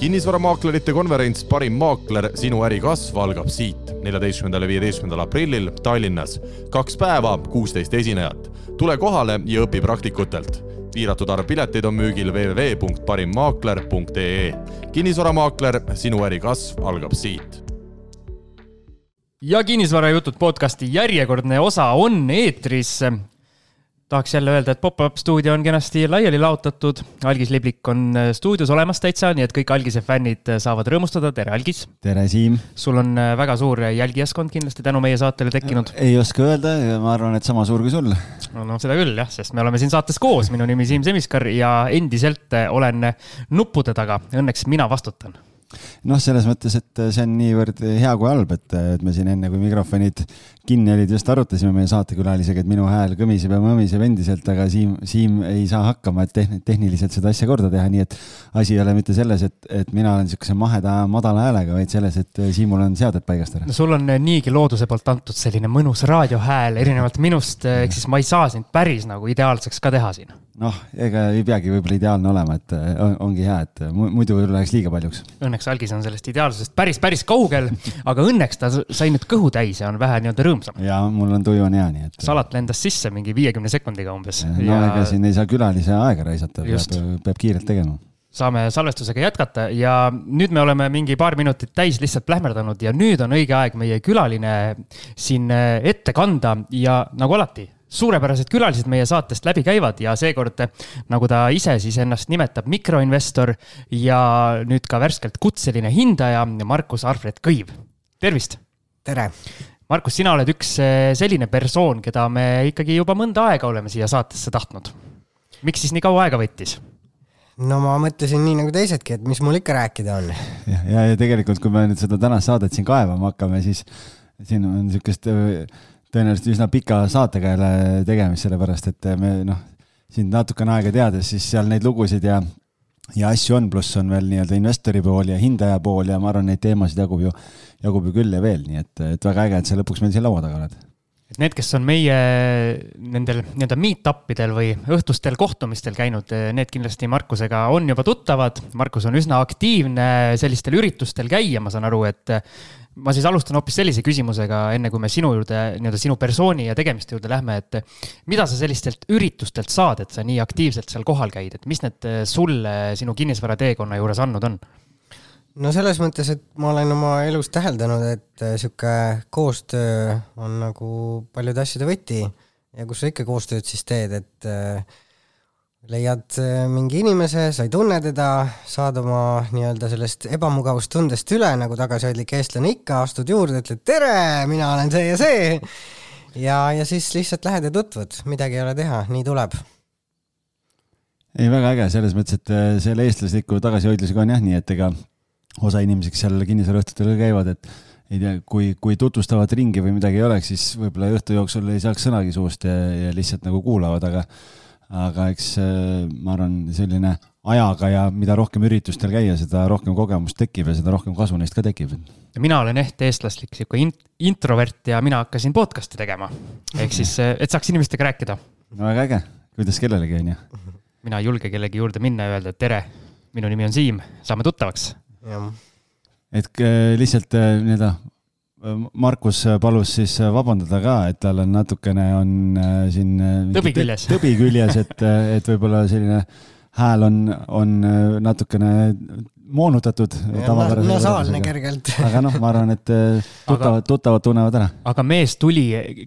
kinnisvaramaaklerite konverents Parim maakler, sinu äri kasv algab siit, neljateistkümnendal ja viieteistkümnendal aprillil Tallinnas. kaks päeva, kuusteist esinejat. tule kohale ja õpi praktikutelt. piiratud arv pileteid on müügil www.parimmaakler.ee. kinnisvaramaakler, sinu äri kasv algab siit ja kinnisvarajutud podcasti järjekordne osa on eetris tahaks jälle öelda, et Pop-Up stuudio on kenasti laiali laotatud. algis Liblik on äh, stuudios olemas täitsa, nii et kõik Algise fännid äh, saavad rõõmustada. tere, Algis! tere, Siim! sul on äh, väga suur jälgijaskond kindlasti tänu meie saatele tekkinud. ei oska öelda, ma arvan, et sama suur kui sul. no, no seda küll jah, sest me oleme siin saates koos, minu nimi Siim Semiskar ja endiselt olen nuppude taga. Õnneks mina vastutan noh, selles mõttes, et see on niivõrd hea kui halb, et, et me siin enne, kui mikrofonid kinni olid, just arutasime meie saatekülalisega, et minu hääl kõmiseb ja mõmiseb endiselt, aga Siim, Siim ei saa hakkama, et tehn-, tehniliselt seda asja korda teha, nii et asi ei ole mitte selles, et, et mina olen niisuguse maheda, madala häälega, vaid selles, et Siimul on seaded paigast ära. no sul on niigi looduse poolt antud selline mõnus raadiohääl, erinevalt minust, ehk siis ma ei saa sind päris nagu ideaalseks ka teha siin noh, ega ei peagi võib-olla ideaalne olema, et on, ongi hea, et muidu läheks liiga paljuks. Õnneks Algis on sellest ideaalsusest päris, päris kaugel, aga õnneks ta sai nüüd kõhu täis ja on vähe nii-öelda rõõmsam. ja mul on tuju on hea, nii et. salat lendas sisse mingi viiekümne sekundiga umbes. no ja... ega siin ei saa külalise aega raisata, peab, peab kiirelt tegema saame salvestusega jätkata ja nüüd me oleme mingi paar minutit täis lihtsalt plähmerdanud ja nüüd on õige aeg meie külaline siin ette kanda ja nagu alati suurepärased külalised meie saatest läbi käivad ja seekord, nagu ta ise siis ennast nimetab, mikroinvestor ja nüüd ka värskelt kutseline hindaja, Markus Arfred Kõiv. tervist! tere! Markus, sina oled üks eh, selline persoon, keda me ikkagi juba mõnda aega oleme siia saatesse tahtnud. miks siis nii kaua aega võttis? no ma mõtlesin nii nagu teisedki, et mis mul ikka rääkida on. ja, ja, ja tegelikult, kui me nüüd seda tänast saadet siin kaevama hakkame, siis siin on niisugust tõenäoliselt üsna pika saatega jälle tegemist, sellepärast et me noh, sind natukene aega teades, siis seal neid lugusid ja, ja asju on, pluss on veel nii-öelda investori pool ja hindaja pool ja ma arvan, neid teemasid jagub ju, jagub ju küll ja veel, nii et, et väga äge, et sa lõpuks meil siin laua taga oled et need, kes on meie nendel nii-öelda meet-up idel või õhtustel kohtumistel käinud, need kindlasti Markusega on juba tuttavad. Markus on üsna aktiivne sellistel üritustel käia, ma saan aru, et ma siis alustan hoopis sellise küsimusega, enne kui me sinu juurde, nii-öelda sinu persooni ja tegemiste juurde lähme, et mida sa sellistelt üritustelt saad, et sa nii aktiivselt seal kohal käid, et mis need sulle sinu kinnisvarateekonna juures andnud on? no selles mõttes, et ma olen oma elus täheldanud, et sihuke koostöö on nagu paljude asjade võti ja kus sa ikka koostööd siis teed, et äh, leiad äh, mingi inimese, sa ei tunne teda, saad oma nii-öelda sellest ebamugavustundest üle, nagu tagasihoidlik eestlane ikka, astud juurde, ütled tere, mina olen see ja see. ja, ja siis lihtsalt lähed ja tutvud, midagi ei ole teha, nii tuleb. ei, väga äge, selles mõttes, et äh, selle eestlasliku tagasihoidlusega on jah nii, et ega osa inimesi, kes seal kinnisvaraõhtutel käivad, et ei tea, kui, kui tutvustavat ringi või midagi ei oleks, siis võib-olla õhtu jooksul ei saaks sõnagi suust ja, ja lihtsalt nagu kuulavad, aga aga eks äh, ma arvan, selline ajaga ja mida rohkem üritustel käia, seda rohkem kogemust tekib ja seda rohkem kasu neist ka tekib. mina olen eht eestlaslik sihuke introvert ja mina hakkasin podcast'i tegema. ehk siis, äh, et saaks inimestega rääkida. no väga äge, kuidas kellelegi on ju. mina ei julge kellegi juurde minna ja öelda, et tere, minu nimi on Siim, saame tuttavaks. et äh, lihtsalt nii-öelda Markus palus siis vabandada ka, et tal on natukene on äh, siin. Äh, tõbi küljes. tõbi küljes, et, äh, et võib-olla selline hääl on, on natukene moonutatud. nasaalne kergelt. aga noh, ma arvan, et tuttavad, tuttavad tunnevad ära. aga mees tuli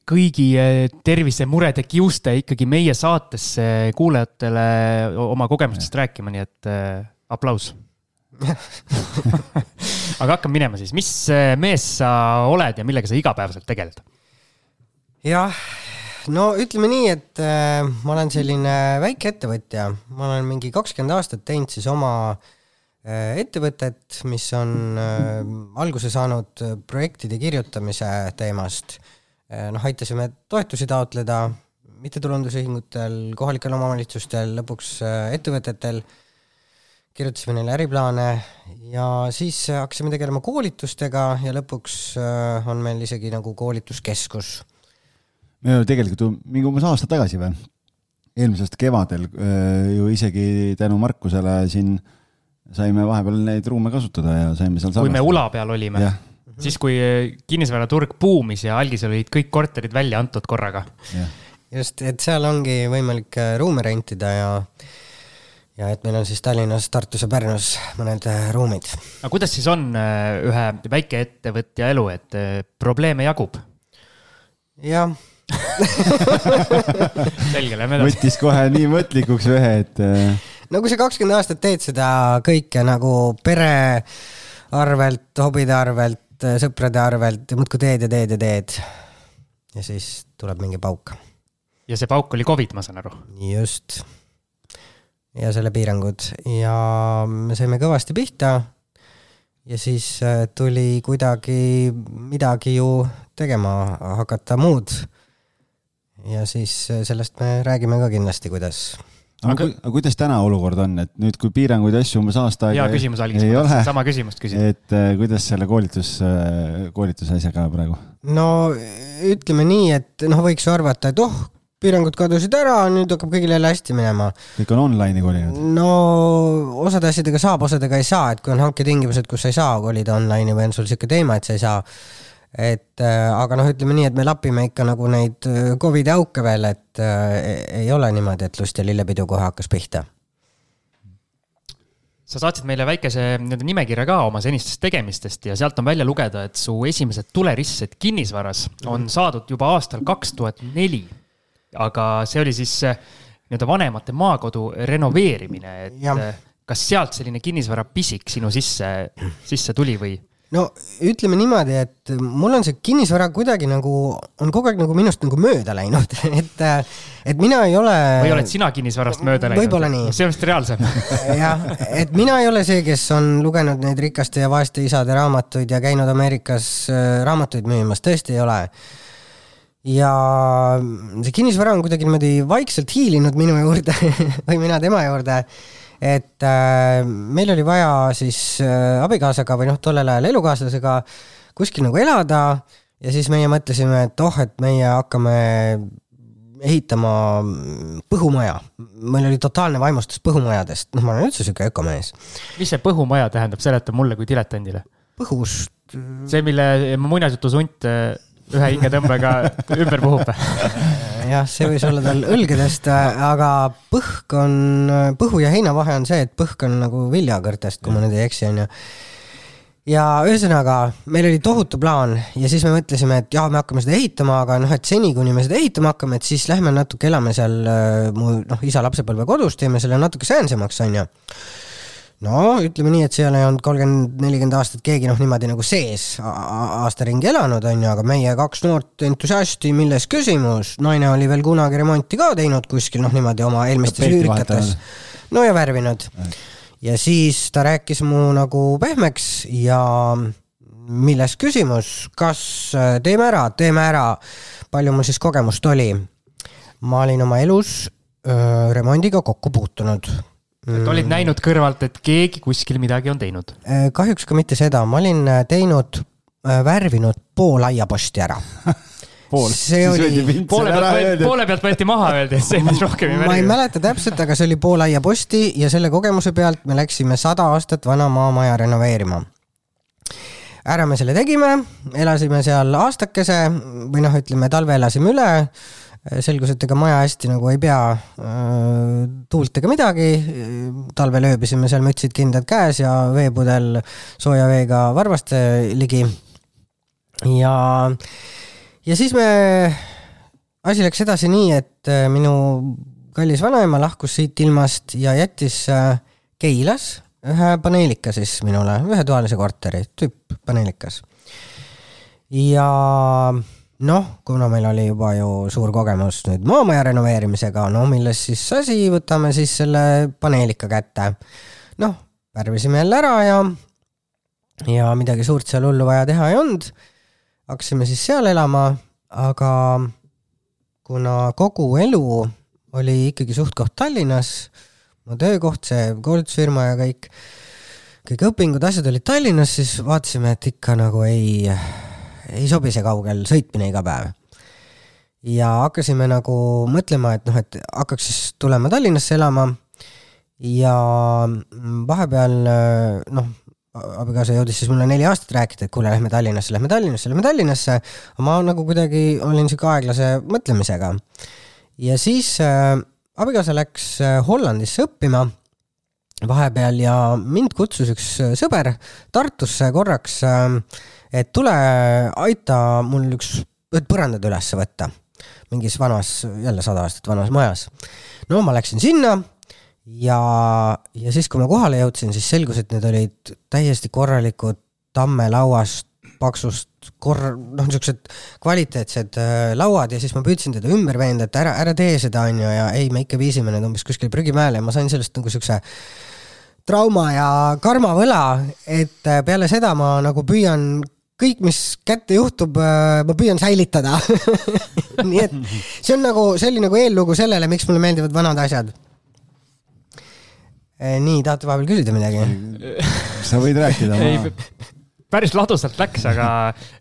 kõigi tervisemurede kiuste ikkagi meie saatesse kuulajatele oma kogemustest rääkima, nii et aplaus aga hakkame minema siis, mis äh, mees sa oled ja millega sa igapäevaselt tegeled? jah, no ütleme nii, et äh, ma olen selline väikeettevõtja, ma olen mingi kakskümmend aastat teinud siis oma äh, ettevõtet, mis on alguse saanud projektide kirjutamise teemast. Noh, aitasime toetusi taotleda mittetulundusühingutel, kohalikel omavalitsustel, lõpuks ettevõtetel kirjutasime neile äriplaane ja siis hakkasime tegelema koolitustega ja lõpuks äh, on meil isegi nagu koolituskeskus. me ju tegelikult ju mingi umbes aasta tagasi või, eelmise aasta kevadel äh, ju isegi tänu Markusele siin saime vahepeal neid ruume kasutada ja saime seal kui me ula peal olime, siis kui kinnisvaraturg buumis ja algisel olid kõik korterid välja antud korraga. just, et seal ongi võimalik äh, ruume rentida ja ja et meil on siis Tallinnas, Tartus ja Pärnus mõned äh, ruumid. aga kuidas siis on äh, ühe väikeettevõtja elu, et probleeme jagub? jah selge, lähme edasi. võttis kohe nii mõtlikuks ühe, et. Äh, no kui sa kakskümmend aastat teed seda kõike nagu pere arvelt, hobide arvelt, sõprade arvelt, muudkui teed ja teed ja teed. ja siis tuleb mingi pauk. ja see pauk oli Covid, ma saan aru? just. Ja selle piirangud ja me saime kõvasti pihta. ja siis äh, tuli kuidagi midagi ju tegema hakata muud ja siis äh, sellest me räägime ka kindlasti, kuidas aga, aga, aga kuidas täna olukord on, et nüüd, kui piiranguid ja asju umbes aasta aega hea küsimus algis, ma tahtsin sama küsimust küsida. et äh, kuidas selle koolitus, koolituse asjaga praegu? no ütleme nii, et noh, võiks ju arvata, et oh, piirangud kadusid ära, nüüd hakkab kõigil jälle hästi minema. kõik on online'i kolinud? no osade asjadega saab, osadega ei saa, et kui on hanketingimused, kus sa ei saa kolida online'i või on sul sihuke teema, et sa ei saa et äh, aga noh, ütleme nii, et me lapime ikka nagu neid äh, Covidi auke veel, et äh, ei ole niimoodi, et lust ja lillepidu kohe hakkas pihta. sa saatsid meile väikese nii-öelda nimekirja ka oma senistest tegemistest ja sealt on välja lugeda, et su esimesed tuleristsed kinnisvaras on saadud juba aastal kaks tuhat neli. Aga see oli siis nii-öelda vanemate maakodu renoveerimine, et ja. kas sealt selline kinnisvarapisik sinu sisse, sisse tuli või? no ütleme niimoodi, et mul on see kinnisvara kuidagi nagu, on kogu aeg nagu minust nagu mööda läinud, et, et mina ei ole. või oled sina kinnisvarast mööda läinud? võib-olla nii. see on vist reaalsem jah, et mina ei ole see, kes on lugenud neid rikaste ja vaeste isade raamatuid ja käinud Ameerikas äh, raamatuid müümas, tõesti ei ole ja see kinnisvara on kuidagi niimoodi vaikselt hiilinud minu juurde või mina tema juurde et äh, meil oli vaja siis äh, abikaasaga või noh, tollel ajal elukaaslasega kuskil nagu elada ja siis meie mõtlesime, et oh, et meie hakkame ehitama põhumaja. meil oli totaalne vaimustus põhumajadest, noh, ma olen üldse sihuke ökomees. mis see põhumaja tähendab, seleta mulle kui diletandile. põhust. see, mille muinasjutusunt äh, ühe hingetõmbega ümber puhub. Jah, see võis olla tal õlgedest, aga põhk on, põhu ja heina vahe on see, et põhk on nagu viljakõrtest, kui ma nüüd ei eksi, onju ja ühesõnaga, meil oli tohutu plaan ja siis me mõtlesime, et jaa, me hakkame seda ehitama, aga noh, et seni, kuni me seda ehitama hakkame, et siis lähme natuke elame seal äh, mu noh, isa lapsepõlvekodus, teeme selle natuke säänsemaks, onju no ütleme nii, et seal ei olnud kolmkümmend, nelikümmend aastat keegi noh, niimoodi nagu sees aasta ringi elanud, on ju, aga meie kaks noort entusiasti, milles küsimus, naine oli veel kunagi remonti ka teinud kuskil noh, niimoodi oma eelmistes üürikates. no ja värvinud. ja siis ta rääkis mu nagu pehmeks ja milles küsimus, kas äh, teeme ära, teeme ära. palju mul siis kogemust oli? ma olin oma elus öö, remondiga kokku puutunud et olid mm. näinud kõrvalt, et keegi kuskil midagi on teinud? Äh, kahjuks ka mitte seda, ma olin äh, teinud, äh, värvinud pool aiaposti ära pool, siis oli. poole pealt võeti, poole pealt võeti maha, öeldi, et see mees rohkem ei värvi. ma ei mäleta täpselt, aga see oli pool aiaposti ja selle kogemuse pealt me läksime sada aastat vana maamaja renoveerima. ära me selle tegime, elasime seal aastakese või noh, ütleme talve elasime üle selgus, et ega maja hästi nagu ei pea äh, tuult ega midagi. talvel ööbisime seal mütsid kindad käes ja veepudel sooja veega varvaste ligi. ja, ja siis me, asi läks edasi nii, et äh, minu kallis vanaema lahkus siit ilmast ja jättis äh, Keilas ühe paneelika siis minule, ühetoalise korteri, tüüp paneelikas. ja noh, kuna meil oli juba ju suur kogemus nüüd maamaja renoveerimisega, no milles siis asi, võtame siis selle paneelika kätte. noh, värvisime jälle ära ja, ja midagi suurt seal hullu vaja teha ei olnud. hakkasime siis seal elama, aga kuna kogu elu oli ikkagi suht-koht Tallinnas, mu töökoht, see koolitusfirma ja kõik, kõik õpingud, asjad olid Tallinnas, siis vaatasime, et ikka nagu ei ei sobi see kaugel sõitmine iga päev. ja hakkasime nagu mõtlema, et noh, et hakkaks siis tulema Tallinnasse elama. ja vahepeal noh, abikaasa jõudis siis mulle neli aastat rääkida, et kuule, lähme Tallinnasse, lähme Tallinnasse, lähme Tallinnasse. ma nagu kuidagi olin sihuke aeglase mõtlemisega. ja siis äh, abikaasa läks äh, Hollandisse õppima vahepeal ja mind kutsus üks äh, sõber Tartusse korraks, äh, et tule aita mul üks, põrandad üles võtta mingis vanas, jälle sada aastat vanas majas. no ma läksin sinna ja, ja siis, kui ma kohale jõudsin, siis selgus, et need olid täiesti korralikud tammelauast, paksust, kor-, noh, niisugused kvaliteetsed äh, lauad ja siis ma püüdsin teda ümber veenda, et ära, ära tee seda, on ju, ja ei, me ikka viisime need umbes kuskile prügimäele ja ma sain sellest nagu siukse trauma ja karmavõla, et äh, peale seda ma nagu püüan kõik, mis kätte juhtub, äh, ma püüan säilitada nii et see on nagu, see oli nagu eellugu sellele, miks mulle meeldivad vanad asjad Eh, nii, tahate vahepeal küsida midagi? sa võid rääkida ma... päris ladusalt läks, aga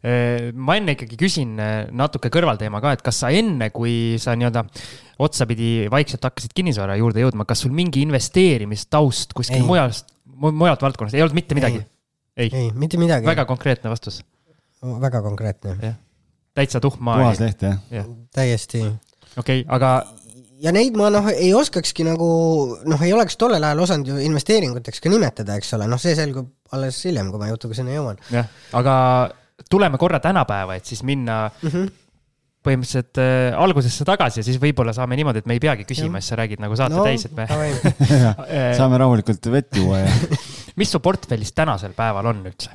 eh, ma enne ikkagi küsin natuke kõrvalteema ka, et kas sa enne, kui sa nii-öelda otsapidi vaikselt hakkasid kinnisvara juurde jõudma, kas sul mingi investeerimistaust kuskil mujalt, mujalt valdkonnast ei olnud mitte midagi? Ei, ei, mitte midagi. väga konkreetne vastus. väga konkreetne. täitsa tuhma. puhas leht jah ja.? täiesti. okei okay,, aga ja neid ma noh, ei oskakski nagu noh, ei oleks tollel ajal osanud ju investeeringuteks ka nimetada, eks ole, noh, see selgub alles hiljem, kui ma jutuga sinna jõuan. jah, aga tuleme korra tänapäeva, et siis minna mm -hmm. põhimõtteliselt äh, algusesse tagasi ja siis võib-olla saame niimoodi, et me ei peagi küsima, siis sa räägid nagu saate no, täis, et me saame rahulikult vett juua ja mis su portfellis tänasel päeval on üldse?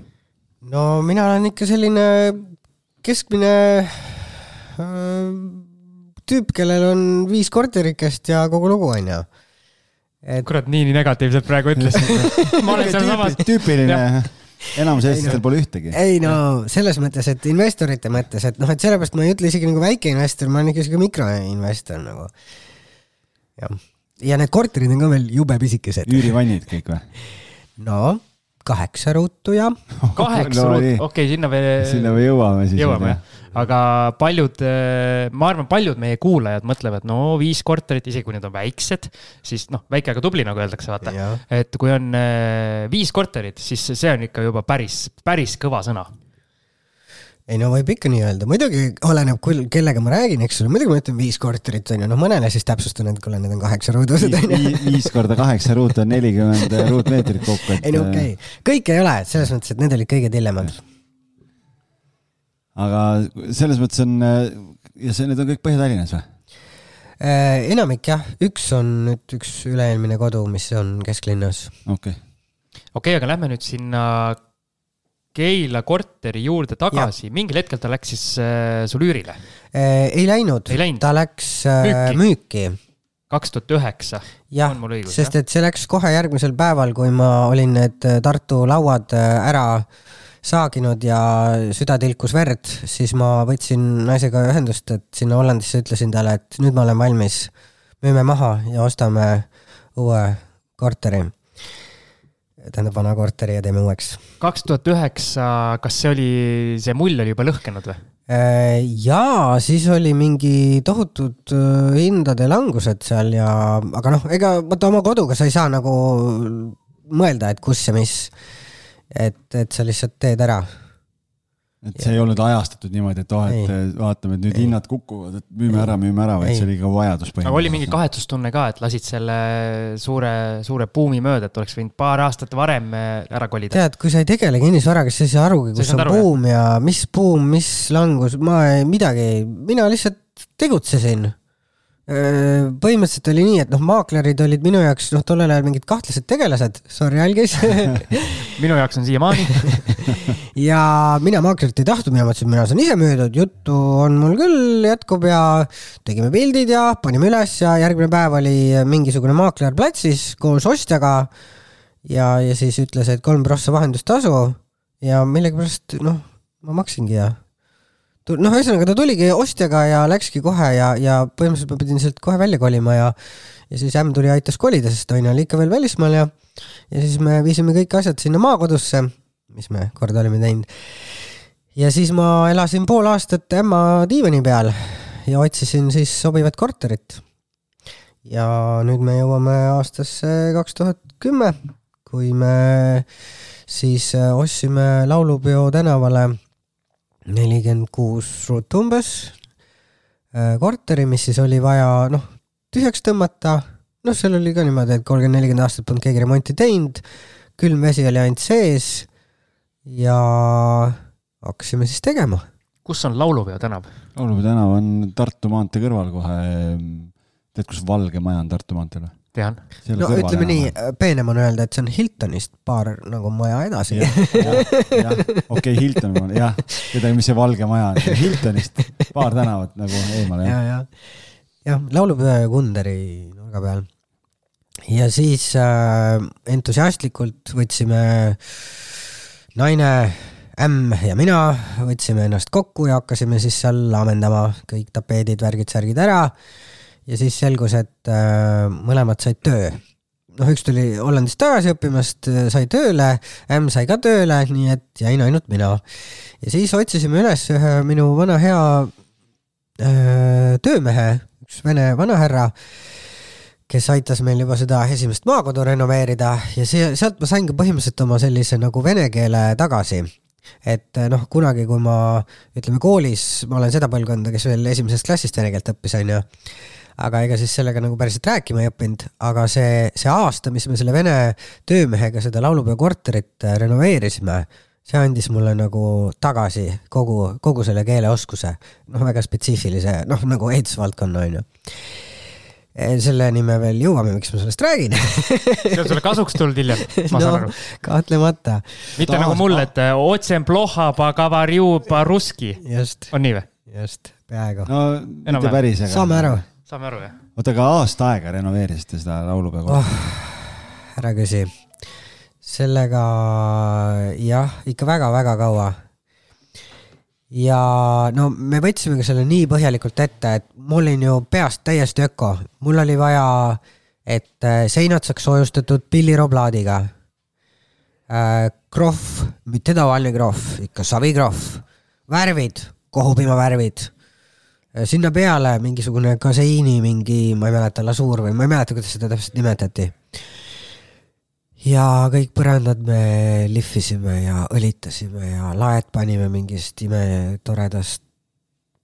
no mina olen ikka selline keskmine äh, tüüp, kellel on viis korterikest ja kogu lugu, onju et.... kurat, nii, nii negatiivselt praegu ütlesid ma olen sealsamas. tüüpiline enamus eestlastel pole ühtegi. ei no selles mõttes, et investorite mõttes, et noh, et sellepärast ma ei ütle isegi nagu väikeinvestor, ma olen ikka siuke mikroinvestor nagu. jah, ja need korterid on ka veel jube pisikesed. üürivannid kõik või? no kaheksa ruutu ja. kaheksa no, ruutu, okei okay,, sinna me. sinna me jõuame siis. jõuame jah aga paljud, eh, ma arvan, paljud meie kuulajad mõtlevad, no viis korterit, isegi kui need on väiksed, siis noh, väike aga tubli, nagu öeldakse, vaata. et kui on eh, viis korterit, siis see on ikka juba päris, päris kõva sõna ei no võib ikka nii öelda, muidugi oleneb kellega ma räägin, eks ole, muidugi ma ütlen viis korterit on ju, noh mõnele siis täpsustan, et kuule, need on kaheksa ruudused on ju. viis korda kaheksa ruutu on nelikümmend ruutmeetrit kokku, et. ei no okei okay., kõike ei ole, selles mõttes, et need olid kõige tillemad aga selles mõttes on, ja see, need on kõik Põhja-Tallinnas või? Äh, enamik jah, üks on nüüd üks üle-eelmine kodu, mis on kesklinnas. okei okay.. okei okay,, aga lähme nüüd sinna Keila korteri juurde tagasi, mingil hetkel ta läks siis äh, sul üürile äh,? ei läinud, ta läks äh, müüki kaks tuhat üheksa. jah, sest et see läks kohe järgmisel päeval, kui ma olin need äh, Tartu lauad äh, ära saaginud ja süda tilkus verd, siis ma võtsin naisega ühendust, et sinna Hollandisse ütlesin talle, et nüüd ma olen valmis, müüme maha ja ostame uue korteri. Tähendab, vana korteri ja teeme uueks. kaks tuhat üheksa, kas see oli, see mull oli juba lõhkenud või? Äh, jaa, siis oli mingi tohutud äh, hindade langused seal ja, aga noh, ega vaata oma koduga sa ei saa nagu mõelda, et kus ja mis et, et sa lihtsalt teed ära. Et see ja. ei olnud ajastatud niimoodi, et oh, et ei. vaatame, et nüüd ei. hinnad kukuvad, et müüme ei. ära, müüme ära, vaid see oli ka vajadus aga oli mingi kahetsustunne ka, et lasid selle suure, suure buumi mööda, et oleks võinud paar aastat varem ära kolida? tead, kui sa ei tegele kinnisvaraga, siis sa ei saa arugi, kus on aru, buum ja mis buum, mis langus, ma ei, midagi, mina lihtsalt tegutsesin põhimõtteliselt oli nii, et noh, maaklerid olid minu jaoks noh, tollel ajal mingid kahtlased tegelased, sorry, algis minu jaoks on siiamaani ja mina maaklerit ei tahtnud, mina mõtlesin, mina saan ise müüdud, juttu on mul küll, jätkub ja tegime pildid ja panime üles ja järgmine päev oli mingisugune maakler platsis koos ostjaga. ja, ja siis ütles, et kolm prossa vahendustasu ja millegipärast noh, ma maksingi ja noh, ühesõnaga ta tuligi ostjaga ja läkski kohe ja, ja põhimõtteliselt ma pidin sealt kohe välja kolima ja ja siis ämm tuli ja aitas kolida, sest Aine oli ikka veel välismaal ja ja siis me viisime kõik asjad sinna maakodusse, mis me kord olime teinud. ja siis ma elasin pool aastat ämma diivani peal ja otsisin siis sobivat korterit. ja nüüd me jõuame aastasse kaks tuhat kümme, kui me siis äh, ostsime Laulupeo tänavale nelikümmend kuus ruutu umbes äh, korteri, mis siis oli vaja noh, tühjaks tõmmata. noh, seal oli ka niimoodi, et kolmkümmend, nelikümmend aastat polnud keegi remonti teinud, külm vesi oli ainult sees ja hakkasime siis tegema. kus on Laulupeo tänav? laulupeo tänav on Tartu maantee kõrval kohe. tead, kus Valge Maja on Tartu maanteel või? tean. no ütleme nii, peenem on öelda, et see on Hiltonist paar nagu maja edasi. okei, Hilton, jah, tead, mis see Valge Maja on, Hiltonist paar tänavat nagu eemale. ja, ja, jah, laulupeo ja Kunderi nurga peal. ja siis äh, entusiastlikult võtsime naine ämm ja mina võtsime ennast kokku ja hakkasime siis seal ammendama kõik tapeedid, värgid, särgid ära. ja siis selgus, et äh, mõlemad said töö. noh, üks tuli Hollandist tagasi õppimast, sai tööle, ämm sai ka tööle, nii et jäin ainult mina. ja siis otsisime üles ühe minu vana hea äh, töömehe, üks vene vanahärra kes aitas meil juba seda esimest maakodu renoveerida ja see, sealt ma sain ka põhimõtteliselt oma sellise nagu vene keele tagasi. Et eh, noh, kunagi, kui ma ütleme koolis, ma olen seda põlvkonda, kes veel esimesest klassist vene keelt õppis, onju. aga ega siis sellega nagu päriselt rääkima ei õppinud, aga see, see aasta, mis me selle vene töömehega seda laulupeo korterit eh, renoveerisime, see andis mulle nagu tagasi kogu, kogu selle keeleoskuse, noh, väga spetsiifilise, noh, nagu ehitusvaldkonna, onju selleni me veel jõuame, miks ma sellest räägin see on sulle kasuks tulnud hiljem, ma no, saan aru. kahtlemata. mitte Ta, nagu mul, et eh, otsem ploha pagavarju paruski. on nii või? just, peaaegu. no mitte päris, aga. saame aru. saame aru, jah. oota, aga aasta aega renoveerisite seda laulupeo oh,? ära küsi. sellega jah, ikka väga-väga kaua ja no me võtsime ka selle nii põhjalikult ette, et mul olin ju peast täiesti öko, mul oli vaja, et äh, seinad saaks soojustatud pillirooplaadiga äh,. krohv, mitte tavaline krohv, ikka savikrohv, värvid, kohupiimavärvid äh,. sinna peale mingisugune kaseiini mingi, ma ei mäleta, lasuur või ma ei mäleta, kuidas seda täpselt nimetati ja kõik põrandad me lihvisime ja õlitasime ja laed panime mingist imetoredast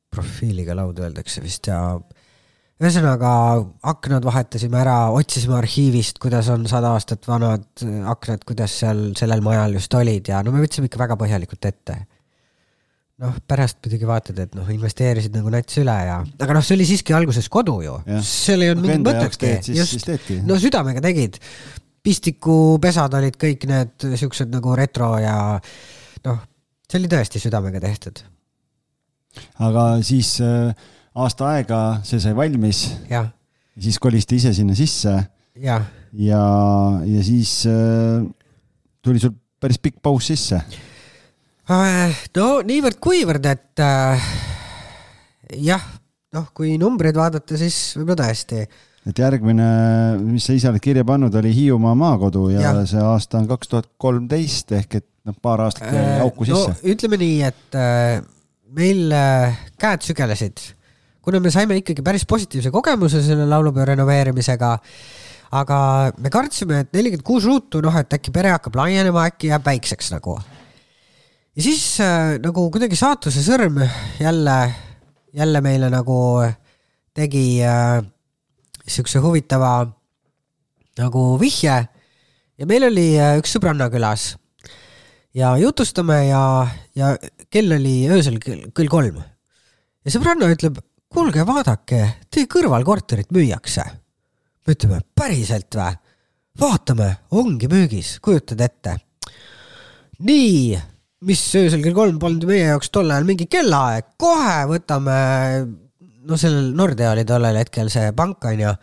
profiiliga lauda öeldakse vist ja ühesõnaga aknad vahetasime ära, otsisime arhiivist, kuidas on sada aastat vanad aknad, kuidas seal sellel majal just olid ja no me võtsime ikka väga põhjalikult ette. noh, pärast muidugi vaatad, et noh, investeerisid nagu nats üle ja, aga noh, see oli siiski alguses kodu ju, seal ei olnud mingit mõtetki, just, no südamega tegid pistikupesad olid kõik need siuksed nagu retro ja noh, see oli tõesti südamega tehtud. aga siis äh, aasta aega see sai valmis. siis kolisite ise sinna sisse. ja, ja, ja siis äh, tuli sul päris pikk paus sisse. Äh, no niivõrd-kuivõrd, et äh, jah, noh, kui numbreid vaadata, siis võib-olla tõesti et järgmine, mis sa ise oled kirja pannud, oli Hiiumaa maakodu ja, ja. see aasta on kaks tuhat kolmteist ehk et noh, paar aastat jäi äh, auku sisse no,. ütleme nii, et äh, meil äh, käed sügelesid, kuna me saime ikkagi päris positiivse kogemuse selle laulupeo renoveerimisega. aga me kartsime, et nelikümmend kuus ruutu, noh, et äkki pere hakkab laienema, äkki jääb väikseks nagu. ja siis äh, nagu kuidagi saatuse sõrm jälle, jälle meile nagu tegi äh, siukse huvitava nagu vihje ja meil oli äh, üks sõbranna külas ja jutustame ja, ja kell oli öösel kell, kell kolm. ja sõbranna ütleb, kuulge, vaadake, teie kõrval korterit müüakse. me ütleme, päriselt või? vaatame, ongi müügis, kujutad ette. nii, mis öösel kell kolm polnud meie jaoks tol ajal mingi kellaaeg, kohe võtame no sellel Nordea oli tollel hetkel see pank onju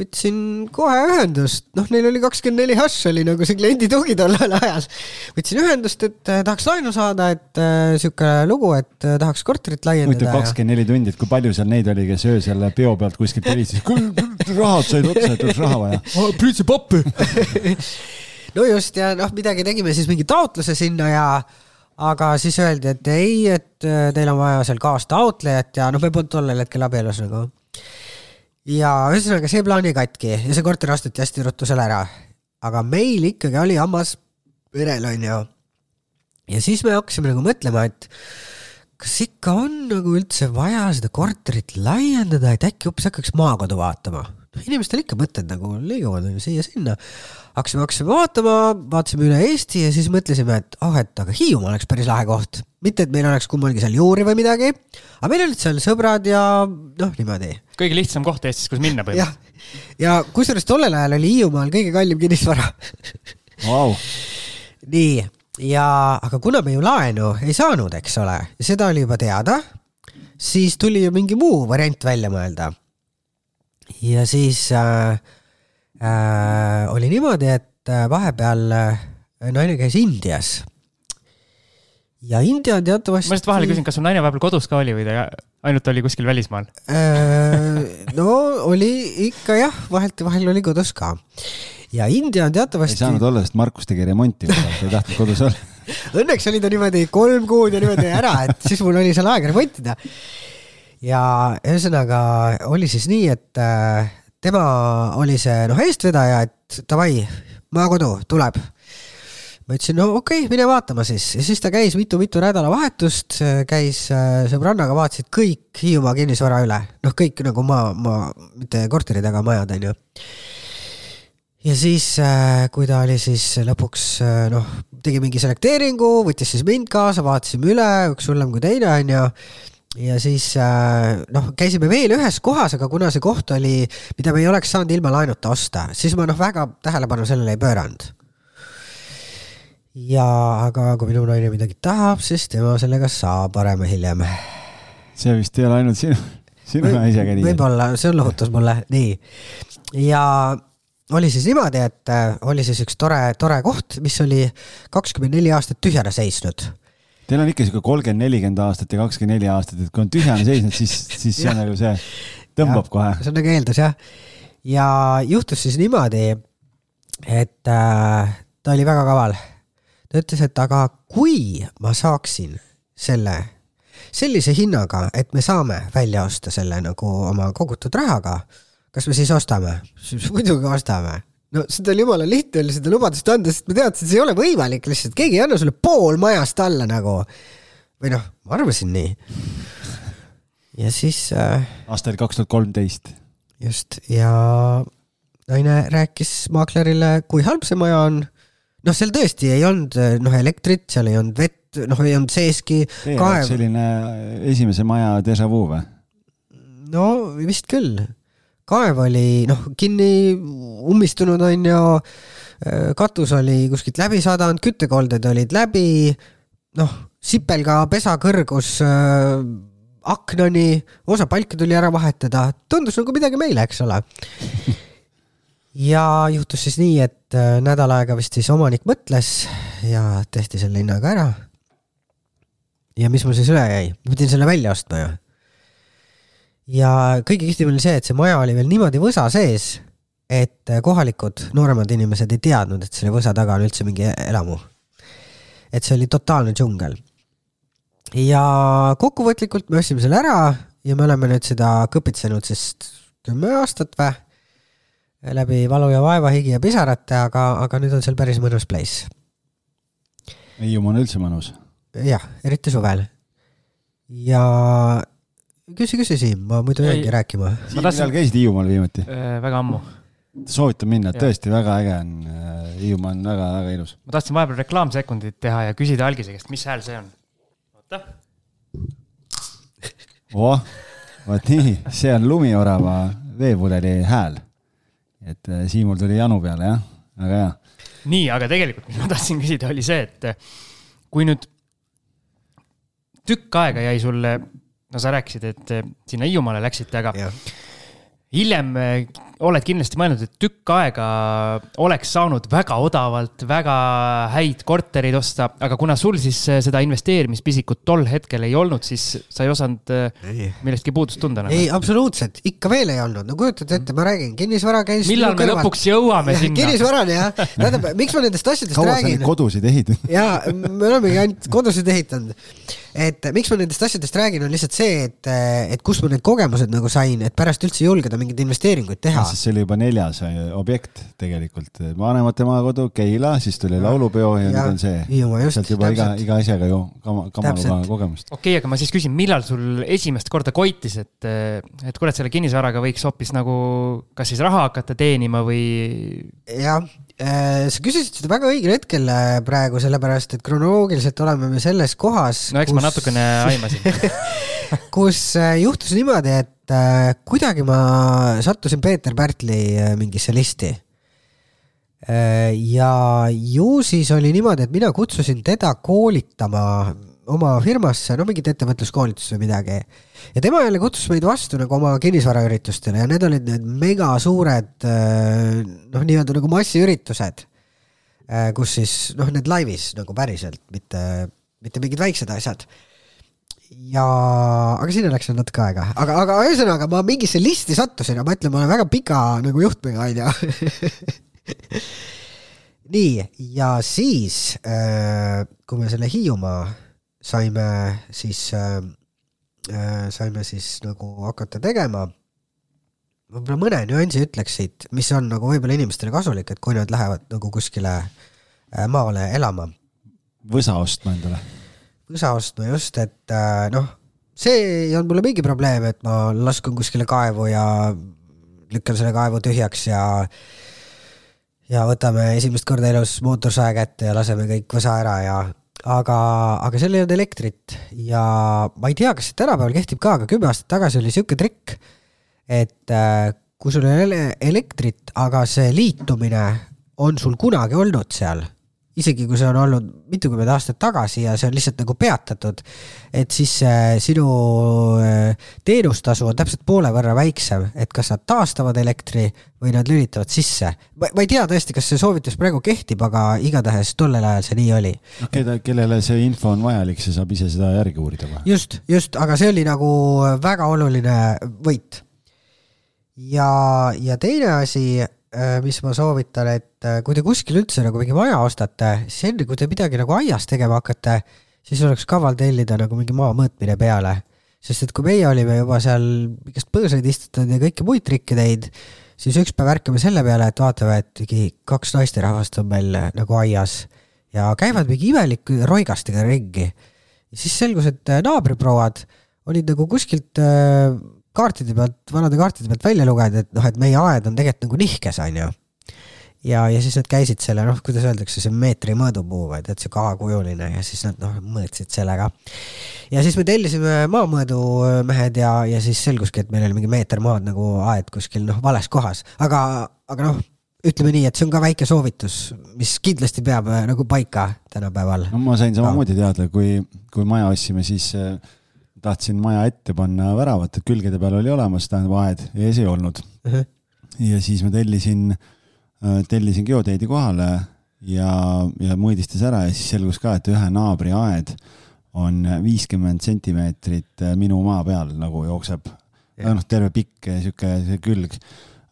võtsin kohe ühendust, noh, neil oli kakskümmend neli hash oli nagu see kliendi tugi tollel ajal. võtsin ühendust, et äh, tahaks laenu saada, et äh, sihuke lugu, et äh, tahaks korterit laiendada. huvitav, kakskümmend neli tundi, et kui palju seal neid oli, kes öösel peo pealt kuskilt helistasid, rahad said otsa, et oleks raha vaja. püüdsin pappi no just ja noh, midagi tegime siis mingi taotluse sinna ja aga siis öeldi, et ei, et äh, teil on vaja seal kaastaotlejat ja noh, me polnud tollel hetkel abielus nagu. ja ühesõnaga see plaan jäi katki ja see korter osteti hästi ruttu seal ära. aga meil ikkagi oli hammas verel, onju. ja siis me hakkasime nagu mõtlema, et kas ikka on nagu üldse vaja seda korterit laiendada, et äkki hoopis hakkaks maakodu vaatama. Noh, inimestel ikka mõtted nagu liiguvad onju siia-sinna. hakkasime, hakkasime vaatama, vaatasime üle Eesti ja siis mõtlesime, et oh, et aga Hiiumaa oleks päris lahe koht. mitte, et meil oleks kummalgi seal juuri või midagi, aga meil olid seal sõbrad ja noh, niimoodi kõige lihtsam koht Eestis, kus minna jah, ja kusjuures tollel ajal oli Hiiumaal kõige kallim kinnisvara wow. nii, ja aga kuna me ju laenu ei saanud, eks ole, seda oli juba teada, siis tuli ju mingi muu variant välja mõelda. Ja siis äh, äh, oli niimoodi, et äh, vahepeal äh, naine käis Indias ja India on teatavasti. ma lihtsalt vahele küsin, kas sul naine vahepeal kodus ka oli või ta ainult oli kuskil välismaal äh, no oli ikka jah, vahelt vahel oli kodus ka. ja India on teatavasti. ei saanud olla, sest Markus tegi remonti, ta ei tahtnud kodus olla Õnneks oli ta niimoodi kolm kuud ja niimoodi ära, et siis mul oli seal aega remontida. Ja ühesõnaga oli siis nii, et äh, tema oli see noh, eestvedaja, et davai, maakodu tuleb. Ma ütlesin, no okei okay,, mine vaatama siis. Ja siis ta käis mitu-mitu nädalavahetust, käis äh, sõbrannaga, vaatasid kõik Hiiumaa kinnisvara üle, noh, kõik nagu maa, maa, mitte korterid, aga majad, onju. ja siis, äh, kui ta oli siis lõpuks äh, noh, tegi mingi selekteeringu, võttis siis mind kaasa, vaatasime üle, üks hullem kui teine, onju ja siis noh, käisime veel ühes kohas, aga kuna see koht oli, mida me ei oleks saanud ilma laenuta osta, siis ma noh, väga tähelepanu sellele ei pööranud ja aga kui minu naine midagi tahab, siis tema sellega saab varem või hiljem. see vist ei ole ainult sinu, sinu naisega nii. võib-olla, see lohutas mulle, nii. ja oli siis niimoodi, et äh, oli siis üks tore, tore koht, mis oli kakskümmend neli aastat tühjana seisnud. Teil on ikka sihuke kolmkümmend, nelikümmend aastat ja kakskümmend neli aastat, et kui on tühjana seisnud, siis, siis see on nagu see, tõmbab ja, kohe. see on nagu eeldus jah. ja juhtus siis niimoodi, et äh, ta oli väga kaval ta ütles, et aga kui ma saaksin selle sellise hinnaga, et me saame välja osta selle nagu oma kogutud rahaga, kas me siis ostame? siis muidugi ostame. No seda oli jumala lihtne oli seda lubadust anda, sest ma teadsin, see ei ole võimalik lihtsalt, keegi ei anna sulle pool majast alla nagu. või noh, ma arvasin nii. ja siis äh,. aasta oli kaks tuhat kolmteist. just, ja naine rääkis maaklerile, kui halb see maja on noh, seal tõesti ei olnud noh elektrit, seal ei olnud vett, noh ei olnud seeski. Kaev... selline esimese maja déjà vu või? no vist küll. Kaev oli noh kinni ummistunud onju, katus oli kuskilt läbi sadanud, küttekolded olid läbi, noh sipelga pesa kõrgus äh, aknani, osa palke tuli ära vahetada, tundus nagu midagi meile, eks ole ja juhtus siis nii, et äh, nädal aega vist siis omanik mõtles ja tehti selle hinnaga ära. ja mis mul siis üle jäi, ma pidin selle välja ostma ju. Ja kõige kihvtim oli see, et see maja oli veel niimoodi võsa sees, et äh, kohalikud nooremad inimesed ei teadnud, et selle võsa taga on üldse mingi elamu. et see oli totaalne džungel. ja kokkuvõtlikult me ostsime selle ära ja me oleme nüüd seda kõpitsenud siis kümme aastat või läbi valu ja vaeva, higi ja pisarate, aga, aga nüüd on seal päris mõnus place. Hiiumaa on üldse mõnus. jah, eriti suvel. ja küsi, küsi Siim, ma muidu jäingi rääkima. Siim, millal käisid Hiiumaal viimati äh,? väga ammu. soovitan minna, tõesti väga äge on. Äh, Hiiumaa on väga-väga ilus. ma tahtsin vahepeal reklaamsekundit teha ja küsida algise käest, mis hääl see on? oota. oh, vot nii, see on lumiorava veepudeli hääl et äh, Siimul tuli janu peale, jah, väga hea. nii, aga tegelikult, mis ma tahtsin küsida, oli see, et äh, kui nüüd tükk aega jäi sulle, no sa rääkisid, et äh, sinna Hiiumaale läksite, aga ja. hiljem oled kindlasti mõelnud, et tükk aega oleks saanud väga odavalt väga häid korterid osta, aga kuna sul siis seda investeerimispisikut tol hetkel ei olnud, siis sa ei osanud ei. millestki puudust tunda nagu.? ei, absoluutselt, ikka veel ei olnud, no kujutad ette, ma räägin, kinnisvara käis. millal me kõrval. lõpuks jõuame sinna? kinnisvarani jah, tähendab, miks ma nendest asjadest kaua räägin? kaua sa neid kodusid ehitanud? jaa, me olemegi ainult kodusid ehitanud. Et miks ma nendest asjadest räägin, on lihtsalt see, et, et kust ma need kogemused nagu sain, et pärast üldse julgeda mingeid investeeringuid teha. sest see oli juba neljas äh, objekt tegelikult, vanemate maakodu, Keila, siis tuli laulupeo ja, ja nüüd on see. sealt juba iga, iga asjaga ju kama, kamaluga kogemust. okei okay,, aga ma siis küsin, millal sul esimest korda koitis, et, et kuule, et selle kinnisvaraga võiks hoopis nagu kas siis raha hakata teenima või? jah, sa küsisid seda väga õigel hetkel äh, praegu, sellepärast et kronoloogiliselt oleme me selles kohas. no eks kus... ma natukene aimasin kus juhtus niimoodi, et äh, kuidagi ma sattusin Peeter Pärtli äh, mingisse listi äh,. ja ju siis oli niimoodi, et mina kutsusin teda koolitama oma firmasse, no mingit ettevõtluskoolitust või midagi. ja tema jälle kutsus meid vastu nagu oma kinnisvaraüritustele ja need olid need megasuured äh, noh, nii-öelda nagu massiüritused, äh, kus siis noh, need laivis nagu päriselt, mitte, mitte mingid väiksed asjad ja, aga sinna läks veel natuke aega, aga, aga ühesõnaga ma mingisse listi sattusin ja ma ütlen, ma olen väga pika nagu juhtmega, onju. nii, ja siis äh, kui me selle Hiiumaa saime, siis äh, äh, saime siis nagu hakata tegema. võib-olla mõne nüansi ütleks siit, mis on nagu võib-olla inimestele kasulik, et kui nad lähevad nagu kuskile maale elama. võsa ostma endale võsa ostma just, et äh, noh, see ei olnud mulle mingi probleem, et ma laskun kuskile kaevu ja lükkan selle kaevu tühjaks ja ja võtame esimest korda elus mootorsae kätte ja laseme kõik võsa ära ja aga, aga seal ei olnud elektrit ja ma ei tea, kas see tänapäeval kehtib ka, aga kümme aastat tagasi oli sihuke trikk, et äh, kui sul ei ole elektrit, aga see liitumine on sul kunagi olnud seal isegi kui see on olnud mitukümmend aastat tagasi ja see on lihtsalt nagu peatatud, et siis äh, sinu äh, teenustasu on täpselt poole võrra väiksem, et kas nad taastavad elektri või nad lülitavad sisse. ma, ei tea tõesti, kas see soovitus praegu kehtib, aga igatahes tollel ajal see nii oli. noh, keda, kellele see info on vajalik, see saab ise seda järgi uurida kohe. just, just, aga see oli nagu väga oluline võit. ja, ja teine asi mis ma soovitan, et äh, kui te kuskil üldse nagu mingi maja ostate, siis enne kui te midagi nagu aias tegema hakkate, siis oleks kaval tellida nagu mingi maa mõõtmine peale. sest et kui meie olime juba seal igast põõsaid istutanud ja kõiki muid trikke teinud, siis üks päev ärkame selle peale, et vaatame, et mingi kaks naisterahvast on meil äh, nagu aias ja käivad mingi imelike roigastega ringi. siis selgus, et naabriprouad olid nagu kuskilt kaartide pealt, vanade kaartide pealt välja lugeda, et noh, et meie aed on tegelikult nagu nihkes, on ju. ja, ja siis nad käisid selle, noh, kuidas öeldakse, see meetri mõõdupuu, vaid et sihuke A-kujuline ja siis nad noh, mõõtsid sellega. ja siis me tellisime maamõõdumehed ja, ja siis selguski, et meil oli mingi meeter maad nagu aed kuskil noh, vales kohas, aga, aga noh ütleme nii, et see on ka väike soovitus, mis kindlasti peab äh, nagu paika tänapäeval. no ma sain samamoodi teada, kui, kui maja ostsime, siis äh, tahtsin maja ette panna väravat, et külgede peal oli olemas, tähendab aed, ees ei olnud uh. -huh. ja siis ma tellisin, äh, tellisin geoteedi kohale ja, ja mõõdistas ära ja siis selgus ka, et ühe naabri aed on viiskümmend sentimeetrit äh, minu maa peal nagu jookseb. noh, terve pikk sihuke külg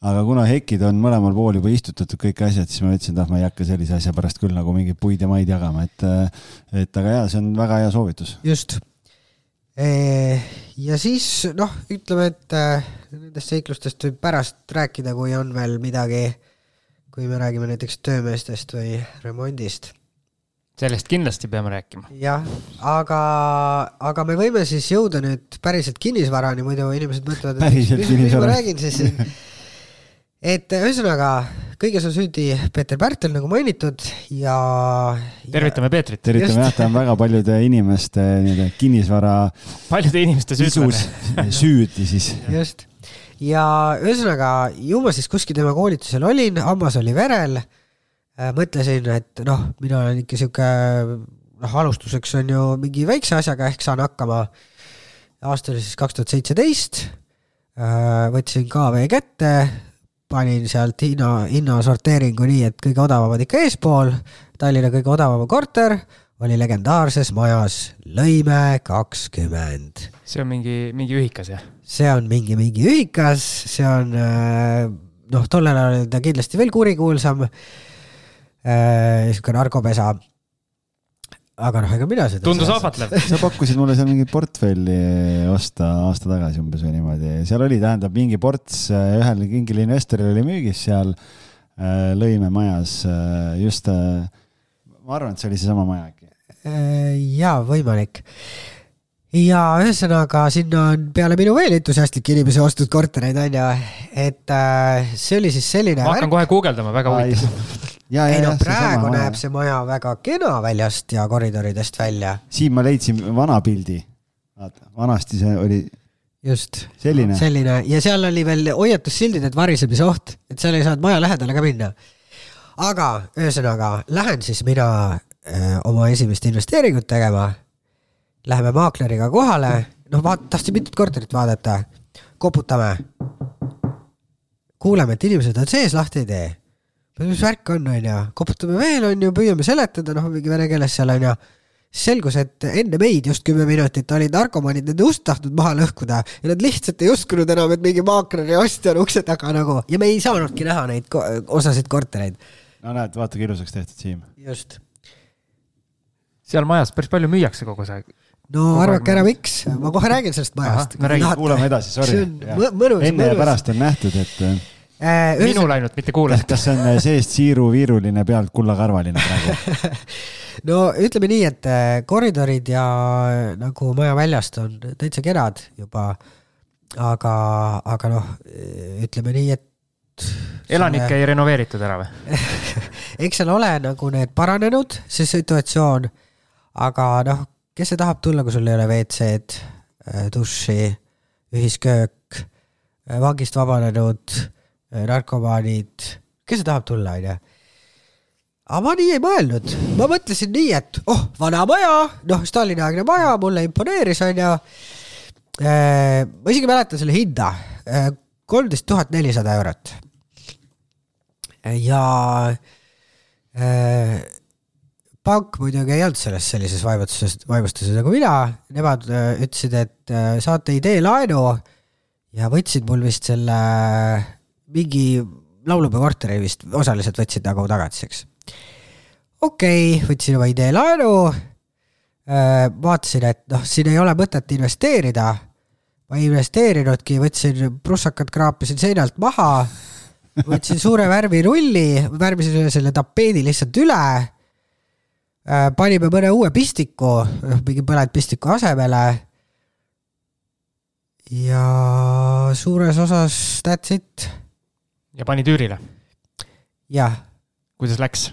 aga kuna hekid on mõlemal pool juba istutatud kõik asjad, siis ma ütlesin, et ah, ma ei hakka sellise asja pärast küll nagu mingeid puid ja maid jagama, et, äh, et aga jaa, see on väga hea soovitus. just, ja siis noh, ütleme, et äh, nendest seiklustest võib pärast rääkida, kui on veel midagi, kui me räägime näiteks töömeestest või remondist. sellest kindlasti peame rääkima. jah, aga, aga me võime siis jõuda nüüd päriselt kinnisvarani, muidu inimesed mõtlevad, et mis, mis ma räägin siis et ühesõnaga, kõiges on süüdi Peeter Pärtel, nagu mainitud ja. tervitame Peetrit. tervitame jah, ta on väga paljude inimeste nii-öelda kinnisvara. paljude inimeste süüdlane. süüdi siis. just, ja ühesõnaga ju ma siis kuskil tema koolitusel olin, hammas oli verel. Äh, mõtlesin, et noh, mina olen ikka sihuke, noh, alustuseks on ju mingi väikse asjaga ehk saan hakkama. aasta oli siis kaks tuhat seitseteist. Äh, võtsin KV kätte panin sealt hinna, hinnasorteeringu nii, et kõige odavamad ikka eespool. Tallinna kõige odavam korter oli legendaarses majas Lõime kakskümmend. see on mingi, mingi ühikas, jah? see on mingi, mingi ühikas, see on äh, noh, tollel ajal oli ta kindlasti veel kurikuulsam. sihuke narkopesa aga noh, ega mina seda. tundus ahvatlev. sa pakkusid mulle seal mingit portfelli osta aasta tagasi umbes või niimoodi, seal oli, tähendab mingi ports ühel mingil investoril oli müügis seal äh, Lõime majas äh, just, äh, ma arvan, et see oli seesama maja äkki. jaa, võimalik ja ühesõnaga sinna on peale minu veel entusiastlikke inimesi ostnud kortereid, onju, et äh, see oli siis selline. ma hakkan kohe guugeldama, väga huvitav ei no praegu näeb see maja väga kena väljast ja koridoridest välja. siin ma leidsin vana pildi. vaata, vanasti see oli. just. selline. selline ja seal oli veel hoiatussildid, et varisemise oht, et seal ei saanud maja lähedale ka minna. aga ühesõnaga, lähen siis mina öö, oma esimest investeeringut tegema. Läheme maakleriga kohale, noh, vaat-, tahtsin mitut korterit vaadata. koputame. kuuleme, et inimesed on sees, lahti ei tee mis värk on, onju, koputame veel, onju, püüame seletada, noh, mingi vene keeles seal, onju. selgus, et enne meid just kümme minutit olid narkomaanid nende ust tahtnud maha lõhkuda ja nad lihtsalt ei uskunud enam, et mingi maakleri ostja on ukse taga nagu ja me ei saanudki näha neid ko osasid kortereid. no näed, vaata kui ilusaks tehtud, Siim. just. seal majas päris palju müüakse kogu see no arvake ära, miks, ma kohe räägin sellest majast. kuulame edasi, sorry. enne ja pärast on nähtud, et äh,. minul ainult, mitte kuulajal. kas see on äh, seest siiruviiruline, pealt kullakarvaline praegu no ütleme nii, et äh, koridorid ja äh, nagu maja väljast on täitsa kenad juba. aga, aga noh, ütleme nii, et. elanikke ei renoveeritud ära või eks seal ole nagu need paranenud, see situatsioon. aga noh, kes see tahab tulla, kui sul ei ole WC-d, duši, ühisköök, vangist vabanenud narkomaanid, kes see tahab tulla, onju. aga ma nii ei mõelnud, ma mõtlesin nii, et oh, vana maja, noh, Stalini-aegne maja, mulle imponeeris, onju. Äh, ma isegi mäletan selle hinda, äh, kolmteist tuhat nelisada eurot. ja äh, pank muidugi ei olnud selles sellises vaimustuses, vaimustuses nagu mina, nemad ütlesid, et saate ideelaenu ja võtsid mul vist selle mingi laulupeo korteri vist osaliselt võtsid nagu tagatiseks. okei okay,, võtsin oma idee laenu. Äh, vaatasin, et noh, siin ei ole mõtet investeerida. ma ei investeerinudki, võtsin prussakad, kraapisin seinalt maha. võtsin suure värvirulli, värvisin selle tapeedi lihtsalt üle. Äh, panime mõne uue pistiku, noh mingi põletpistiku asemele ja suures osas that's it ja panid üürile? jah. kuidas läks?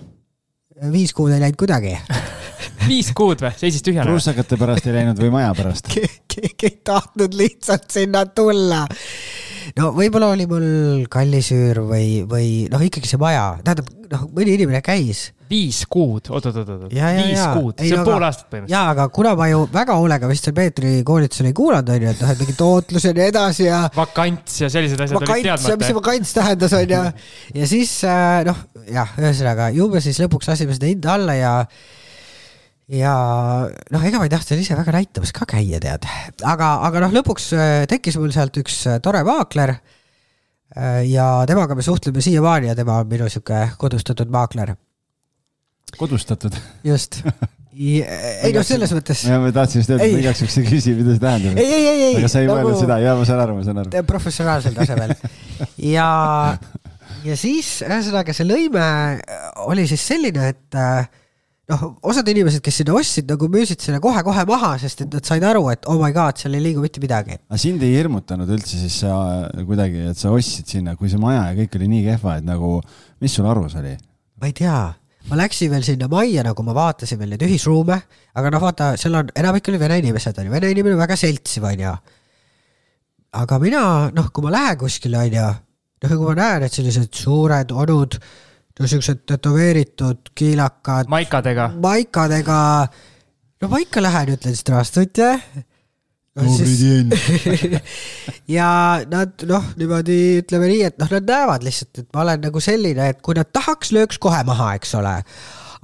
viis kuud ei läinud kuidagi viis kuud või, seisis tühjana? prussakate pärast ei läinud või maja pärast Ke? keegi ei tahtnud lihtsalt sinna tulla. no võib-olla oli mul kallis üür või, või noh, ikkagi see maja, tähendab, noh, mõni inimene käis viis kuud oot,, oot-oot-oot, viis ja. kuud, see on no, pool aastat põhimõtteliselt. jaa, aga kuna ma ju väga hoolega vist seal Peetri koolitusel ei kuulanud, onju, et noh, et mingi tootlus ja nii edasi ja. vakants ja sellised asjad vakants olid teadmata. mis see vakants tähendas, onju. ja siis äh, noh, jah, ühesõnaga ju me siis lõpuks lasime seda hinda alla ja ja noh, ega ma ei tahtnud ise väga näitamas ka käia, tead, aga, aga noh, lõpuks äh, tekkis mul sealt üks äh, tore maakler. ja temaga me suhtleme siiamaani ja tema on minu sihuke kodustatud maakler kodustatud. just ei noh, selles mõttes. ja ma tahtsin just öelda, et igaks juhuks ei küsi, mida see tähendab. ei, ei, ei, ei. aga sa ei nagu... mõelnud seda, ja ma saan aru, ma saan aru. professionaalsel tasemel ja, ja siis ühesõnaga see lõime oli siis selline, et äh, noh, osad inimesed, kes sinna ostsid, nagu müüsid selle kohe-kohe maha, sest et nad said aru, et oh my god, seal ei liigu mitte midagi. aga sind ei hirmutanud üldse siis sa kuidagi, et sa ostsid sinna, kui see maja ja kõik oli nii kehva, et nagu, mis sul arus oli? ma ei tea ma läksin veel sinna majja, nagu ma vaatasin veel neid ühisruume, aga noh, vaata, seal on, enamik oli vene inimesed, on ju, vene inimene väga seltsiv, on ju. aga mina, noh, kui ma lähen kuskile, on ju, noh, kui ma näen, et sellised suured onud, no siuksed tätoveeritud kiilakad. maikadega. maikadega, no ma ikka lähen, ütlen zdravstutje no, siis... ja nad noh, niimoodi ütleme nii, et noh, nad näevad lihtsalt, et ma olen nagu selline, et kui nad tahaks, lööks kohe maha, eks ole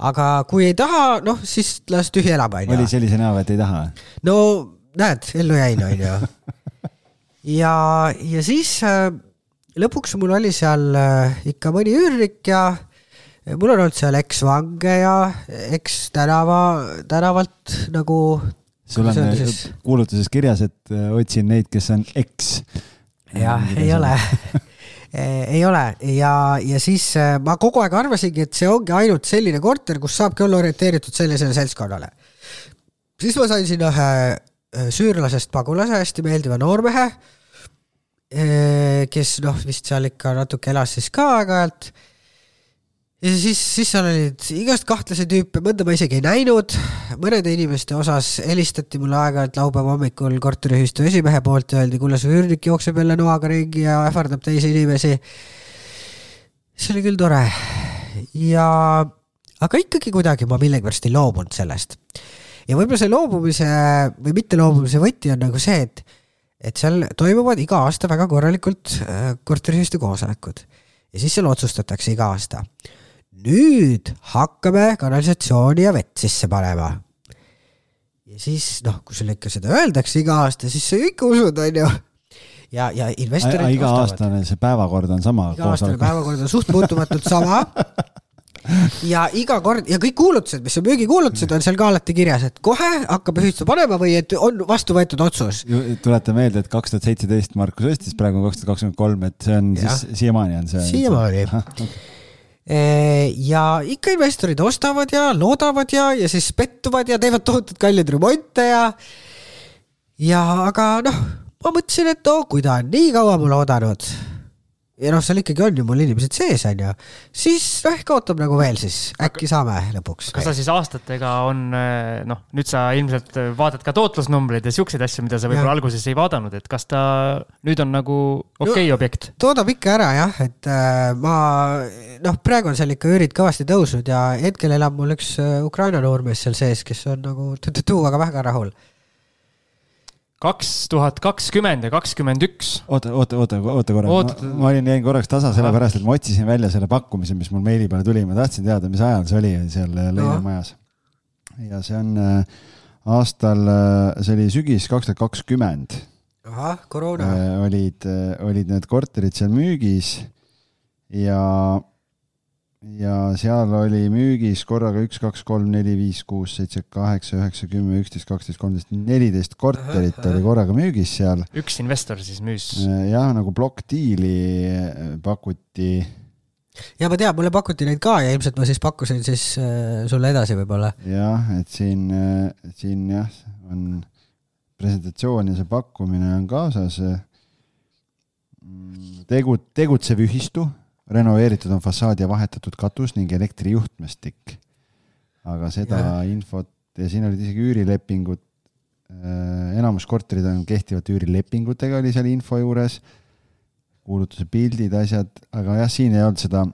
aga kui ei taha, noh siis las tühi elab, onju. oli sellise näoga, et ei taha? no näed, ellu jäin, onju. ja, ja siis äh, lõpuks mul oli seal äh, ikka mõni üürnik ja mul on olnud seal eksvange ja ekstänava, tänavalt nagu. Sul on kuulutuses kirjas, et äh, otsin neid, kes on eks. jah, ei ole ei ole ja, ja siis ma kogu aeg arvasingi, et see ongi ainult selline korter, kus saabki olla orienteeritud sellisele seltskonnale. siis ma sain sinna ühe süürlasest pagulase, hästi meeldiva noormehe kes noh, vist seal ikka natuke elas siis ka aeg-ajalt. Ja siis, siis seal olid igast kahtlasi tüüpe, mõnda ma isegi ei näinud, mõnede inimeste osas helistati mulle aeg-ajalt laupäeva hommikul korteriühistu esimehe poolt öeldi, kuule, su üürnik jookseb jälle noaga ringi ja ähvardab teisi inimesi. see oli küll tore ja, aga ikkagi kuidagi ma millegipärast ei loobunud sellest. ja võib-olla see loobumise või mitte loobumise võti on nagu see, et et seal toimuvad iga aasta väga korralikult äh, korteriühistu koosolekud ja siis seal otsustatakse iga aasta. Nüüd hakkame kanalisatsiooni ja vett sisse panema. ja siis noh, kui sulle ikka seda öeldakse iga aasta, siis sa ju ikka usud, onju ja, ja investorid. iga-aastane see päevakord on sama. iga-aastane päevakord on suht muutumatult sama ja iga kord ja kõik kuulutused, mis on müügikuulutused, on seal ka alati kirjas, et kohe hakkab ühistu panema või et on vastu võetud otsus. tuleta meelde, et kaks tuhat seitseteist Markus ostis, praegu on kaks tuhat kakskümmend kolm, et see on ja. siis siiamaani on see. siiamaani ja ikka investorid ostavad ja loodavad ja, ja siis pettuvad ja teevad tohutult kalleid remonte ja, ja aga noh, ma mõtlesin, et no kui ta on nii kaua mul oodanud ja noh, seal ikkagi on ju mul inimesed sees, on ju, siis noh, ehk ootab nagu veel siis, äkki saame lõpuks. kas sa siis aastatega on, eh, noh, nüüd sa ilmselt vaatad ka tootlusnumbreid ja siukseid asju, mida sa võib-olla alguses ei vaadanud, et kas ta nüüd on nagu okei okay no, objekt? toodab ikka ära jah, et äh, ma noh, praegu on seal ikka üürid kõvasti tõusnud ja hetkel elab mul üks Ukraina noormees seal sees, kes on nagu tu-tu-tu, aga väga rahul kaks tuhat kakskümmend ja kakskümmend üks. oota, oota, oota, oota korra, ma, ma olin, jäin korraks tasa sellepärast, et ma otsisin välja selle pakkumise, mis mul meili peale tuli, ma tahtsin teada, mis ajal see oli seal Leinemajas no.. ja see on äh, aastal, äh, see oli sügis kaks tuhat kakskümmend. ahah, koroona. Äh, olid, olid need korterid seal müügis ja ja seal oli müügis korraga üks, kaks, kolm, neli, viis, kuus, seitse, kaheksa, üheksa, kümme, üksteist, kaksteist, kolmteist, neliteist korterit oli korraga müügis seal. üks investor siis müüs? Äh, jah, nagu plokkdiili äh, pakuti. ja ma tean, mulle pakuti neid ka ja ilmselt ma siis pakkusin siis äh, sulle edasi võib-olla. jah, et siin siin jah, on presentatsioon ja see pakkumine on kaasas. Mm, tegu, tegutsev ühistu renoveeritud on fassaad ja vahetatud katus ning elektrijuhtmestik. aga seda ja. infot ja siin olid isegi üürilepingud. Äh, enamus korterid on kehtivate üürilepingutega oli seal info juures. kuulutuse pildid, asjad, aga jah, siin ei olnud seda,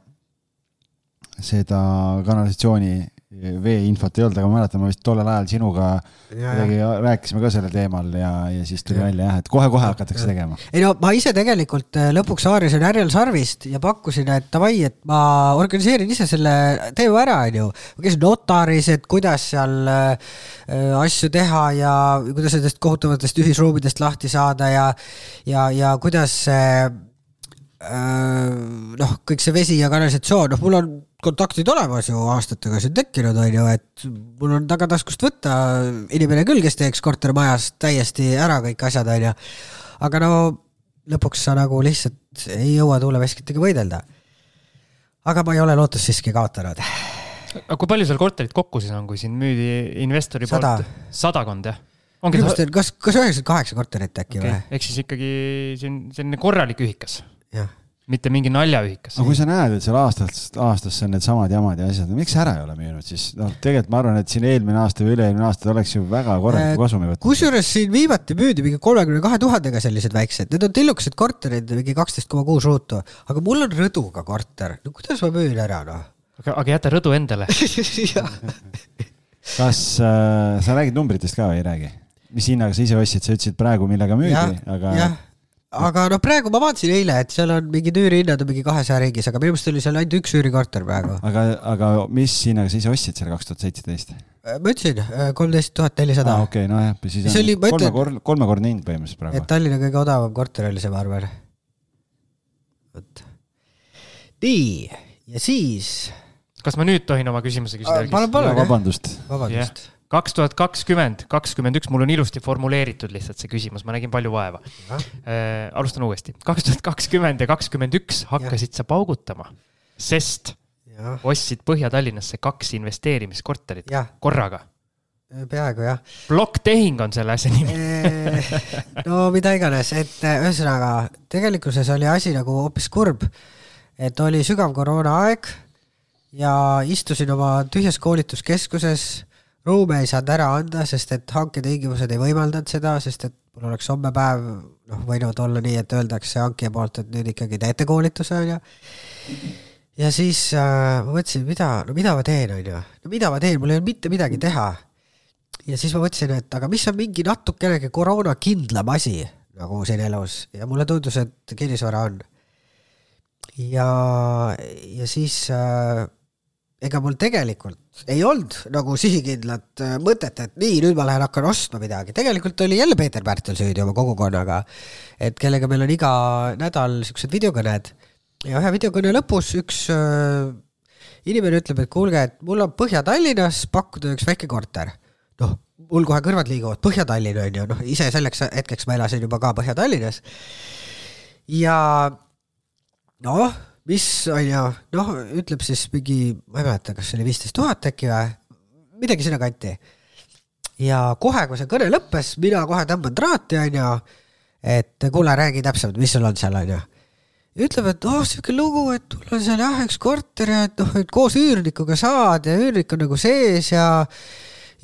seda kanalisatsiooni veeinfot ei olnud, aga ma mäletan, ma vist tollel ajal sinuga kuidagi rääkisime ka sellel teemal ja, ja siis tuli ja. välja jah, et kohe-kohe hakatakse ja. tegema. ei no ma ise tegelikult äh, lõpuks haarisin härjal sarvist ja pakkusin, et davai, et ma organiseerin ise selle, teeme ära, onju. ma käisin notaris, et kuidas seal äh, asju teha ja kuidas nendest kohutavatest ühisruumidest lahti saada ja, ja, ja kuidas äh, noh, kõik see vesi ja kanalisatsioon, noh, mul on kontaktid olemas ju aastatega siin tekkinud, on ju, et mul on tagataskust võtta inimene küll, kes teeks kortermajas täiesti ära kõik asjad, on ju. aga no lõpuks sa nagu lihtsalt ei jõua tuuleveskitega võidelda. aga ma ei ole lootust siiski kaotanud. aga kui palju seal korterit kokku siis on, kui siin müüdi investori Sada. poolt? sadakond, jah? ongi ta... kas, kas üheksakümmend kaheksa korterit äkki okay. või? ehk siis ikkagi on selline korralik ühikas. jah mitte mingi naljaühikas. aga kui sa näed, et seal aastast aastasse on needsamad jamad ja asjad, miks ära ei ole müünud, siis noh, tegelikult ma arvan, et siin eelmine aasta või üle-eelmine aasta oleks ju väga korralikku äh, kasumi võtnud. kusjuures siin viimati müüdi mingi kolmekümne kahe tuhandega sellised väiksed, need on tillukesed korterid, mingi kaksteist koma kuus ruutu, aga mul on rõduga korter, no kuidas ma müün ära noh? aga, aga jäta rõdu endale kas äh, sa räägid numbritest ka või ei räägi? mis hinnaga sa ise ostsid, sa ütlesid praegu, millega müüdi, aga. jah, aga noh, praegu ma vaatasin eile, et seal on mingid üürihinnad on mingi kahesaja ringis, aga minu meelest oli seal ainult üks üürikorter praegu. aga, aga mis hinnaga sa ise ostsid selle kaks tuhat seitseteist? ma ütlesin, kolmteist tuhat nelisada. okei, nojah, siis on oli, kolmekordne, kolmekordne hind põhimõtteliselt praegu. et Tallinna kõige odavam korter oli see, ma arvan. vot. nii, ja siis. kas ma nüüd tohin oma küsimuse küsida? palun, palun. vabandust. vabandust yeah kaks tuhat kakskümmend, kakskümmend üks, mul on ilusti formuleeritud lihtsalt see küsimus, ma nägin palju vaeva äh,. alustan uuesti, kaks tuhat kakskümmend ja kakskümmend üks hakkasid ja. sa paugutama, sest ja. ostsid Põhja-Tallinnasse kaks investeerimiskorterit ja. korraga. Äh, peaaegu jah. plokktehing on selle asja nimi äh, no mida iganes, et äh, ühesõnaga tegelikkuses oli asi nagu hoopis kurb, et oli sügav koroonaaeg ja istusin oma tühjas koolituskeskuses ruume ei saanud ära anda, sest et hanketingimused ei võimaldanud seda, sest et mul oleks homme päev noh, võinud olla nii, et öeldakse hankija poolt, et nüüd ikkagi teete koolituse, onju. ja siis äh, ma mõtlesin, mida, no mida ma teen, onju, no mida ma teen, mul ei olnud mitte midagi teha. ja siis ma mõtlesin, et aga mis on mingi natukenegi koroonakindlam asi nagu siin elus ja mulle tundus, et kinnisvara on. ja, ja siis äh, ega mul tegelikult ei olnud nagu sihikindlat äh, mõtet, et nii, nüüd ma lähen hakkan ostma midagi, tegelikult oli jälle Peeter Pärtel süüdi oma kogukonnaga. et kellega meil on iga nädal siuksed videokõned ja ühe videokõne lõpus üks äh, inimene ütleb, et kuulge, et mul on Põhja-Tallinnas pakkuda üks väike korter. noh, mul kohe kõrvad liiguvad, Põhja-Tallinn on ju, noh ise selleks hetkeks ma elasin juba ka Põhja-Tallinnas. ja noh mis on ju, noh, ütleb siis mingi, ma ei mäleta, kas see oli viisteist tuhat äkki või, midagi sinnakanti. ja kohe, kui see kõne lõppes, mina kohe tõmban traati, on ju, et kuule, räägi täpsemalt, mis sul on seal, on ju. ütleb, et oh, sihuke lugu, et mul on seal jah, üks korter ja et noh, et koos üürnikuga saad ja üürnik on nagu sees ja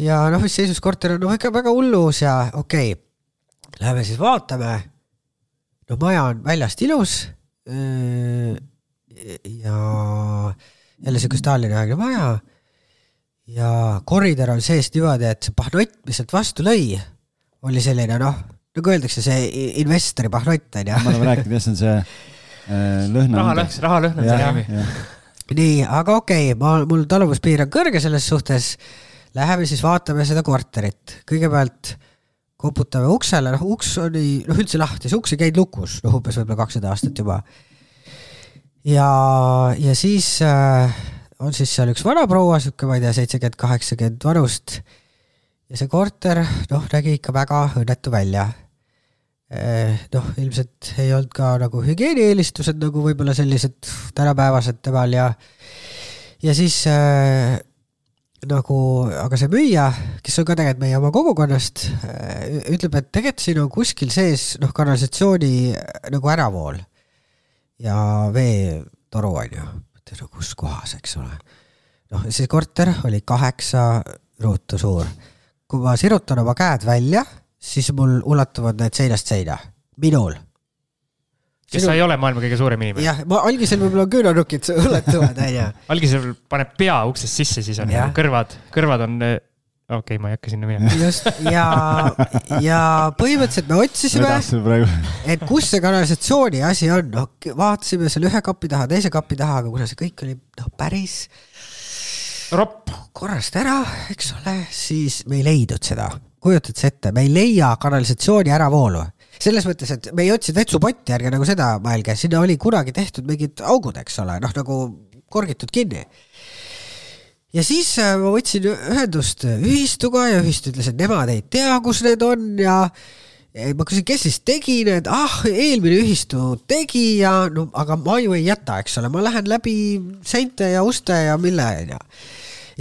ja noh, mis seisus korter on, noh ikka väga hullus ja okei okay.. Läheme siis vaatame. no maja on väljast ilus ja jälle siukest Tallinna-aegne maja. ja koridor on seest niimoodi, et see pahnott, mis sealt vastu lõi, oli selline noh, nagu öeldakse, see investori pahnott on ju. me oleme rääkinud, jah, see on see äh, lõhna. rahalõhn, rahalõhn on see nimi. nii, aga okei okay,, ma, mul taluvuspiir on kõrge selles suhtes. Läheme siis vaatame seda korterit, kõigepealt koputame uksele, noh uks oli noh üldse lahti, see uks ei käinud lukus, noh umbes võib-olla kakssada aastat juba ja, ja siis äh, on siis seal üks vanaproua, sihuke, ma ei tea, seitsekümmend, kaheksakümmend vanust. ja see korter, noh, nägi ikka väga õnnetu välja eh,. noh, ilmselt ei olnud ka nagu hügieenieelistused nagu võib-olla sellised tänapäevased temal ja, ja siis äh, nagu, aga see müüja, kes on ka tegelikult meie oma kogukonnast, äh, ütleb, et tegelikult siin on kuskil sees noh, kanalisatsiooni nagu äravool ja veetoru on ju, no kus kohas, eks ole. noh, see korter oli kaheksa ruutu suur. kui ma sirutan oma käed välja, siis mul ulatuvad need seinast seina, minul kes Sinu... sa ei ole maailma kõige suurem inimene. jah, ma algisel võib-olla küünanukid ulatuvad, onju. algisel paneb pea uksest sisse, siis on ja. kõrvad, kõrvad on okei okay,, ma ei hakka sinna minema. just ja, ja põhimõtteliselt me otsisime, et kus see kanalisatsiooni asi on, noh vaatasime seal ühe kapi taha, teise kapi taha, aga kuna see kõik oli noh, päris ropp korrast ära, eks ole, siis me ei leidnud seda. kujutad sa ette, me ei leia kanalisatsiooni äravoolu selles mõttes, et me ei otsinud vetsupotti, ärge nagu seda mõelge, sinna oli kunagi tehtud mingid augud, eks ole, noh nagu korgitud kinni ja siis äh, ma võtsin ühendust ühistuga ja ühistu ütles, et nemad ei tea, kus need on ja ma küsin, kes siis tegi need, ah, eelmine ühistu tegi ja no aga ma ju ei jäta, eks ole, ma lähen läbi seinte ja uste ja mille onju.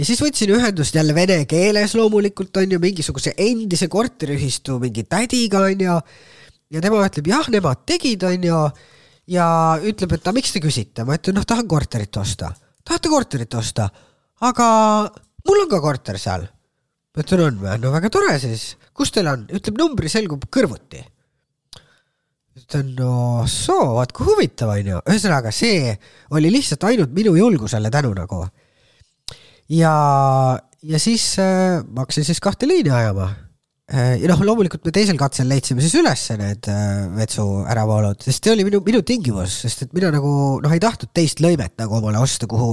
ja siis võtsin ühendust jälle vene keeles loomulikult onju, mingisuguse endise korteriühistu mingi tädiga onju. ja tema ütleb jah, nemad tegid onju ja ütleb, et aga miks te küsite, ma ütlen, noh, tahan korterit osta. tahate korterit osta? Aga mul on ka korter seal. ma ütlen, on või? no väga tore siis. kus teil on? ütleb, numbri selgub kõrvuti. ütlen, no soo, vaat kui huvitav on ju. ühesõnaga, see oli lihtsalt ainult minu julgusele tänu nagu. ja, ja siis äh, ma hakkasin siis kahte liini ajama. Äh, ja noh, loomulikult me teisel katsel leidsime siis üles need äh, vetsu äravoolud, sest see oli minu, minu tingimus, sest et mina nagu noh, ei tahtnud teist lõimet nagu omale osta, kuhu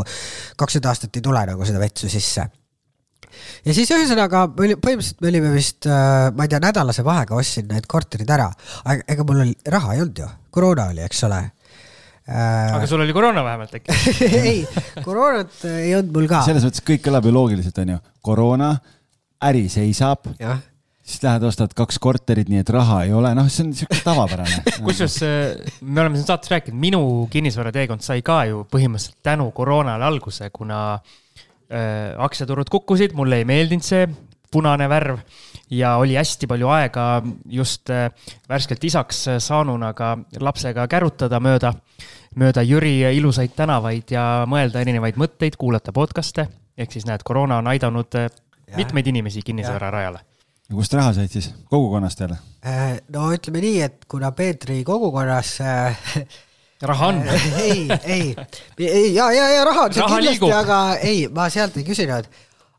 kakskümmend aastat ei tule nagu seda vetsu sisse ja siis ühesõnaga me oli, põhimõtteliselt me olime vist, ma ei tea, nädalase vahega ostsin need korterid ära, aga ega mul oli, raha ei olnud ju, koroona oli, eks ole Äh, aga sul oli koroona vähemalt äkki ei, koroonat ei olnud mul ka. selles mõttes kõik kõlab ju loogiliselt, onju. koroona, äri seisab. Siis lähed, ostad kaks korterit, nii et raha ei ole, noh, see on siuke tavapärane kusjuures äh, me oleme siin saates rääkinud, minu kinnisvarateekond sai ka ju põhimõtteliselt tänu koroonale alguse, kuna äh, aktsiaturud kukkusid, mulle ei meeldinud see punane värv ja oli hästi palju aega just äh, värskelt isaks saanuna ka lapsega kärutada mööda, mööda Jüri ilusaid tänavaid ja mõelda erinevaid mõtteid, kuulata podcast'e. ehk siis näed, koroona on aidanud äh, mitmeid inimesi kinnisvararajale. Ja kust raha said siis, kogukonnast jälle? Äh, no ütleme nii, et kuna Peetri kogukonnas raha on ei, ei, ei, ja, ja, ja raha on seal kindlasti, aga ei, ma sealt ei küsinud.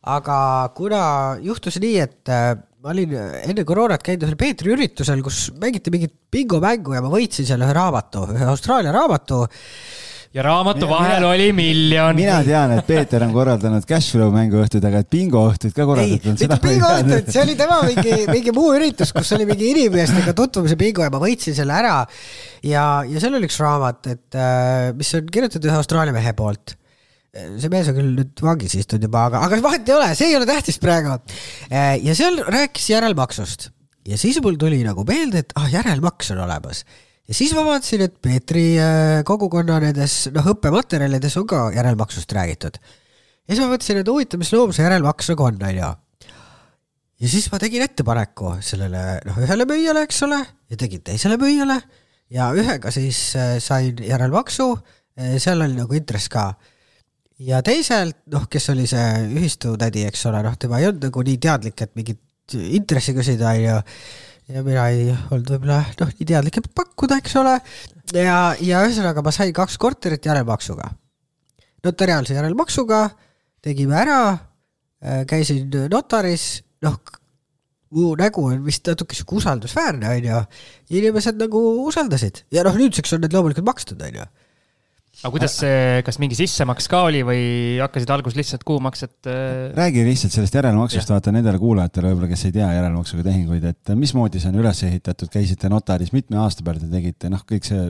aga kuna juhtus nii, et ma olin enne koroonat käinud ühel Peetri üritusel, kus mängiti mingit bingomängu ja ma võitsin seal ühe raamatu, ühe Austraalia raamatu ja raamatu vahel mina, oli miljon. mina tean, et Peeter on korraldanud cashflow mänguõhtuid, aga et bingoõhtuid ka korraldatud. ei, mitte bingoõhtuid, see oli tema mingi, mingi muu üritus, kus oli mingi inimestega tutvumise bingo ja ma võitsin selle ära. ja, ja seal oli üks raamat, et äh, mis on kirjutatud ühe Austraalia mehe poolt see mees on küll nüüd vangis istunud juba, aga, aga vahet ei ole, see ei ole tähtis praegu. Äh, ja seal rääkis järelmaksust ja siis mul tuli nagu meelde, et ah, järelmaks on olemas. Ja siis ma vaatasin, et Peetri äh, kogukonna nendes noh, õppematerjalides on ka järelmaksust räägitud. ja siis ma mõtlesin, et huvitav, mis loom see järelmaks nagu on, onju. ja siis ma tegin ettepaneku sellele noh, ühele müüjale, eks ole, ja tegin teisele müüjale ja ühega siis äh, sain järelmaksu, seal oli nagu intress ka ja teisalt, noh, kes oli see ühistutädi, eks ole, noh, tema ei olnud nagu nii teadlik, et mingit intressi küsida, onju. Ja mina ei olnud võib-olla, noh, nii teadlik, et pakkuda, eks ole. ja, ja ühesõnaga ma sain kaks korterit järelmaksuga. notariaalse järelmaksuga tegime ära, äh, käisin notaris, noh, mu nägu on vist natuke sihuke usaldusväärne, onju. inimesed nagu usaldasid ja noh, nüüdseks on need loomulikult makstud, onju aga kuidas see, kas mingi sissemaks ka oli või hakkasid alguses lihtsalt kuumaksed? Äh? räägi lihtsalt sellest järelmaksust, vaata nendele kuulajatele võib-olla, kes ei tea järelmaksuga tehinguid, et mismoodi see on üles ehitatud, käisite notaris, mitme aasta peale te tegite, noh, kõik see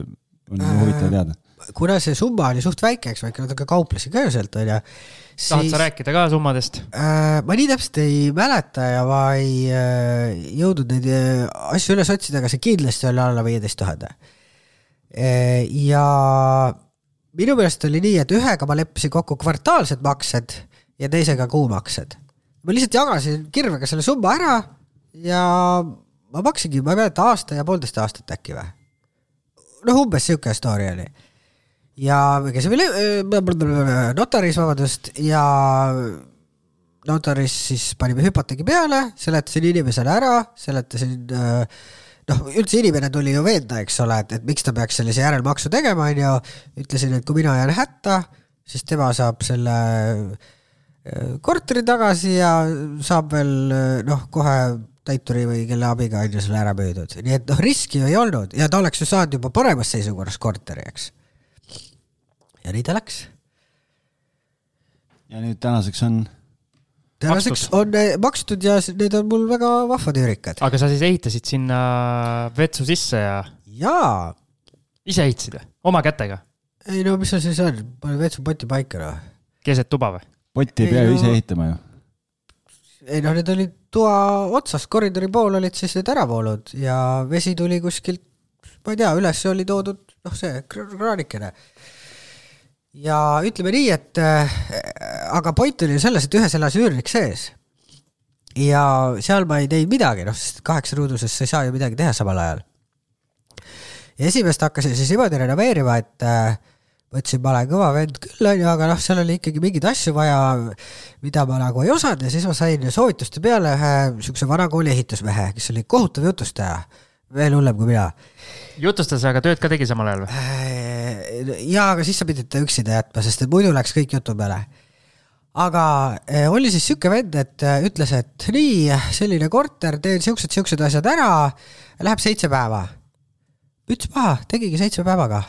on äh, huvitav teada. kuna see summa oli suht väike, eks ma ikka natuke kauplesin ka ju sealt, onju. tahad sa rääkida ka summadest äh,? ma nii täpselt ei mäleta ja ma ei äh, jõudnud neid äh, asju üles otsida, aga see kindlasti oli alla viieteist tuhande. ja minu meelest oli nii, et ühega ma leppisin kokku kvartaalsed maksed ja teisega kuumaksed. ma lihtsalt jagasin kirvega selle summa ära ja ma maksingi, ma ei mäleta, aasta ja poolteist aastat äkki või. noh, umbes sihuke story oli. ja me käisime notaris, vabandust, ja notaris siis panime hüpoteegi peale, seletasin inimesele ära, seletasin äh, noh, üldse inimene tuli ju veenda, eks ole, et, et miks ta peaks sellise järelmaksu tegema, onju. ütlesin, et kui mina jään hätta, siis tema saab selle äh, korteri tagasi ja saab veel noh, kohe täituri või kelle abiga on ju selle ära müüdud, nii et noh, riski ju ei olnud ja ta oleks ju saanud juba paremas seisukorras korteri, eks. ja nii ta läks. ja nüüd tänaseks on tänaseks on makstud ja need on mul väga vahvad üürikad. aga sa siis ehitasid sinna vetsu sisse ja? jaa. ise ehitasid või, oma kätega? ei no mis seal siis on, pane vetsupoti paika noh. keset tuba või? potti ei pea ju ise ehitama ju. ei noh, need olid toa otsas, koridori pool olid siis need äravoolud ja vesi tuli kuskilt, ma ei tea, üles oli toodud noh, see kraanikene ja ütleme nii, et äh, aga point oli selles, et ühes elas üürnik sees. ja seal ma ei teinud midagi, noh, sest kaheksa ruuduses sa ei saa ju midagi teha samal ajal. ja esimest hakkasin siis niimoodi renoveerima, et äh, mõtlesin, ma olen kõva vend küll, onju, aga noh, seal oli ikkagi mingeid asju vaja, mida ma nagu ei osanud ja siis ma sain soovituste peale ühe niisuguse vanakooli ehitusmehe, kes oli kohutav jutustaja, veel hullem kui mina. jutustas, aga tööd ka tegi samal ajal või? Äh, jaa, aga siis sa pidid ta üksinda jätma, sest et muidu läks kõik jutu peale. aga eh, oli siis sihuke vend, et eh, ütles, et nii, selline korter, teen siuksed, siuksed asjad ära, läheb seitse päeva. müts maha, tegigi seitsme päevaga.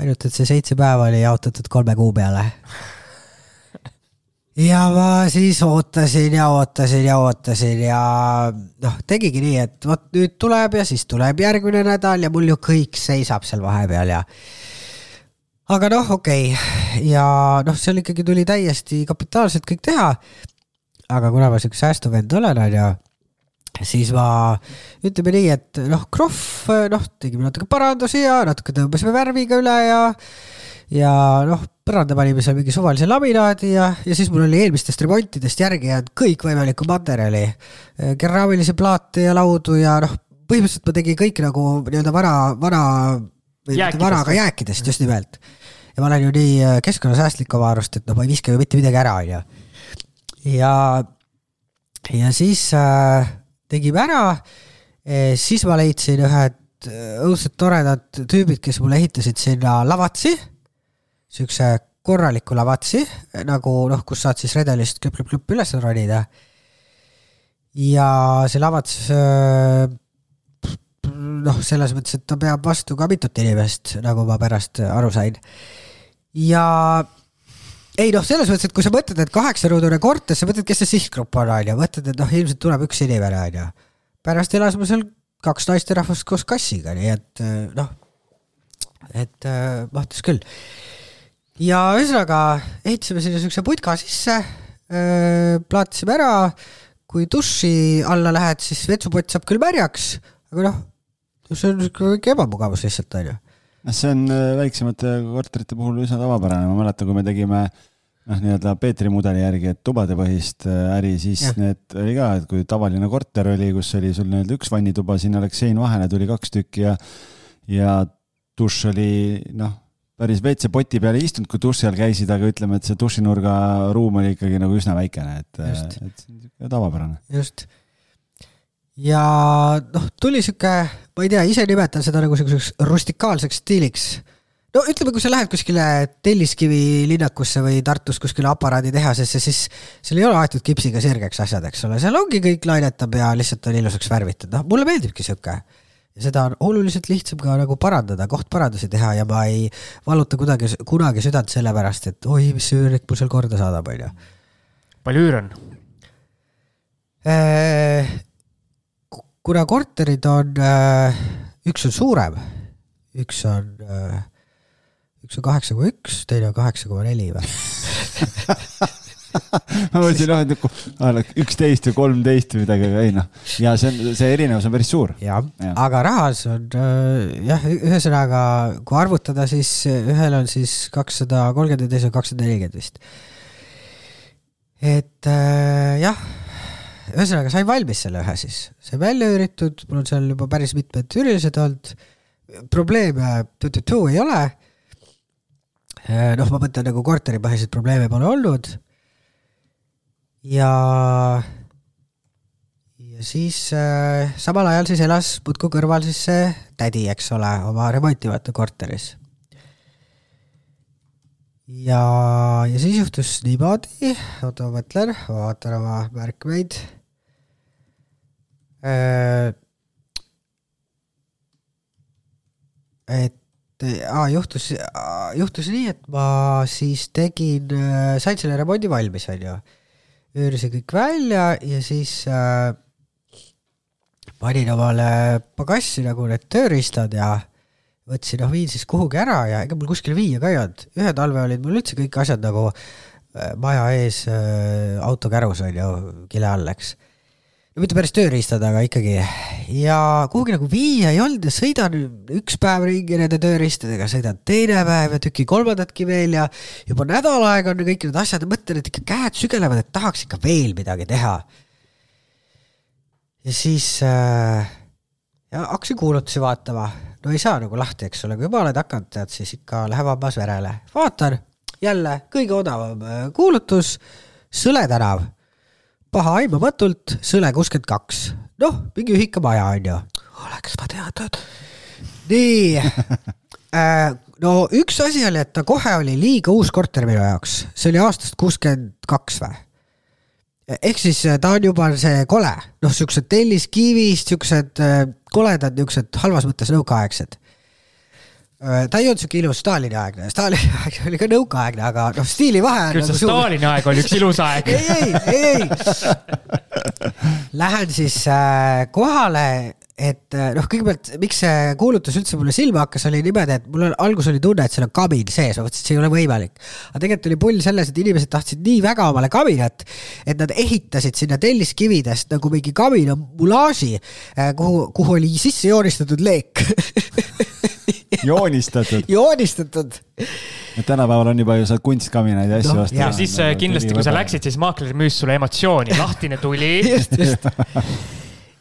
ainult, et see seitse päeva oli jaotatud kolme kuu peale. Ja ma siis ootasin ja ootasin ja ootasin ja noh, tegigi nii, et vot nüüd tuleb ja siis tuleb järgmine nädal ja mul ju kõik seisab seal vahepeal ja aga noh, okei okay. ja noh, seal ikkagi tuli täiesti kapitaalselt kõik teha. aga kuna ma siuke säästuvend olen, onju, siis ma ütleme nii, et noh, Krohv, noh, tegime natuke parandusi ja natuke tõmbasime värviga üle ja ja noh, põranda panime seal mingi suvalise laminaadi ja, ja siis mul oli eelmistest remontidest järgi jäänud kõikvõimalikku materjali. keraamilisi plaate ja laudu ja noh, põhimõtteliselt ma tegin kõik nagu nii-öelda vana, vana või mitte vana, aga jääkidest just nimelt ja ma olen ju nii keskkonnasäästlik oma arust, et noh, ma ei viska ju mitte midagi ära, onju. ja, ja siis äh, tegime ära e,, siis ma leidsin ühed äh, õudselt toredad tüübid, kes mulle ehitasid sinna lavatsi, siukse korraliku lavatsi, nagu noh, kus saad siis redelist klõpp-klõpp-klõpp üles ronida. ja see lavats äh, noh, selles mõttes, et ta peab vastu ka mitut inimest, nagu ma pärast aru sain ja ei noh, selles mõttes, et kui sa mõtled, et kaheksaruudune korter, sa mõtled, kes see sihtgrupp on, onju, mõtled, et noh, ilmselt tuleb üks inimene, onju. pärast elas mul seal kaks naisterahvast koos kassiga, nii et eh, noh, et äh, mahtus küll. Ja ühesõnaga ehitasime sinna siukse putka sisse plaatisime ära, kui duši alla lähed, siis vetsupott saab küll märjaks, aga noh, see on siuke ebamugavus lihtsalt, onju. Noh, see on väiksemate korterite puhul üsna tavapärane, ma mäletan, kui me tegime noh, nii-öelda Peetri mudeli järgi, et tubadepõhist äri, siis ja. need oli ka, et kui tavaline korter oli, kus oli sul nii-öelda üks vannituba, sinna läks sein vahele, tuli kaks tükki ja ja dušš oli noh, päris WC-poti peal ei istunud, kui duši all käisid, aga ütleme, et see dušinurga ruum oli ikkagi nagu üsna väikene, et, et tavapärane. just ja noh, tuli sihuke, ma ei tea, ise nimetan seda nagu siukseks rustikaalseks stiiliks. no ütleme, kui sa lähed kuskile Telliskivi linnakusse või Tartus kuskile aparaaditehasesse, siis seal ei ole aetud kipsiga sirgeks asjad, eks ole, seal ongi kõik lainetab ja lihtsalt on ilusaks värvitud, noh, mulle meeldibki sihuke ja seda on oluliselt lihtsam ka nagu parandada, kohtparandusi teha ja ma ei valuta kuidagi, kunagi südant selle pärast, et oi, mis see üürnik mul seal korda saadab, onju. palju üür on? Äh, kuna korterid on, äh, üks on suurem, üks on, äh, üks on kaheksa koma üks, teine on kaheksa koma neli või ma mõtlesin, noh, et nagu üksteist või kolmteist või midagi, aga ei noh. ja see on, see erinevus on päris suur. jah ja., aga rahas on äh, jah, ühesõnaga, kui arvutada, siis ühel on siis kakssada kolmkümmend ja teisel kakssada nelikümmend vist. et jah ühesõnaga sain valmis selle ühe siis, sai välja üüritud, mul on seal juba päris mitmed üürilised olnud. probleeme tu-tu-tu ei ole. Äh, noh, ma mõtlen nagu korteripõhiseid probleeme pole olnud. Ja, ja siis äh, samal ajal siis elas muudkui kõrval siis see tädi, eks ole, oma remontimata korteris ja, ja siis juhtus niimoodi, oota ma mõtlen, ma vaatan oma märkmeid Äh, et aa, juhtus, juhtus nii, et ma siis tegin, äh, sain selle remondi valmis, onju. Üürisin kõik välja ja siis äh, panin omale pagassi nagu need tööriistad ja võtsin, noh, viin siis kuhugi ära ja ega mul kuskile viia ka ei olnud. ühe talve olid mul üldse kõik asjad nagu äh, maja ees äh, autokärus, onju, kile all, eks mitte päris tööriistad, aga ikkagi. ja kuhugi nagu viia ei olnud ja sõidan üks päev ringi nende tööriistadega, sõidan teine päev ja tüki kolmandatki veel ja juba nädal aega on kõik need asjad ja mõtlen, et ikka käed sügelevad, et tahaks ikka veel midagi teha. ja siis äh, ja hakkasin kuulutusi vaatama, no ei saa nagu lahti, eks ole, kui juba oled hakanud, tead, siis ikka läheb hammas verele. vaatan jälle kõige odavam äh, kuulutus, Sõle tänav pahaaimamatult Sõle kuuskümmend kaks. noh, mingi ühikamaja on ju. oleks ma teadnud. nii äh,, no üks asi oli, et ta kohe oli liiga uus korter minu jaoks, see oli aastast kuuskümmend kaks või? ehk siis äh, ta on juba see kole, noh, siuksed telliskivist, siuksed äh, koledad, niuksed halvas mõttes nõukaaegsed. Äh, ta ei olnud siuke ilus Stalini aegne, Stalini aeg oli ka nõukaaegne, aga noh, stiilivahe. küll see nagu Stalini aeg oli üks ilus aeg ei, ei, ei, ei. Lähen siis kohale et eh, noh, kõigepealt, miks see kuulutus üldse mulle silma hakkas, oli niimoodi, et mul on, algus oli tunne, et seal on kabin sees, ma mõtlesin, et see ei ole võimalik. aga tegelikult oli pull selles, et inimesed tahtsid nii väga omale kabinat, et nad ehitasid sinna telliskividest nagu mingi kabina mulaaži, eh, kuhu, kuhu oli sisse joonistatud leek joonistatud joonistatud et tänapäeval on juba ju saad kunstkaminaid ja asju no, osta. ja siis nagu kindlasti, kui sa läksid, siis maakler müüs sulle emotsiooni, lahtine tuli just, just.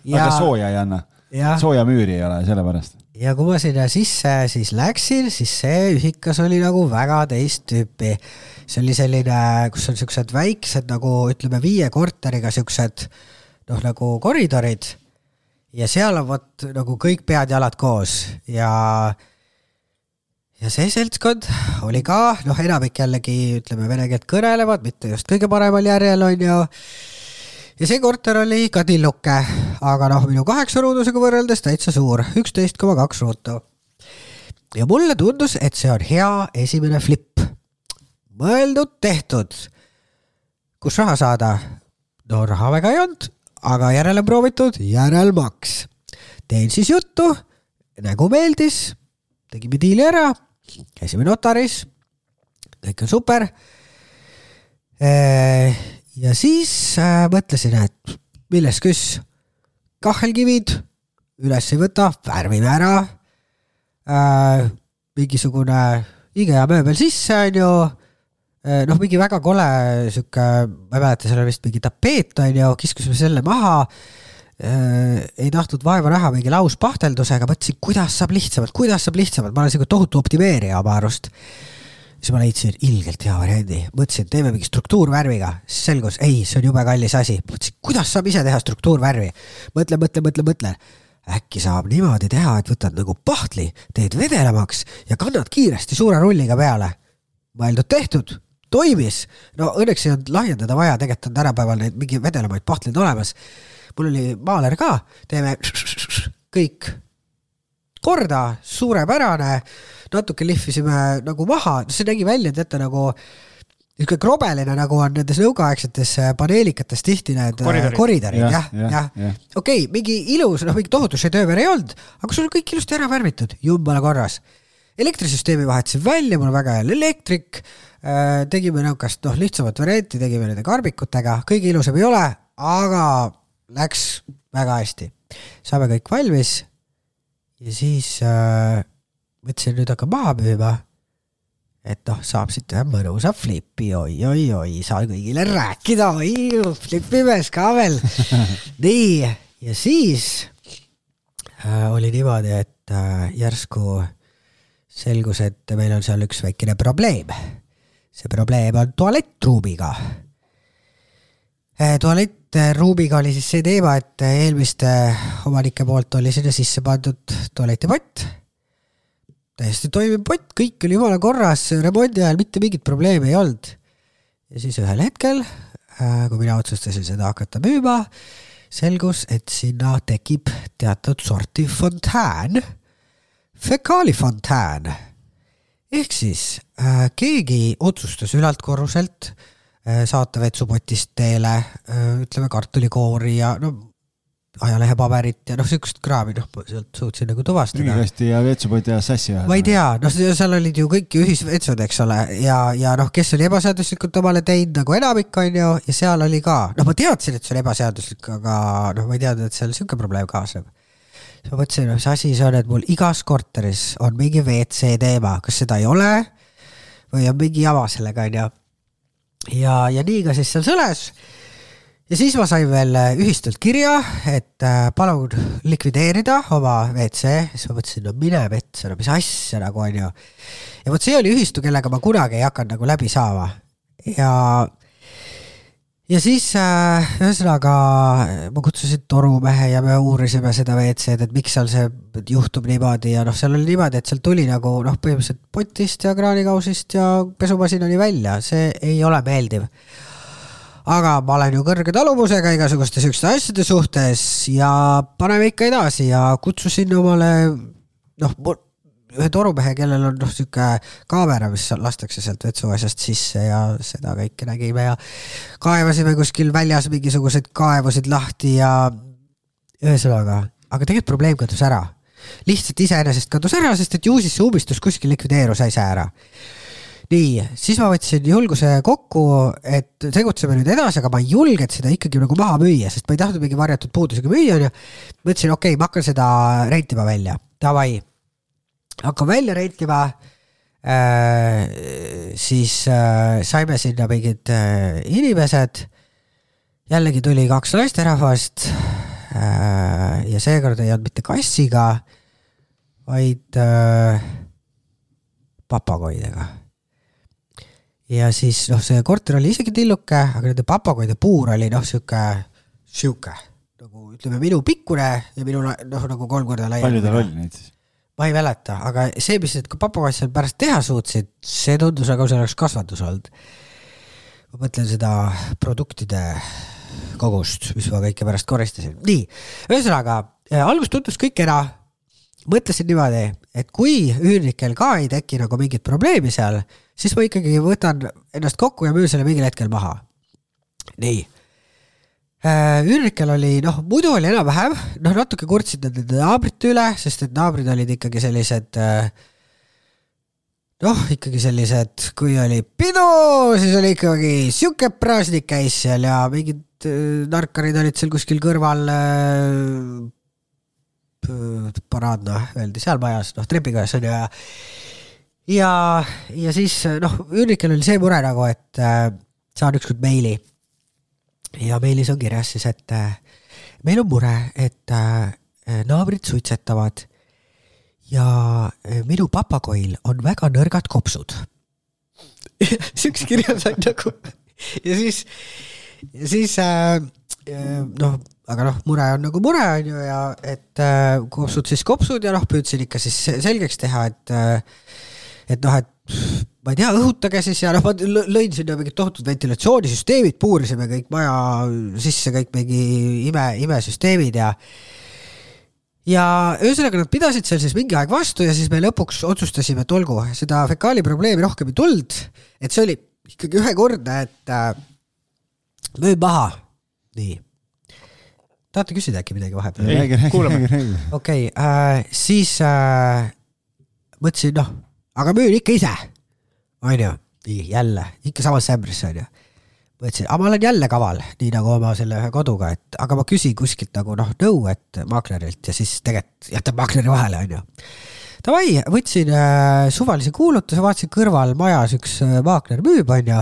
Ja... aga sooja ei anna sooja müüri ei ole, sellepärast. ja kui ma sinna sisse siis läksin, siis see ühikas oli nagu väga teist tüüpi. see oli selline, kus on siuksed väiksed nagu ütleme viie korteriga siuksed noh, nagu koridorid. Ja seal on vot nagu kõik pead-jalad koos ja ja see seltskond oli ka, noh, enamik jällegi ütleme vene keelt kõnelevad, mitte just kõige paremal järjel on ju ja see korter oli ka tilluke, aga noh, minu kaheksa ruudusega võrreldes täitsa suur, üksteist koma kaks ruutu. ja mulle tundus, et see on hea esimene flip. mõeldud-tehtud. kus raha saada? no raha väga ei olnud, aga järele proovitud, järelmaks. teen siis juttu, nägu meeldis, tegime diili ära, käisime notaris, kõik on super. Ja siis äh, mõtlesin, et milles küss, kahelkivid üles ei võta, värvime ära. Äh,. mingisugune IKEA mööbel sisse, on ju äh,. Noh, mingi väga kole sihuke, ma ei mäleta, seal oli vist mingi tapeet, on ju, kiskusime selle maha äh,. ei tahtnud vaeva näha mingi lauspahteldusega, mõtlesin, kuidas saab lihtsamalt, kuidas saab lihtsamalt, ma olen sihuke tohutu optimeerija oma arust siis ma leidsin ilgelt hea variandi, mõtlesin, teeme mingi struktuurvärviga, siis selgus, ei, see on jube kallis asi. mõtlesin, kuidas saab ise teha struktuurvärvi. mõtle, mõtle, mõtle, mõtle. äkki saab niimoodi teha, et võtad nagu pahtli, teed vedelamaks ja kannad kiiresti suure rulliga peale. mõeldud-tehtud, toimis. no õnneks ei olnud lahjendada vaja, tegelikult on tänapäeval neid mingi vedelamaid pahtleid olemas. mul oli maaler ka, teeme kõik korda, suurepärane natuke lihvisime nagu maha, see nägi välja, teate nagu niisugune krobeline, nagu on nendes nõukaaegsetes äh, paneelikates tihti need äh, koridorid, koridorid, jah, jah ja. ja. okei mingi ilus, noh, mingi tohutu šedööver ei olnud, aga sul on kõik ilusti ära värvitud, jumala korras. Elektrisüsteemi vahetasin välja, mul on väga hea elektrik äh,, tegime niisugust, noh, lihtsamat varianti, tegime nende karbikutega, kõige ilusam ei ole, aga läks väga hästi. saame kõik valmis ja siis äh, mõtlesin, nüüd hakkab maha müüma. et noh, saab siit ühe mõnusa flipi oi, oi, oi, saan kõigile rääkida, oi, flipimees ka veel nii, ja siis äh, oli niimoodi, et äh, järsku selgus, et meil on seal üks väikene probleem. see probleem on tualettruumiga äh,. tualettruumiga oli siis see teema, et eelmiste omanike poolt oli sinna sisse pandud tualetipott täiesti toimiv pott, kõik oli jumala korras, remondi ajal mitte mingit probleemi ei olnud. ja siis ühel hetkel, äh, kui mina otsustasin seda hakata müüma, selgus, et sinna tekib teatud sorti fontään, fekaalifontään. ehk siis äh, keegi otsustas ülalt korruselt äh, saata vetsupotist teele äh, ütleme kartulikoori ja no ajalehepaberit ja noh, siukest kraami, noh, sealt suutsin nagu tuvastada. prügikasti ja vetsupoti ja sassi ajada. ma ei tea, noh, seal olid ju kõik ühisvetsud, eks ole, ja, ja noh, kes oli ebaseaduslikult omale teinud nagu enamik, on ju, ja seal oli ka, noh, ma teadsin, et see on ebaseaduslik, aga noh, ma ei teadnud, et seal sihuke probleem kaasneb. Siis ma mõtlesin, mis asi see on, et mul igas korteris on mingi WC teema, kas seda ei ole? Või on mingi jama sellega, on ju. ja, ja nii ka siis seal sõles. Ja siis ma sain veel äh, ühistult kirja, et äh, palun likvideerida oma WC, siis ma mõtlesin, no mine metsa, no mis asja nagu on ju. ja vot see oli ühistu, kellega ma kunagi ei hakanud nagu läbi saama. Ja, ja siis äh, ühesõnaga ma kutsusin torumehe ja me uurisime seda WC-d, et miks seal see juhtub niimoodi ja noh, seal oli niimoodi, et sealt tuli nagu noh, põhimõtteliselt potist ja kraanikausist ja pesumasinani välja, see ei ole meeldiv. aga ma olen ju kõrge taluvusega igasuguste siukeste asjade suhtes ja paneme ikka edasi ja kutsusin omale noh, ühe torumehe, kellel on noh, sihuke kaamera, mis lastakse sealt vetsuasjast sisse ja seda kõike nägime ja kaevasime kuskil väljas mingisuguseid kaevusid lahti ja ühesõnaga, aga tegelikult probleem kadus ära. lihtsalt iseenesest kadus ära, sest et ju siis see umbistus kuskil likvideerus äsja ära nii, siis ma võtsin julguse kokku, et tegutseme nüüd edasi, aga ma ei julgenud seda ikkagi nagu maha müüa, sest ma ei tahtnud mingi varjatud puudusega müüa, onju. mõtlesin, okei okay,, ma hakkan seda rentima välja, davai hakkan välja rentima äh,. siis äh, saime sinna mingid äh, inimesed. jällegi tuli kaks naisterahvast äh,. ja seekord ei olnud mitte kassiga, vaid äh, papagoidega. ja siis noh, see korter oli isegi tilluke, aga nende papagoide puur oli noh, sihuke, sihuke nagu ütleme, minu pikkune ja minu noh, nagu kolm korda laiem. palju tal oli neid siis? Ma ei mäleta, aga see, mis need papagoid seal pärast teha suutsid, see tundus nagu see oleks kasvatus olnud. ma mõtlen seda produktide kogust, mis ma kõike pärast koristasin. nii, ühesõnaga äh, algus tundus kõik kena. mõtlesin niimoodi, et kui üürnikel ka ei teki nagu mingit probleemi seal, siis ma ikkagi võtan ennast kokku ja müün selle mingil hetkel maha. nii Äh, üürnikel oli noh, muidu oli enam-vähem, noh natuke kurtsid nende naabrite üle, sest et naabrid olid ikkagi sellised äh, noh, ikkagi sellised, kui oli pidu, siis oli ikkagi sihuke praasnik käis seal ja mingid äh, narkarid olid seal kuskil kõrval äh,. Paradna öeldi seal majas, noh trepikojas on ju ja. ja, ja siis noh, üürnikel oli see mure nagu, et saan ükskord meili ja meilis on kirjas siis, et äh, meil on mure, et äh, naabrid suitsetavad. Ja äh, minu papagoil on väga nõrgad kopsud. Siukse kirja sain nagu ja siis, ja siis noh, aga noh, mure on nagu mure on ju ja et kopsud siis kopsud ja noh, püüdsin ikka siis selgeks teha, et et noh, et ma ei tea, õhutage siis ja noh, ma lõin sinna mingid tohutud ventilatsioonisüsteemid, puurisime kõik maja sisse kõik mingi ime, imesüsteemid ja ja ühesõnaga nad pidasid seal siis mingi aeg vastu ja siis me lõpuks otsustasime, et olgu, seda fekaali probleemi rohkem ei tulnud, et see oli ikkagi ühekordne, et äh, müün maha, nii. tahate küsida äkki midagi vahepeal? räägi, räägi, räägi, räägi. okei okay, äh,, siis äh, mõtlesin, noh, aga müün ikka ise onju, nii jälle, ikka samas ämbrisse onju. mõtlesin, aga ma olen jälle kaval, nii nagu oma selle ühe koduga, et aga ma küsin kuskilt nagu noh nõu, et maaklerilt ja siis tegelikult jätab maakleri vahele onju. Davai, võtsin äh, suvalise kuulutuse, vaatasin kõrval majas üks äh, maakler müüb onju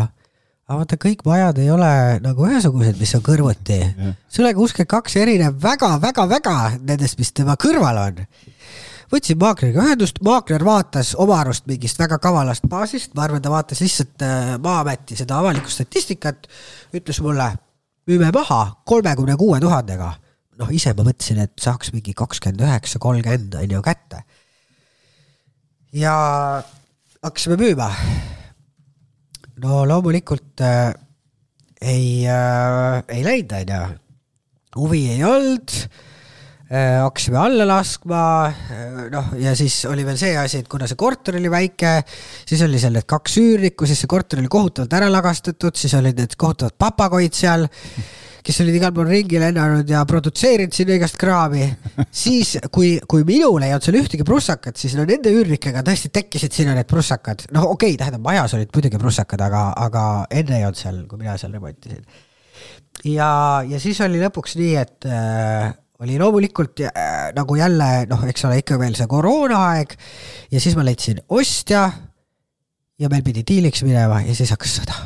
aga vaata, kõik majad ei ole nagu ühesugused, mis on kõrvuti. see oli kuuskümmend kaks erinev väga-väga-väga nendest, mis tema kõrval on võtsin maakleriga ühendust, maakler vaatas oma arust mingist väga kavalast baasist, ma arvan, ta vaatas lihtsalt äh, Maa-ameti seda avalikku statistikat, ütles mulle, müüme maha kolmekümne kuue tuhandega. noh, ise ma mõtlesin, et saaks mingi kakskümmend üheksa, kolmkümmend on ju kätte. ja hakkasime müüma. no loomulikult äh, ei äh,, ei läinud, on ju. huvi ei olnud hakkasime alla laskma, äh, noh, ja siis oli veel see asi, et kuna see korter oli väike, siis oli seal need kaks üürnikku, siis see korter oli kohutavalt ära lagastatud, siis olid need kohutavad papagoid seal, kes olid igal pool ringi lennanud ja produtseerinud sinna igast kraami. siis, kui, kui minul ei olnud seal ühtegi prussakat, siis no nende üürnikega tõesti tekkisid sinna need prussakad. noh, okei okay,, tähendab, majas olid muidugi prussakad, aga, aga enne ei olnud seal, kui mina seal remontisin. ja, ja siis oli lõpuks nii, et äh, oli loomulikult äh, nagu jälle noh, eks ole, ikka veel see koroonaaeg ja siis ma leidsin ostja ja meil pidi diiliks minema ja siis hakkas sõda.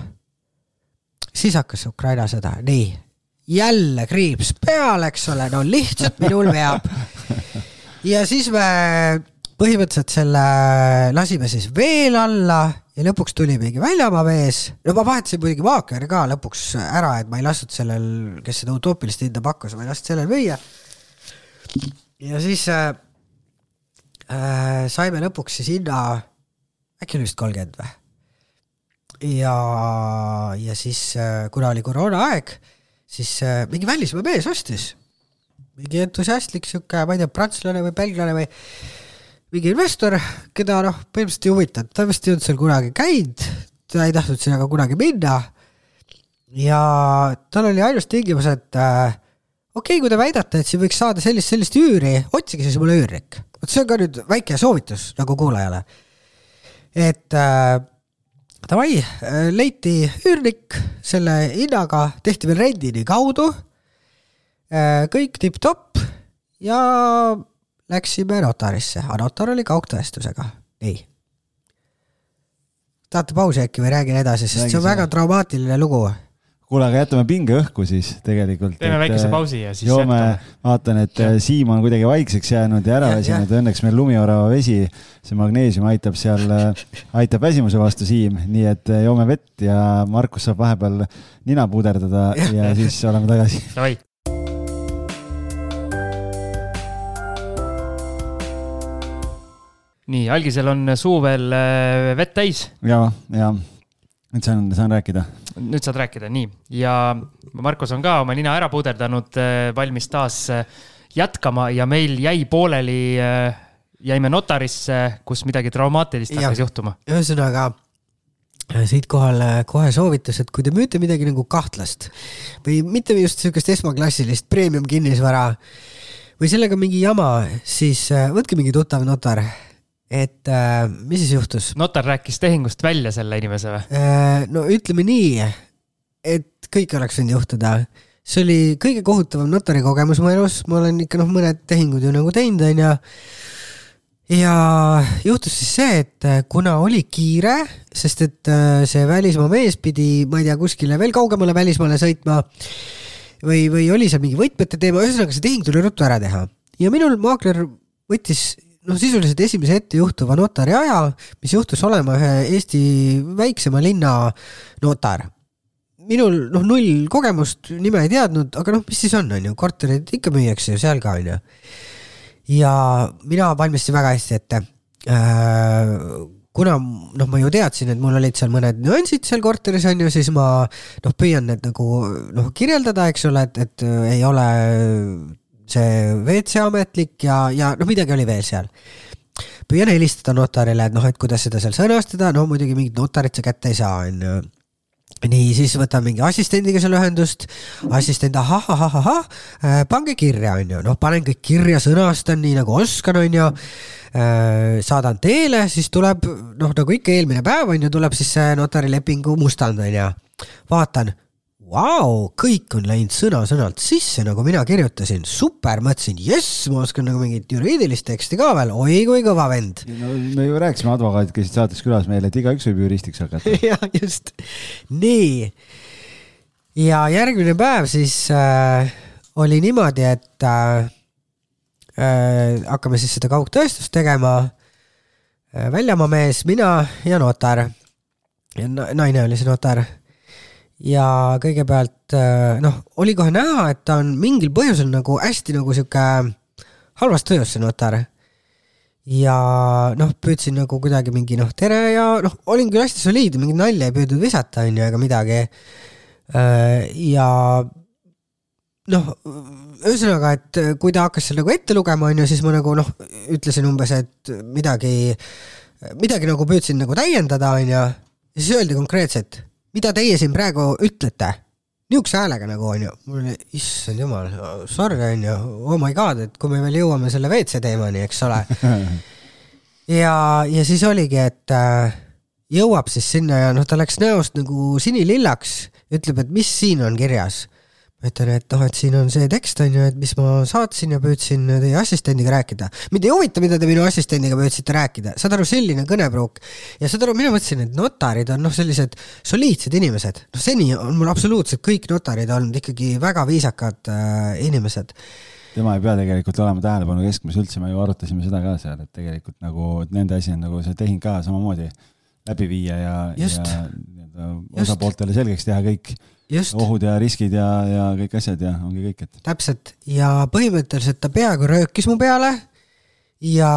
siis hakkas Ukraina sõda, nii, jälle kriips peal, eks ole, no lihtsalt minul veab. ja siis me põhimõtteliselt selle lasime siis veel alla ja lõpuks tuli mingi väljamaa mees, no ma vahetasin muidugi maakleri ka lõpuks ära, et ma ei lasknud sellel, kes seda utoopilist hinda pakkus, ma ei lasknud sellel müüa. Ja siis äh, äh, saime lõpuks siis hinna, äkki oli vist kolmkümmend või? ja, ja siis äh, kuna oli koroonaaeg, siis äh, mingi välismaa mees ostis. mingi entusiastlik sihuke, ma ei tea, prantslane või belglane või mingi investor, keda noh, põhimõtteliselt ei huvitanud, ta vist ei olnud seal kunagi käinud, ta ei tahtnud sinna ka kunagi minna. ja tal oli ainus tingimus, et äh, okei okay,, kui te väidate, et siin võiks saada sellist, sellist üüri, otsige siis mulle üürnik. vot see on ka nüüd väike soovitus nagu kuulajale. et äh, davai, leiti üürnik selle hinnaga, tehti veel rendini kaudu äh,. kõik tipp-topp ja läksime notarisse, aga notar oli kaugtõestusega, nii. tahate pausi äkki või räägin edasi, sest Räägi see on väga traumaatiline lugu kuule, aga jätame pinge õhku siis tegelikult. teeme et, väikese äh, pausi ja siis joome, vaatan, et ja. Äh, Siim on kuidagi vaikseks jäänud ja ära väsinud, õnneks meil lumiorava vesi, see magneesium aitab seal, äh, aitab väsimuse vastu, Siim, nii et joome vett ja Markus saab vahepeal nina puderdada ja, ja siis oleme tagasi. Davai. nii, algisel on suu veel vett täis. ja, ja nüüd saan, saan rääkida. nüüd saad rääkida, nii. ja Markus on ka oma nina ära puderdanud, äh, valmis taas äh, jätkama ja meil jäi pooleli, jäime notarisse, kus midagi traumaatilist hakkas juhtuma. ühesõnaga siitkohal kohe soovitus, et kui te müüte midagi nagu kahtlast või mitte just sihukest esmaklassilist premium kinnisvara või sellega mingi jama, siis võtke mingi tuttav notar et äh, mis siis juhtus? notar rääkis tehingust välja selle inimese või äh,? no ütleme nii, et kõike oleks võinud juhtuda. see oli kõige kohutavam notari kogemus mu elus, ma olen ikka noh, mõned tehingud ju nagu teinud, onju. ja juhtus siis see, et äh, kuna oli kiire, sest et äh, see välismaa mees pidi, ma ei tea, kuskile veel kaugemale välismaale sõitma või, või oli seal mingi võtmete teema, ühesõnaga see tehing tuli ruttu ära teha ja minul maakler võttis noh, sisuliselt esimese ettejuhtuva notari aja, mis juhtus olema ühe Eesti väiksema linna notar. minul noh, null kogemust, nime ei teadnud, aga noh, mis siis on, on ju, korterid ikka müüakse ju seal ka, on ju. ja mina valmistasin väga hästi ette äh, kuna noh, ma ju teadsin, et mul olid seal mõned nüansid seal korteris on ju, siis ma noh, püüan need nagu noh, kirjeldada, eks ole, et, et ei ole see WC ametlik ja, ja noh, midagi oli veel seal. püüan helistada notarile, et noh, et kuidas seda seal sõnastada, no muidugi mingit notarit sa kätte ei saa, on ju nii, siis võtan mingi assistendiga seal ühendust, assistent ahah, ahah, ahah, äh, pange kirja, on ju, noh, panen kõik kirja, sõnastan nii nagu oskan, on ju. Äh, saadan teele, siis tuleb noh, nagu ikka eelmine päev on ju, tuleb siis see notarilepingu mustand on ju. vaatan, Vau, kõik on läinud sõna-sõnalt sisse, nagu mina kirjutasin, super, mõtlesin, jess, ma oskan nagu mingit juriidilist teksti ka veel, oi kui kõva vend no,. me ju rääkisime, advokaadid käisid saates külas meil, et igaüks võib juristiks hakata jah, just, nii. ja järgmine päev siis äh, oli niimoodi, et äh, äh, hakkame siis seda kaugtõestust tegema äh,. väljamaa mees, mina ja notar. ja naine oli see notar ja kõigepealt äh, noh, oli kohe näha, et ta on mingil põhjusel nagu hästi nagu sihuke halvas tujus, see notar. ja noh, püüdsin nagu kuidagi mingi noh, tere ja noh, olin küll hästi soliidne, mingit nalja ei püüdnud visata, on ju, ega midagi. Äh, ja noh, ühesõnaga, et kui ta hakkas seal nagu ette lugema, on ju, siis ma nagu noh, ütlesin umbes, et midagi, midagi nagu püüdsin nagu täiendada, on ju, ja siis öeldi konkreetselt mida teie siin praegu ütlete? niisuguse häälega nagu onju, mul oli, issand jumal, sorry onju, oh my god, et kui me veel jõuame selle WC teemani, eks ole. ja, ja siis oligi, et äh, jõuab siis sinna ja noh, ta läks näost nagu sinilillaks, ütleb, et mis siin on kirjas ütlen, et noh, et siin on see tekst on ju, et mis ma saatsin ja püüdsin teie assistendiga rääkida. mind ei huvita, mida te minu assistendiga püüdsite rääkida, saad aru, selline kõnepruuk. ja saad aru, mina mõtlesin, et notarid on noh, sellised soliidsed inimesed, noh seni on mul absoluutselt kõik notarid olnud ikkagi väga viisakad äh, inimesed. Tema ei pea tegelikult olema tähelepanu keskmes üldse, me ju arutasime seda ka seal, et tegelikult nagu nende asi on nagu see tehing ka samamoodi läbi viia ja, ja nii-öelda osapooltele selgeks teha kõik ohud ja riskid ja, ja kõik asjad ja ongi kõik, et täpselt ja põhimõtteliselt ta peaaegu röökis mu peale ja,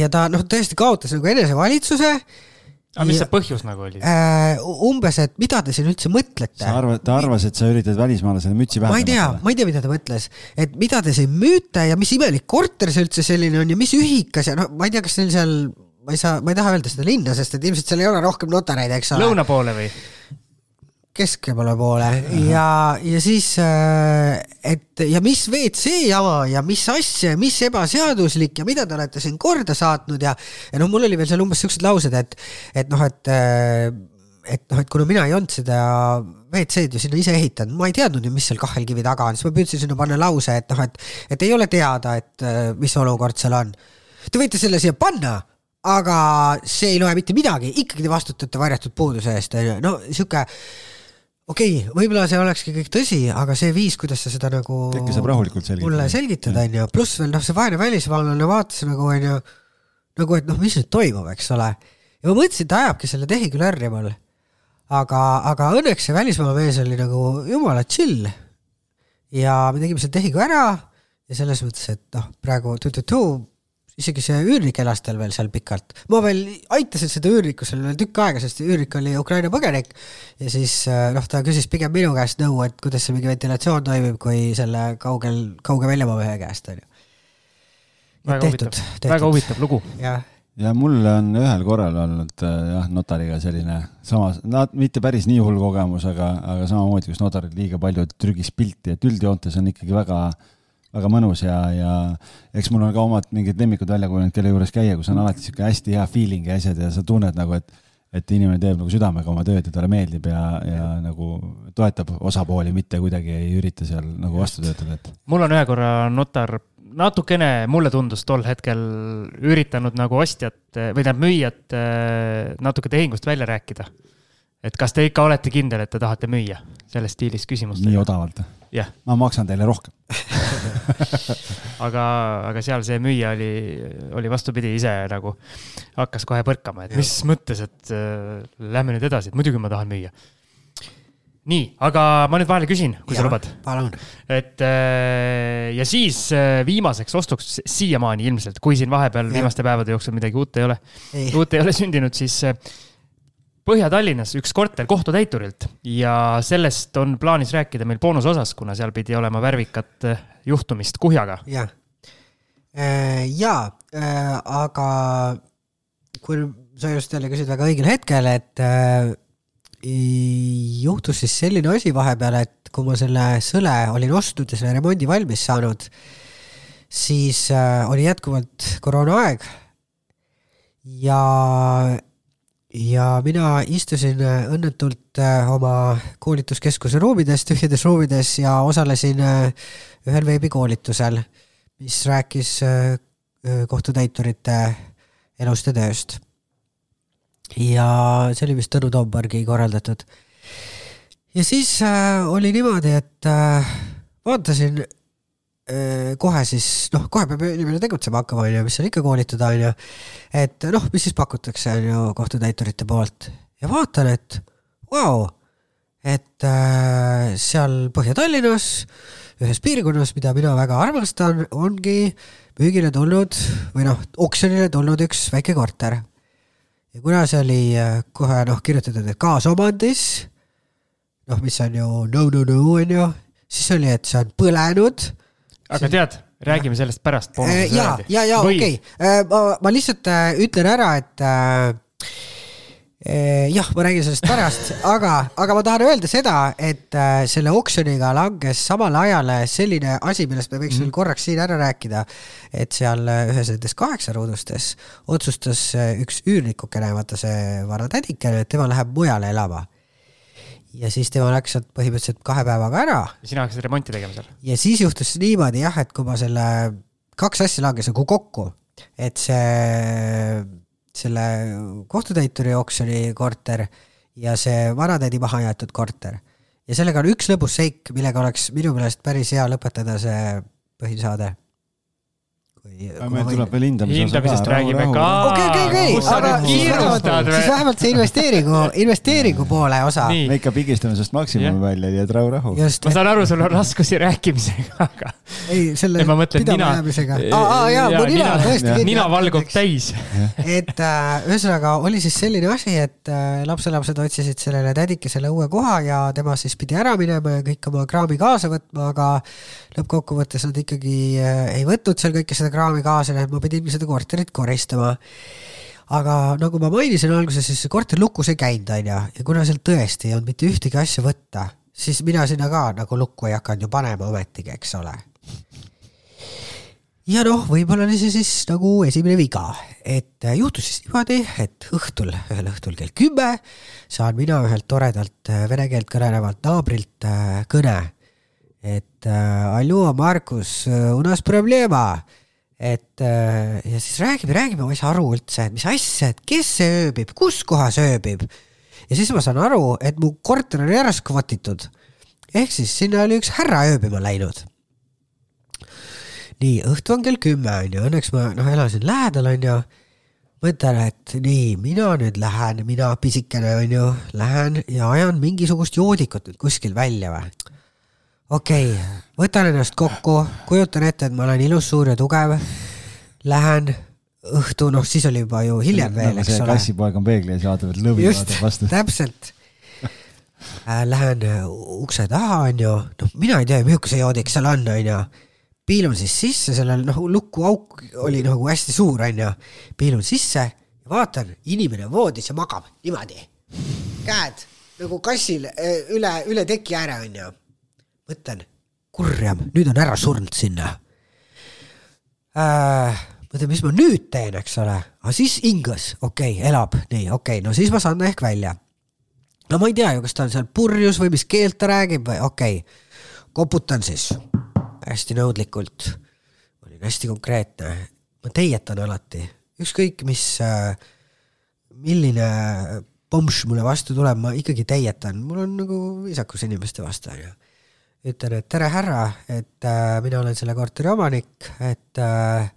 ja ta noh, tõesti kaotas nagu enesevalitsuse aga mis Ja- see põhjus nagu oli? äh,. umbes, et mida te siin üldse mõtlete sa arvad, ta arvas, et sa üritad välismaalasele mütsi pähe ma ei tea, ma ei tea, mida ta mõtles, et mida te siin müüte ja mis imelik korter see üldse selline on ja mis ühikas ja no ma ei tea, kas neil seal, ma ei saa, ma ei taha öelda seda linna, sest et ilmselt seal ei ole rohkem notareid, eks ole. lõuna poole või? Keskemale poole. Ja, ja siis, et ja mis WC jama ja mis asja ja mis ebaseaduslik ja mida te olete siin korda saatnud ja, ja noh, mul oli veel seal umbes siuksed laused, et, et noh, et, et noh, et kuna mina ei olnud seda WC-d ju sinna ise ehitanud, ma ei teadnud ju, mis seal kahelkivi taga on, siis ma püüdsin sinna panna lause, et noh, et, et ei ole teada, et äh, mis olukord seal on. Te võite selle siia panna, aga see ei loe mitte midagi, ikkagi te vastutate varjatud puuduse eest, onju, no sihuke okei okay,, võib-olla see olekski kõik tõsi, aga see viis, kuidas sa seda nagu äkki saab rahulikult selgitada. mulle selgitada, onju, pluss veel noh, see vaene välismaalane vaatas nagu onju, nagu et noh, mis nüüd toimub, eks ole. ja ma mõtlesin, et ta ajabki selle tehi küll ärri mul. aga, aga õnneks see välismaa mees oli nagu jumala chill. ja me tegime selle tehingu ära ja selles mõttes, et noh, praegu tu-tu-tu, isegi see üürnik elas tal veel seal pikalt. ma veel aitasin seda üürnikku seal veel tükk aega, sest üürnik oli Ukraina põgenik ja siis äh, noh, ta küsis pigem minu käest nõu, et kuidas see mingi ventilatsioon toimib, kui selle kaugel, kauge väljamaa mehe käest onju. väga huvitav, väga huvitav lugu. jah, ja mul on ühel korral olnud äh, jah, notariga selline samas, nad mitte päris nii hull kogemus, aga, aga samamoodi, kus notar liiga palju trügis pilti, et üldjoontes on ikkagi väga, väga mõnus ja, ja eks mul on ka omad mingid lemmikud välja kujunenud, kelle juures käia, kus on alati sihuke hästi hea feeling ja asjad ja sa tunned nagu, et et inimene teeb nagu südamega oma tööd ja talle meeldib ja, ja nagu toetab osapooli, mitte kuidagi ei ürita seal nagu vastu töötada, et mul on ühe korra notar natukene, mulle tundus tol hetkel üritanud nagu ostjat või tähendab müüjat eh, natuke tehingust välja rääkida. et kas te ikka olete kindel, et te tahate müüa selles stiilis nii küsimustega? odavalt. jah, ma maksan teile rohkem. aga, aga seal see müüja oli, oli vastupidi, ise nagu hakkas kohe põrkama, et mis mõttes, et äh, lähme nüüd edasi, et muidugi ma tahan müüa. nii, aga ma nüüd vahele küsin, kui sa lubad. palun. et äh, ja siis äh, viimaseks ostuks siiamaani ilmselt, kui siin vahepeal Jah. viimaste päevade jooksul midagi uut ei ole, uut ei ole sündinud, siis äh, Põhja-Tallinnas üks korter kohtutäiturilt ja sellest on plaanis rääkida meil boonusosas, kuna seal pidi olema värvikat äh, juhtumist kuhjaga. jah. jaa, aga kui sa just jälle küsid väga õigel hetkel, et juhtus siis selline asi vahepeal, et kui ma selle sõle olin ostnud ja selle remondi valmis saanud, siis oli jätkuvalt koroonaaeg. ja, ja mina istusin äh, õnnetult äh, oma koolituskeskuse ruumides, tühjades ruumides ja osalesin äh, ühel veebikoolitusel, mis rääkis kohtutäiturite elust ja tööst. ja see oli vist Tõnu Toompargi korraldatud. ja siis oli niimoodi, et vaatasin kohe siis, noh, kohe peab inimene tegutsema hakkama, onju, mis seal ikka koolitada, onju. et noh, mis siis pakutakse, onju, kohtutäiturite poolt ja vaatan, et vau, et äh, seal Põhja-Tallinnas ühes piirkonnas, mida mina väga armastan, ongi müügile tulnud või noh, oksjonile tulnud üks väike korter. ja kuna see oli äh, kohe noh, kirjutatud, et kaasomandis, noh, mis on ju no no no on ju, siis oli, et see on põlenud aga tead, räägime sellest pärast. Äh, ja, ja, ja okei, ma, ma lihtsalt äh, ütlen ära, et äh, eh, jah, ma räägin sellest pärast, aga, aga ma tahan öelda seda, et äh, selle oksjoniga langes samale ajale selline asi, millest me võiks veel korraks siin ära rääkida. et seal äh, ühes nendest kaheksaruudustes otsustas äh, üks üürnikukene, vaata see vana tädikene, et tema läheb mujale elama. Ja siis tema läks sealt põhimõtteliselt kahe päevaga ära sina hakkasid remonti tegema seal? ja siis juhtus niimoodi jah, et kui ma selle, kaks asja langes nagu kokku, et see, selle kohtutäituri oksjoni korter ja see vanatädi maha jäetud korter. ja sellega on üks lõbus seik, millega oleks minu meelest päris hea lõpetada see põhisaade. Meil tuleb veel hindamise hindamisest räägime ka. okei, okei, okei, kus sa aga nüüd siis kiirustad vähemalt, siis või? vähemalt see investeeringu, investeeringu poole osa. me ikka pigistame sellest maksimumi välja, nii et rahu-rahu. just ma, saan aru, sul on raskusi rääkimisega, aga ei selle pidamajäämisega. aa, aa jaa, mu nina tõesti. nina valgub täis. et äh, ühesõnaga oli siis selline asi, et äh, lapselapsed otsisid sellele tädikesele uue koha ja tema siis pidi ära minema ja kõik oma kraami kaasa võtma, aga lõppkokkuvõttes nad ikkagi äh, ei võtnud seal kõike seda kraami kaasa, et ma pidin seda korterit koristama. aga nagu ma mainisin alguses, siis see korter lukus ei käinud, onju, ja kuna seal tõesti ei olnud mitte ühtegi asja võtta, siis mina sinna ka nagu lukku ei hakanud ju panema ometigi, eks ole. Ja noh, võib-olla oli see siis nagu esimene viga, et äh, juhtus siis niimoodi, et õhtul, ühel õhtul kell kümme saan mina ühelt toredalt äh, vene keelt kõnelevalt naabrilt äh, kõne, et allo, Markus, u nas problema, et äh, ja siis räägime, räägime, ma ei saa aru üldse, et mis asja, et kes see ööbib, kus kohas ööbib. ja siis ma saan aru, et mu korter oli ära skvotitud. ehk siis sinna oli üks härra ööbima läinud nii, õhtu on kell kümme onju, õnneks ma noh, elasin lähedal onju. mõtlen, et nii, mina nüüd lähen, mina pisikene onju, lähen ja ajan mingisugust joodikut nüüd kuskil välja või. Okei okay,, võtan ennast kokku, kujutan ette, et ma olen ilus, suur ja tugev. Lähen õhtu, noh siis oli juba ju hiljem veel, nagu eks ole. kassipoeg on peegli ees, vaatab, et lõvi vaatab, vastu. täpselt äh,. Lähen äh, ukse taha, onju, noh, mina ei tea, see joodik seal on, onju. piilun siis sisse, sellel noh, lukuauk oli nagu hästi suur, onju. piilun sisse vaatan, inimene voodis ja magab niimoodi. käed nagu kassil äh, üle, üle teki ääre, onju. mõtlen, kurjam, nüüd on ära surnud sinna. Äh,. mõtlen, mis ma nüüd teen, eks ole, aga siis hingas, okei okay,, elab, nii, okei. Okay,, no siis ma saan ehk välja. No ma ei tea ju, kas ta on seal purjus või mis keelt ta räägib või okei. Okay., koputan siis. Hästi nõudlikult. olin hästi konkreetne, ma teietan alati, ükskõik mis, milline pomš mulle vastu tuleb, ma ikkagi teietan, mul on nagu viisakus inimeste vastu onju. ütlen, et tere härra, et äh, mina olen selle korteri omanik, et äh,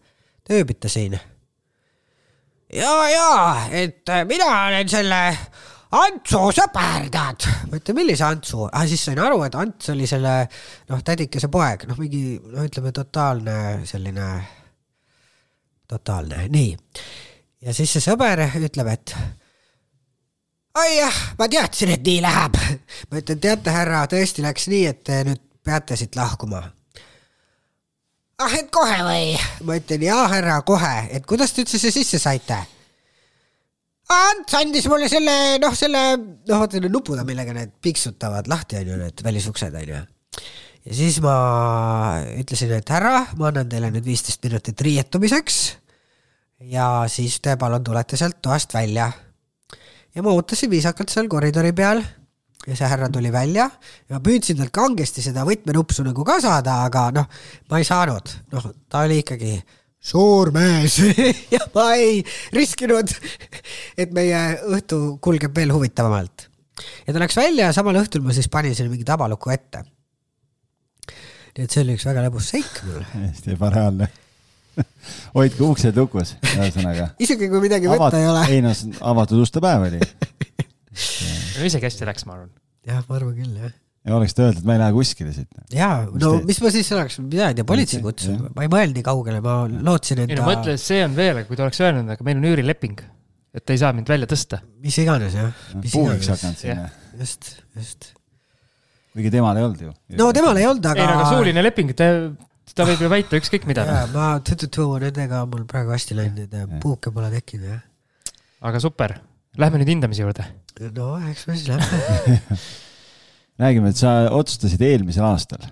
te ööbite siin. ja, ja, et äh, mina olen selle Antsu sõber, tead. ma ütlen, millise Antsu ah,, siis sain aru, et Ants oli selle noh, tädikese poeg, noh, mingi no ütleme, totaalne selline, totaalne, nii. ja siis see sõber ütleb, et oi jah, ma teadsin, et nii läheb. ma ütlen, teate, härra, tõesti läks nii, et te nüüd peate siit lahkuma ah, et kohe või? ma ütlen jaa, härra, kohe, et kuidas te üldse siia sisse saite? Ants andis mulle selle, noh, selle, noh, vaata need nupud on, millega need piksutavad lahti, onju, need välisuksed, onju. ja siis ma ütlesin, et härra, ma annan teile nüüd viisteist minutit riietumiseks. ja siis te palun tulete sealt toast välja. Ja ma ootasin viisakalt seal koridori peal ja see härra tuli välja ja ma püüdsin talt kangesti seda võtmenupsu nagu ka saada, aga noh, ma ei saanud, noh, ta oli ikkagi suur mees ja ma ei riskinud, et meie õhtu kulgeb veel huvitavamalt. ja ta läks välja ja samal õhtul ma siis panin sinna mingi tabaluku ette. nii et see oli üks väga lõbus seik mul, hästi ebareaalne. hoidke uksed lukus, ühesõnaga. isegi kui midagi võtta ei ole. ei noh, avatud uste päev oli. isegi hästi läks, ma arvan. jah, ma arvan küll jah. ja oleks ta öelnud, et ma ei lähe kuskile siit. jaa, Mis no te- mis ma siis oleks, mina ei tea, politsei jah., ma ei mõelnud nii kaugele, ma lootsin ei no enda, mõtle, see on veel, kui ta oleks öelnud, aga meil on üürileping, et te ei saa mind välja tõsta. mis iganes jah, mis puuriks hakanud sinna. just, just. kuigi temal ei olnud ju. no temal ei olnud, ei no aga aga suuline leping, ta, ta võib ju väita ükskõik mida. ma nendega on mul praegu hästi läinud, et Jah. puuke pole tekkinud jah. aga super, lähme nüüd hindamise juurde. no eks me siis lähme. räägime, et sa otsustasid eelmisel aastal,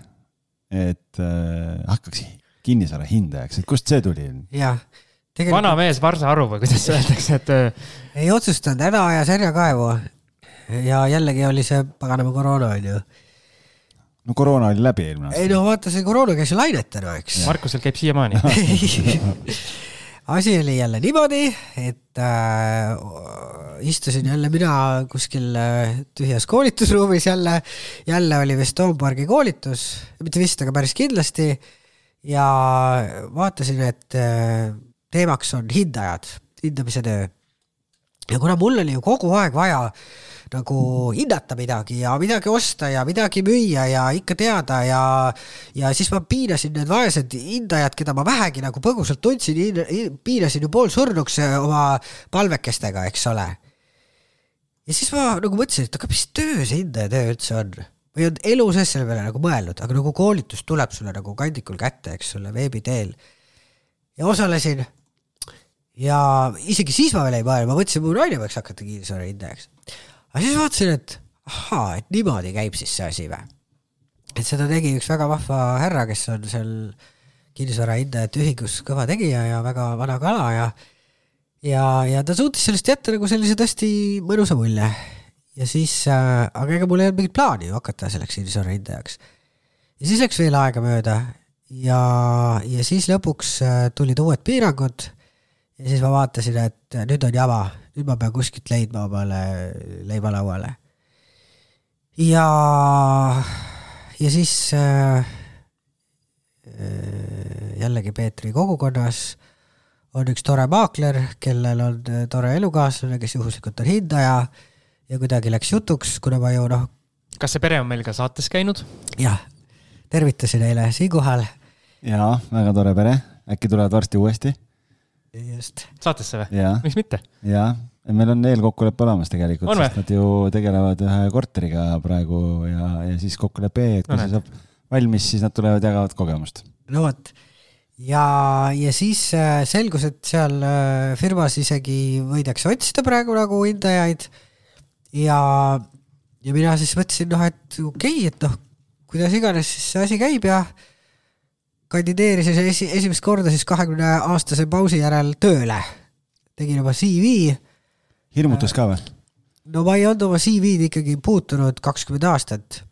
et äh, hakkaks kinnisvara hindajaks, et kust see tuli? jah, vana tegelikult mees varsa aru või kuidas öeldakse, et öö, ei otsustanud, häda ajas härjakaevu. ja jällegi oli see paganama koroona onju. No koroona oli läbi eelmine ei aasta. no vaata, see koroona käis ju lainetena, eks. Markusel käib siiamaani. asi oli jälle niimoodi, et äh, istusin jälle mina kuskil äh, tühjas koolitusruumis jälle, jälle oli vist Toompargi koolitus, mitte vist, aga päris kindlasti. ja vaatasin, et äh, teemaks on hindajad, hindamise töö. ja kuna mul oli ju kogu aeg vaja nagu hinnata midagi ja midagi osta ja midagi müüa ja ikka teada ja ja siis ma piinasin need vaesed hindajad, keda ma vähegi nagu põgusalt tundsin, piinasin ju poolsurnuks oma palvekestega, eks ole. ja siis ma nagu mõtlesin, et aga mis töö see hindaja töö üldse on ma ei olnud elu sees selle peale nagu mõelnud, aga nagu koolitus tuleb sulle nagu kandikul kätte, eks ole, veebi teel. ja osalesin. ja isegi siis ma veel ei mõelnud, ma mõtlesin, mu naine võiks hakata kinnisvara hindajaks. Aga siis vaatasin, et ahaa, et niimoodi käib siis see asi või. et seda tegi üks väga vahva härra, kes on seal kinnisvara hindajate ühingus kõva tegija ja väga vana kala ja ja, ja ta suutis sellest jätta nagu sellise tõesti mõnusa mulje ja siis äh,, aga ega mul ei olnud mingit plaani ju hakata selleks Ilsori hindajaks. ja siis läks veel aega mööda ja, ja siis lõpuks äh, tulid uued piirangud ja siis ma vaatasin, et nüüd on jama, nüüd ma pean kuskilt leidma omale leivalauale. ja, ja siis äh, äh, jällegi Peetri kogukonnas on üks tore maakler, kellel on tore elukaaslane, kes juhuslikult on hindaja ja kuidagi läks jutuks, kuna ma ju noh. kas see pere on meil ka saates käinud? jah, tervitasin eile siinkohal. jaa, väga tore pere, äkki tulevad varsti uuesti? Just. saatesse või? miks mitte? jaa, meil on eelkokkulepe olemas tegelikult, sest nad ju tegelevad ühe korteriga praegu ja, ja siis kokkulepe, et kui no, see saab valmis, siis nad tulevad, jagavad kogemust. no vot ja, ja siis äh, selgus, et seal äh, firmas isegi võidakse otsida praegu nagu hindajaid ja, ja mina siis mõtlesin, noh, et okei okay,, et noh, kuidas iganes siis see asi käib ja kandideerisin esi, esimest korda siis kahekümne aastase pausi järel tööle. tegin oma CV. hirmutas ka või? no ma ei olnud oma CV-d ikkagi puutunud kakskümmend aastat.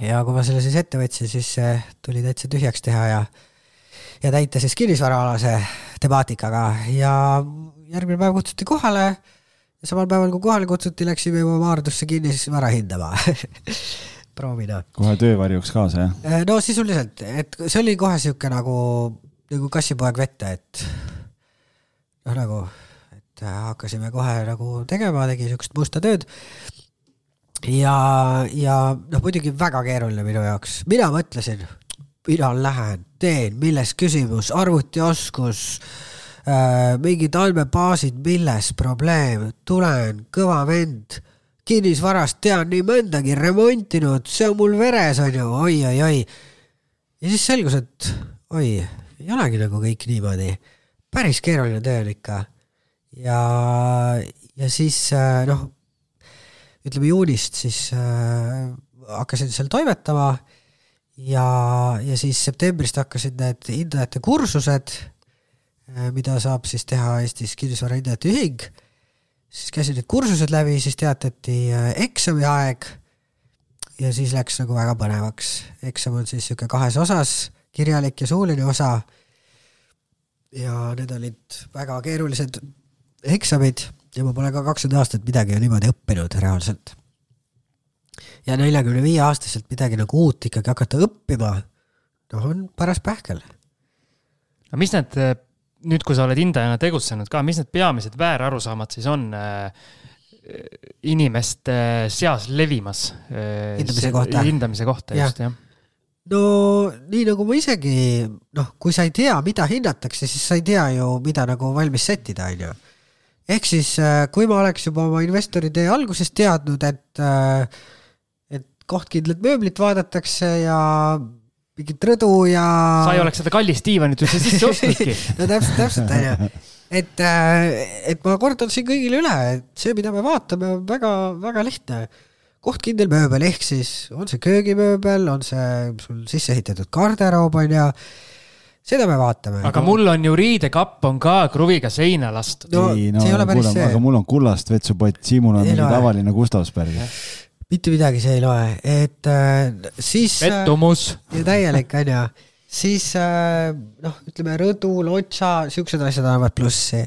ja kui ma selle siis ette võtsin, siis tuli täitsa tühjaks teha ja, ja täita siis kinnisvaraalase temaatikaga ja järgmine päev kutsuti kohale ja samal päeval, kui kohale kutsuti, läksime juba Maardusse kinnisvara hindama proovida. kohe töövarjuks kaasa, jah? Äh, no sisuliselt, et see oli kohe sihuke nagu, nagu kassipoeg vette, et noh, nagu, et hakkasime kohe nagu tegema, tegi siukest musta tööd. ja, ja noh, muidugi väga keeruline minu jaoks, mina mõtlesin, mina lähen, teen, milles küsimus, arvutioskus Äh, mingid andmebaasid, milles probleem, tulen, kõva vend, kinnisvarast tean nii mõndagi, remontinud, see on mul veres, on ju oi,, oi-oi-oi. ja siis selgus, et oi, ei olegi nagu kõik niimoodi. päris keeruline töö on ikka. ja, ja siis äh, noh, ütleme juunist siis äh, hakkasin seal toimetama ja, ja siis septembrist hakkasid need hindajate kursused Äh, mida saab siis teha Eestis kinnisvarahindajate ühing, siis käisid need kursused läbi, siis teatati äh, eksami aeg ja siis läks nagu väga põnevaks. eksam on siis niisugune kahes osas, kirjalik ja suuline osa. ja need olid väga keerulised eksamid ja ma pole ka kakskümmend aastat midagi niimoodi õppinud reaalselt. ja neljakümne viie aastaselt midagi nagu uut ikkagi hakata õppima, noh, on paras pähkel. aga mis need nüüd, kui sa oled hindajana tegutsenud ka, mis need peamised väärarusaamad siis on äh, inimeste seas levimas äh,? hindamise kohta. hindamise kohta, just, jah no nii nagu ma isegi, noh, kui sa ei tea, mida hinnatakse, siis sa ei tea ju, mida nagu valmis sättida, on ju. ehk siis, äh, kui ma oleks juba oma investori tee alguses teadnud, et, äh, et kohtkindlat mööblit vaadatakse ja mingit rõdu ja. sa ei oleks seda kallist diivanit üldse sisse ostnudki no täpselt, täpselt onju. et, äh, et ma kordan siin kõigile üle, et see, mida me vaatame, on väga-väga lihtne. kohtkindel mööbel ehk siis on see köögimööbel, on see sul sisse ehitatud garderoob onju seda me vaatame. aga mul on ju riidekapp on ka kruviga seina lastud. no ei, no, see ei ole päris kuule, see. aga mul on kullast vetsupott, Siimul on mingi tavaline Gustavsberg mitte midagi see ei loe, et äh, siis. Äh, pettumus äh,. täielik on ju, siis äh, noh, ütleme rõdu, lotsa, siuksed asjad annavad plussi.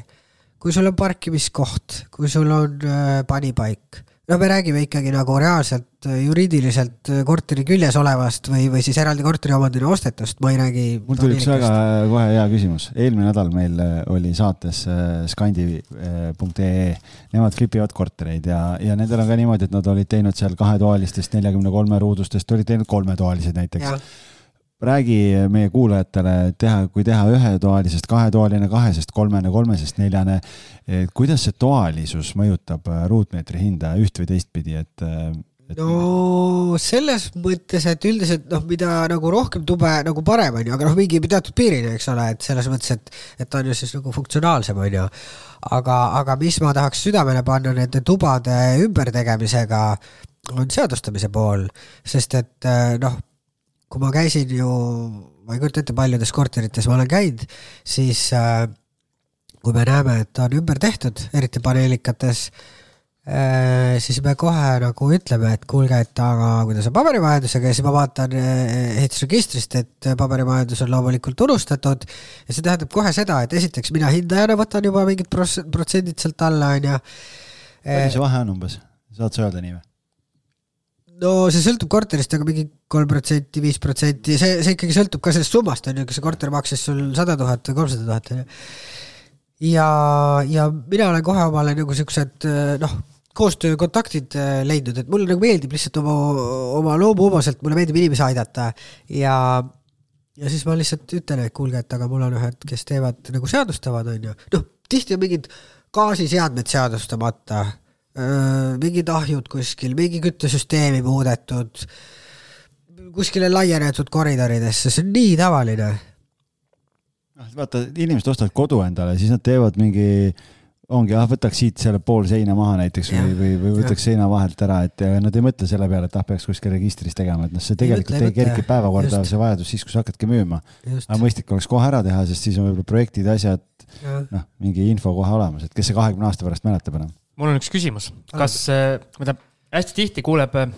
kui sul on parkimiskoht, kui sul on äh, panipaik, no me räägime ikkagi nagu reaalselt äh, juriidiliselt äh, korteri küljes olevast või, või siis eraldi korteriomandina ostetust, ma ei räägi. mul tuli üks väga kohe hea küsimus, eelmine nädal meil äh, oli saates skandi.ee, nemad flipivad kortereid ja, ja nendel on ka niimoodi, et nad olid teinud seal kahetoalistest neljakümne kolme ruudustest, olid teinud kolmetoalised näiteks räägi meie kuulajatele, teha, kui teha ühetoalisest kahetoaline, kahesest kolmene, kolmesest neljane, kuidas see toalisus mõjutab äh, ruutmeetri hinda üht või teistpidi, et, äh, et...? no selles mõttes, et üldiselt noh, mida nagu rohkem tube, nagu parem on ju, aga noh, mingi teatud piirini, eks ole, et selles mõttes, et, et on ju siis nagu funktsionaalsem, on ju. aga, aga mis ma tahaks südamele panna nende tubade ümbertegemisega, on seadustamise pool, sest et äh, noh kui ma käisin ju, ma ei kujuta ette, paljudes korterites ma olen käinud, siis äh, kui me näeme, et on ümber tehtud, eriti paneelikates äh,, siis me kohe nagu ütleme, et kuulge, et aga kuidas on paberimajandusega ja siis ma vaatan äh, ehitusregistrist, et paberimajandus on loomulikult unustatud ja see tähendab kohe seda, et esiteks mina hindajana võtan juba mingid protsendid sealt alla, on ju. palju see vahe on umbes, saad sa öelda nii või? No see sõltub korterist, aga mingi kolm protsenti, viis protsenti, see, see ikkagi sõltub ka sellest summast, on ju, kas see korter maksis sul sada tuhat või kolmsada tuhat, on ju. ja, ja mina olen kohe omale nagu siuksed noh, koostöökontaktid äh, leidnud, et mulle nagu meeldib lihtsalt oma, oma loomuomaselt, mulle meeldib inimesi aidata ja ja siis ma lihtsalt ütlen, et kuulge, et aga mul on ühed, kes teevad nagu seadustavad, on ju, noh, tihti on mingid gaasiseadmed seadustamata mingid ahjud kuskil, mingi küttesüsteemi muudetud, kuskile laienetud koridoridesse, see on nii tavaline. noh, vaata, inimesed ostavad kodu endale, siis nad teevad mingi, ongi, ah, võtaks siit selle pool seina maha näiteks või, või, või võtaks ja. seina vahelt ära, et nad ei mõtle selle peale, et ah, peaks kuskil registris tegema, et noh, see tegelikult ei, ei kerki päevakorda, see vajadus siis, kui sa hakkadki müüma. aga mõistlik oleks kohe ära teha, sest siis on võib-olla projektid, asjad, noh, mingi info kohe olemas, et kes see kahekümne aasta pärast mäletab enam mul on üks küsimus, kas, äh, tähendab, hästi tihti kuuleb, äh,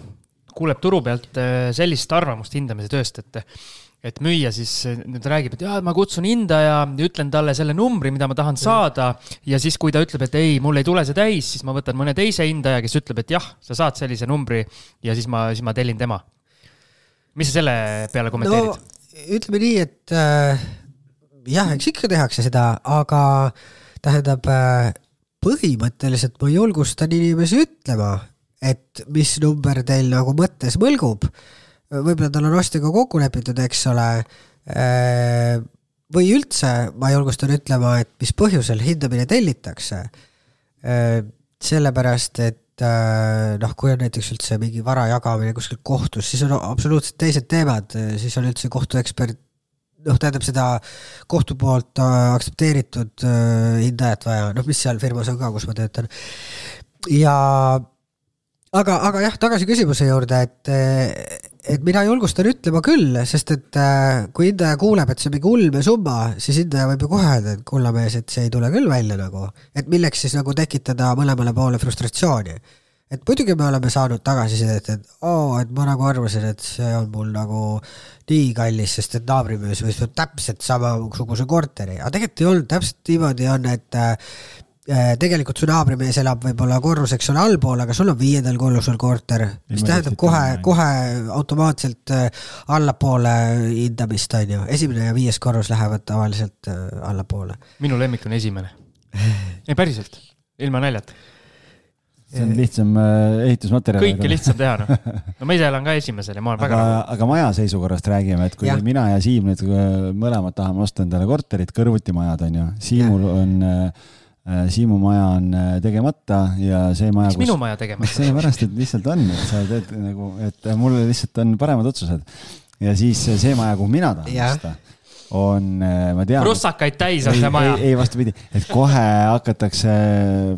kuuleb turu pealt äh, sellist arvamust hindamise tööst, et et müüja siis nüüd räägib, et jaa, ma kutsun hindaja, ütlen talle selle numbri, mida ma tahan saada ja siis, kui ta ütleb, et ei, mul ei tule see täis, siis ma võtan mõne teise hindaja, kes ütleb, et jah, sa saad sellise numbri ja siis ma, siis ma tellin tema. mis sa selle peale kommenteerid no,? ütleme nii, et äh, jah, eks ikka tehakse seda, aga tähendab äh, põhimõtteliselt ma julgustan inimesi ütlema, et mis number teil nagu mõttes mõlgub. võib-olla tal on ostjaga kokku lepitud, eks ole. Äh, või üldse ma julgustan ütlema, et mis põhjusel hindamine tellitakse. Äh, sellepärast, et äh, noh, kui on näiteks üldse mingi vara jagamine kuskil kohtus, siis on absoluutselt teised teemad, siis on üldse kohtuekspert noh, tähendab seda kohtu poolt äh, aktsepteeritud äh, hindajat vaja, noh, mis seal firmas on ka, kus ma töötan. ja aga, aga jah, tagasi küsimuse juurde, et, et mina julgustan ütlema küll, sest et äh, kui hindaja kuuleb, et see on mingi ulmesumma, siis hindaja võib ju kohe öelda, et kulla mees, et see ei tule küll välja nagu, et milleks siis nagu tekitada mõlemale poole frustratsiooni et muidugi me oleme saanud tagasisidet, et oo, et ma nagu arvasin, et see on mul nagu nii kallis, sest et naabrimüüs võis täpselt samasuguse korteri, aga tegelikult ei olnud, täpselt niimoodi on, et äh, tegelikult su naabrimees elab võib-olla korruseks on allpool, aga sul on viiendal korrusel korter, mis tähendab kohe, kohe automaatselt äh, allapoole hindamist, on ju, esimene ja viies korrus lähevad tavaliselt äh, allapoole. minu lemmik on esimene. ei, päriselt, ilma naljata see on lihtsam äh, ehitusmaterjal. kõike lihtsam teha, noh. no ma ise elan ka esimesel ja ma olen väga aga, aga maja seisukorrast räägime, et kui ja. mina ja Siim nüüd äh, mõlemad tahame osta endale korterit, kõrvuti majad on ju, Siimul ja. on äh, Siimu maja on tegemata ja see maja. miks kus... minu maja tegemata? sellepärast, et lihtsalt on, et sa teed nagu, et mul lihtsalt on paremad otsused. ja siis see maja, kuhu mina tahan osta on, äh, ma tean. russakaid täis on see maja. ei, ei vastupidi, et kohe hakatakse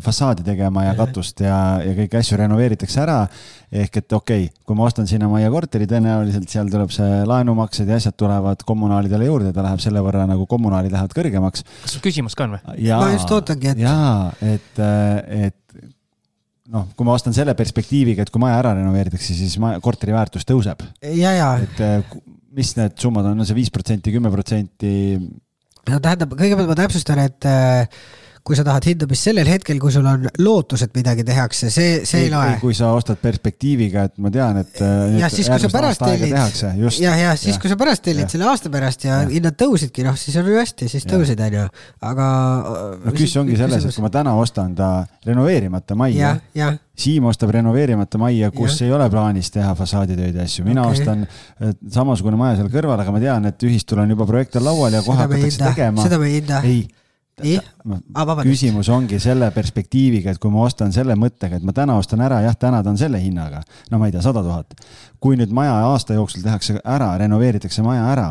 fassaadi tegema ja katust ja, ja kõiki asju renoveeritakse ära. ehk et okei okay,, kui ma ostan sinna majja korteri, tõenäoliselt seal tuleb see laenumaksed ja asjad tulevad kommunaalidele juurde, ta läheb selle võrra nagu kommunaalid lähevad kõrgemaks. kas sul küsimus ka on või? ma just ootangi, et. jaa, et, et noh, kui ma ostan selle perspektiiviga, et kui maja ära renoveeritakse, siis maja, korteri väärtus tõuseb. ja, ja. et mis need summad on, on see viis protsenti, kümme protsenti? no tähendab, kõigepealt ma täpsustan, et äh, kui sa tahad hindamist sellel hetkel, kui sul on lootus, et midagi tehakse, see, see ei, loe. kui sa ostad perspektiiviga, et ma tean, et. jah, siis kui sa pärast tellid. jah, jah, siis kui sa pärast tellid selle aasta pärast ja, ja hinnad tõusidki, noh, siis on ju hästi, siis tõusid, onju, aga. no küss ongi selles, et kui ma täna ostan ta renoveerimata majja. Siim ostab renoveerimata majja, kus ja. ei ole plaanis teha fassaaditöid ja asju, mina okay. ostan samasugune maja seal kõrval, aga ma tean, et ühistul on juba projekt on laual ja kohe hakatakse tegema. seda me ei hinda. ei küsimus ongi selle perspektiiviga, et kui ma ostan selle mõttega, et ma täna ostan ära, jah, täna ta on selle hinnaga, no ma ei tea, sada tuhat. kui nüüd maja aasta jooksul tehakse ära, renoveeritakse maja ära,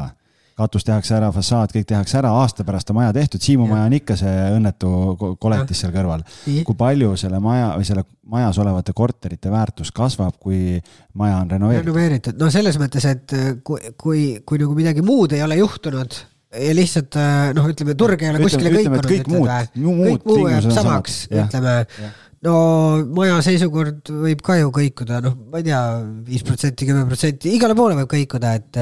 katus tehakse ära, fassaad, kõik tehakse ära, aasta pärast on maja tehtud, Siimu ja. maja on ikka see õnnetu koletis seal kõrval. kui palju selle maja või selle majas olevate korterite väärtus kasvab, kui maja on renoveeritud? renoveeritud, no selles mõttes, et kui, kui, kui nagu midagi muud ei ole juhtunud ja lihtsalt äh, noh, ütleme turg ei ole kuskile kõikunud. kõik muud, kõik muu jääb samaks, ütleme. No maja seisukord võib ka ju kõikuda, noh, ma ei tea, viis protsenti, kümme protsenti, igale poole võib kõikuda, et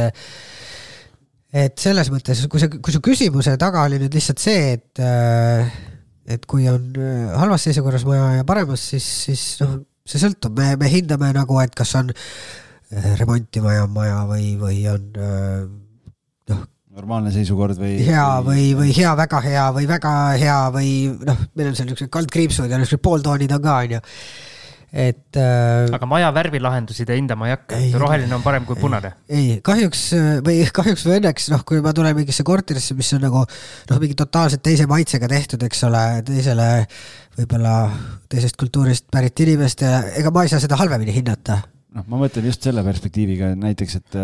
et selles mõttes, kui see, kui su küsimuse taga oli nüüd lihtsalt see, et et kui on halvas seisukorras maja ja paremas, siis, siis noh, see sõltub, me, me hindame nagu, et kas on remonti vaja maja või, või on normaalne seisukord või? hea või, või hea, väga hea või väga hea või noh, meil on seal niisugused kaldkriipsud ja niisugused pooltoonid on ka, onju. et äh,. aga maja värvilahendusi te hindama ei hakka, et roheline on parem kui punane? ei, kahjuks või kahjuks või õnneks, noh, kui ma tulen mingisse korterisse, mis on nagu noh, mingi totaalselt teise maitsega tehtud, eks ole, teisele võib-olla teisest kultuurist pärit inimest ja ega ma ei saa seda halvemini hinnata. noh, ma mõtlen just selle perspektiiviga näiteks, et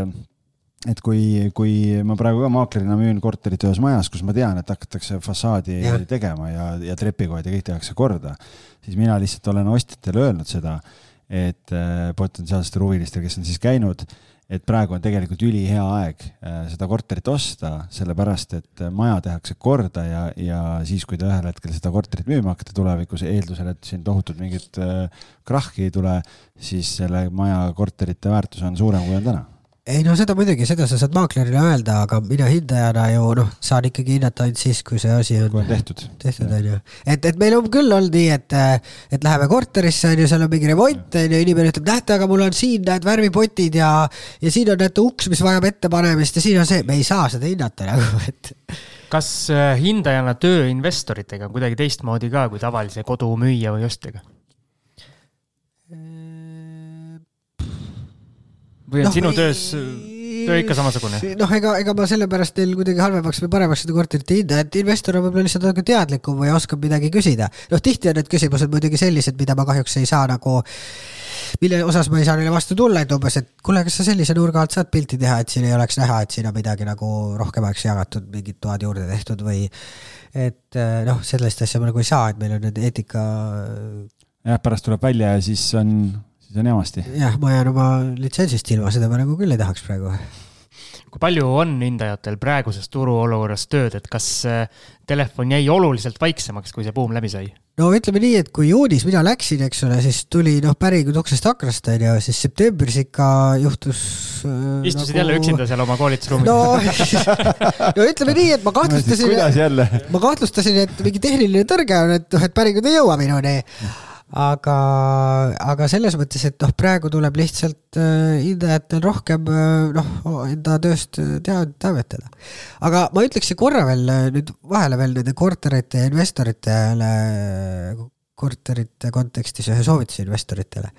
et kui, kui ma praegu ka maaklerina müün korterit ühes majas, kus ma tean, et hakatakse fassaadi ja. tegema ja, ja trepikood ja kõik tehakse korda, siis mina lihtsalt olen ostjatele öelnud seda, et äh, potentsiaalsetele huvilistele, kes on siis käinud, et praegu on tegelikult ülihea aeg äh, seda korterit osta, sellepärast et maja tehakse korda ja, ja siis, kui te ühel hetkel seda korterit müüma hakkate tulevikus, eeldusel, et siin tohutut mingit äh, krahhi ei tule, siis selle maja korterite väärtus on suurem, kui on täna ei no seda muidugi, seda sa saad maaklerile öelda, aga mina hindajana ju noh, saan ikkagi hinnata ainult siis, kui see asi on, on tehtud. tehtud on ju, et, et meil on küll olnud nii, et, et läheme korterisse on ju, seal on mingi remont on ju, inimene ütleb, näete, aga mul on siin näed värvipotid ja, ja siin on näete uks, mis vajab ettepanemist ja siin on see, me ei saa seda hinnata nagu, et kas äh, hindajana töö investoritega on kuidagi teistmoodi ka kui tavalise kodumüüja või ostjaga? Või on no, sinu töös töö ikka samasugune? noh, ega, ega ma sellepärast teil kuidagi halvemaks või paremaks seda korterit ei hinda, et investor on võib-olla lihtsalt natuke teadlikum või oskab midagi küsida. noh, tihti on need küsimused muidugi sellised, mida ma kahjuks ei saa nagu mille osas ma ei saa neile vastu tulla, et umbes, et kuule, kas sa sellise nurga alt saad pilti teha, et siin ei oleks näha, et siin on midagi nagu rohkemaks jagatud, mingid toad juurde tehtud või et noh, sellist asja ma nagu ei saa, et meil on need eetika. jah, pärast tuleb välja ja siis on siis on jamasti. jah, ma jään oma litsentsist ilma, seda ma nagu küll ei tahaks praegu. kui palju on hindajatel praeguses turuolukorras tööd, et kas äh, telefon jäi oluliselt vaiksemaks, kui see buum läbi sai? no ütleme nii, et kui juunis mina läksin, eks ole, siis tuli noh, päringud uksest aknast onju, siis septembris ikka juhtus äh,. istusid nagu... jälle üksinda seal oma koolitusruumis? no no ütleme nii, et ma kahtlustasin no,, ma kahtlustasin, et mingi tehniline tõrge on, et noh, et päringud ei jõua minuni aga, aga selles mõttes, et noh, praegu tuleb lihtsalt äh, hindajatel rohkem äh, noh, enda tööst tea-, teavitada. aga ma ütleksin korra veel äh, nüüd vahele veel nende korterite ja investoritele, korterite kontekstis ühe soovituse investoritele.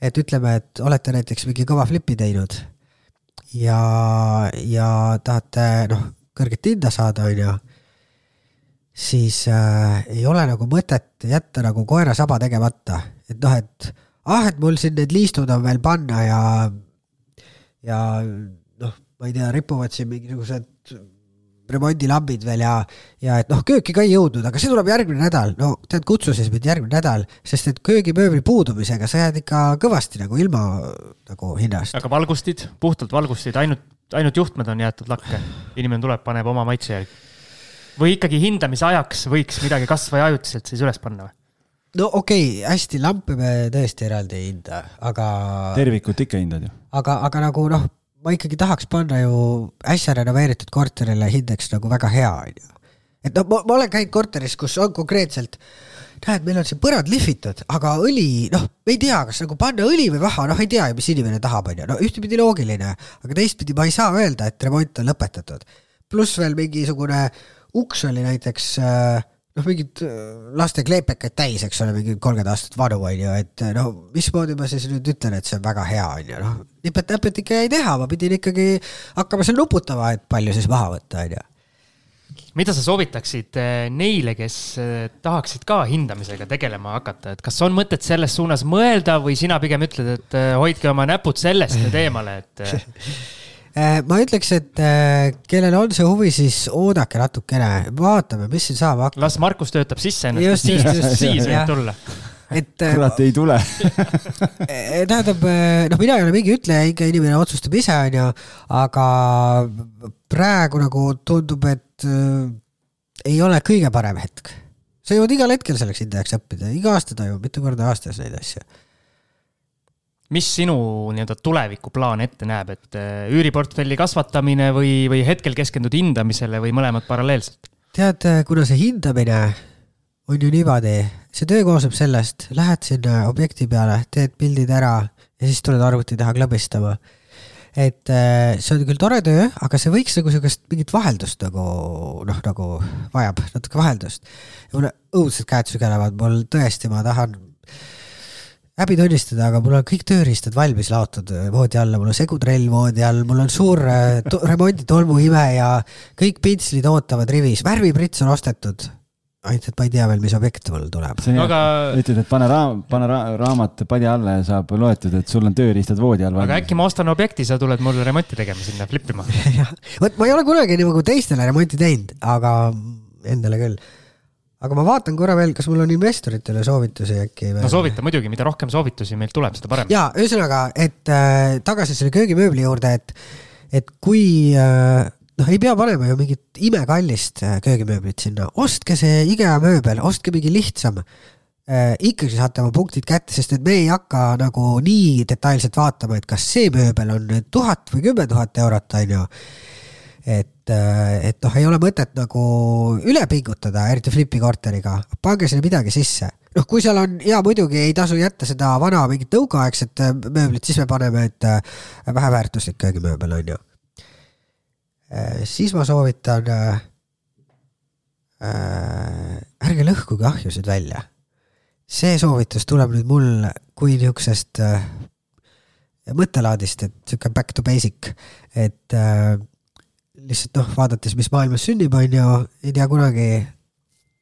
et ütleme, et olete näiteks mingi kõva flipi teinud ja, ja tahate noh, kõrget hinda saada, on ju siis äh, ei ole nagu mõtet jätta nagu koera saba tegemata, et noh, et ah, et mul siin need liistud on veel panna ja, ja noh, ma ei tea, ripuvad siin mingisugused remondilambid veel ja, ja et noh, kööki ka ei jõudnud, aga see tuleb järgmine nädal. no tead, kutsu siis mind järgmine nädal, sest et köögimööbli puudumisega sa jääd ikka kõvasti nagu ilma nagu hinnast. aga valgustid, puhtalt valgustid, ainult, ainult juhtmed on jäetud lakke. inimene tuleb, paneb oma maitse järgi või ikkagi hindamise ajaks võiks midagi kas või ajutiselt siis üles panna või? no okei okay,, hästi, lampe me tõesti eraldi ei hinda, aga. tervikut ikka hindad ju. aga, aga nagu noh, ma ikkagi tahaks panna ju äsja renoveeritud korterile hindeks nagu väga hea, onju. et noh, ma, ma olen käinud korteris, kus on konkreetselt näed, meil on siin põrand lihvitud, aga õli, noh, me ei tea, kas nagu panna õli või vaha, noh, ei tea ju, mis inimene tahab, onju, no ühtepidi loogiline, aga teistpidi ma ei saa öelda, et remont on lõpetatud. pluss veel mingisugune uks oli näiteks äh, noh, mingid äh, laste kleepekaid täis, eks ole, mingi kolmkümmend aastat vanu, onju, et no mismoodi ma siis nüüd ütlen, et see on väga hea, onju, noh. nipet-näpet ikka jäi teha, ma pidin ikkagi hakkama seal nuputama, et palju siis maha võtta, onju mida sa soovitaksid neile, kes tahaksid ka hindamisega tegelema hakata, et kas on mõtet selles suunas mõelda või sina pigem ütled, et hoidke oma näpud sellest nüüd eemale, et ma ütleks, et kellel on see huvi, siis oodake natukene, vaatame, mis siin saama hakkab. las Markus töötab sisse ennast, siis, siis võib tulla et. kurat, ei tule tähendab, noh, mina ei ole mingi ütleja, iga inimene otsustab ise, onju, aga praegu nagu tundub, et et äh, ei ole kõige parem hetk. sa jõuad igal hetkel selleks hindajaks õppida, iga aasta toimub mitu korda aastas neid asju. Mis sinu nii-öelda tulevikuplaan ette näeb, et äh, üüriportfelli kasvatamine või, või hetkel keskendud hindamisele või mõlemad paralleelselt? tead, äh, kuna see hindamine on ju niimoodi, see töö koosneb sellest, lähed sinna objekti peale, teed pildid ära ja siis tuled arvuti taha klõbistama et äh, see on küll tore töö, aga see võiks nagu sihukest mingit vaheldust nagu noh, nagu vajab natuke vaheldust. mulle õudsed käed sügelevad, mul tõesti, ma tahan häbi tunnistada, aga mul on kõik tööriistad valmis laotud voodi alla, mul on segutrell voodi all, mul on suur äh, remonditolmuime ja kõik pintslid ootavad rivis, värviprits on ostetud ainult, et ma ei tea veel, mis objekt mul tuleb. aga ütled, et pane raam, pane ra raamat padja alla ja saab loetud, et sul on tööriistad voodi all. aga äkki ma ostan objekti, sa tuled mulle remonti tegema sinna, flippima vot ma ei ole kunagi nagu teistele remonti teinud, aga endale küll. Aga ma vaatan korra veel, kas mul on investoritele soovitusi äkki veel. no soovita muidugi, mida rohkem soovitusi meilt tuleb, seda parem. ja ühesõnaga, et äh, tagasi selle köögimööbli juurde, et, et kui äh, noh, ei pea panema ju mingit imekallist äh, köögimööblit sinna, ostke see IKEA mööbel, ostke mingi lihtsam äh,. ikkagi saate oma punktid kätte, sest et me ei hakka nagu nii detailselt vaatama, et kas see mööbel on tuhat või kümme tuhat eurot, on ju. Et, äh, et noh, ei ole mõtet nagu üle pingutada, eriti flipi korteriga, pange sinna midagi sisse. Noh, kui seal on ja muidugi ei tasu jätta seda vana mingit nõukaaegset äh, mööblit, siis me paneme, et väheväärtuslik köögimööbel on ju. Äh, siis ma soovitan äh, äh,, ärge lõhkuge ahjusid välja. see soovitus tuleb nüüd mul kui niisugusest äh, mõttelaadist, et sihuke back to basic, et äh, lihtsalt noh, vaadates, mis maailmas sünnib, on ju, ei tea kunagi,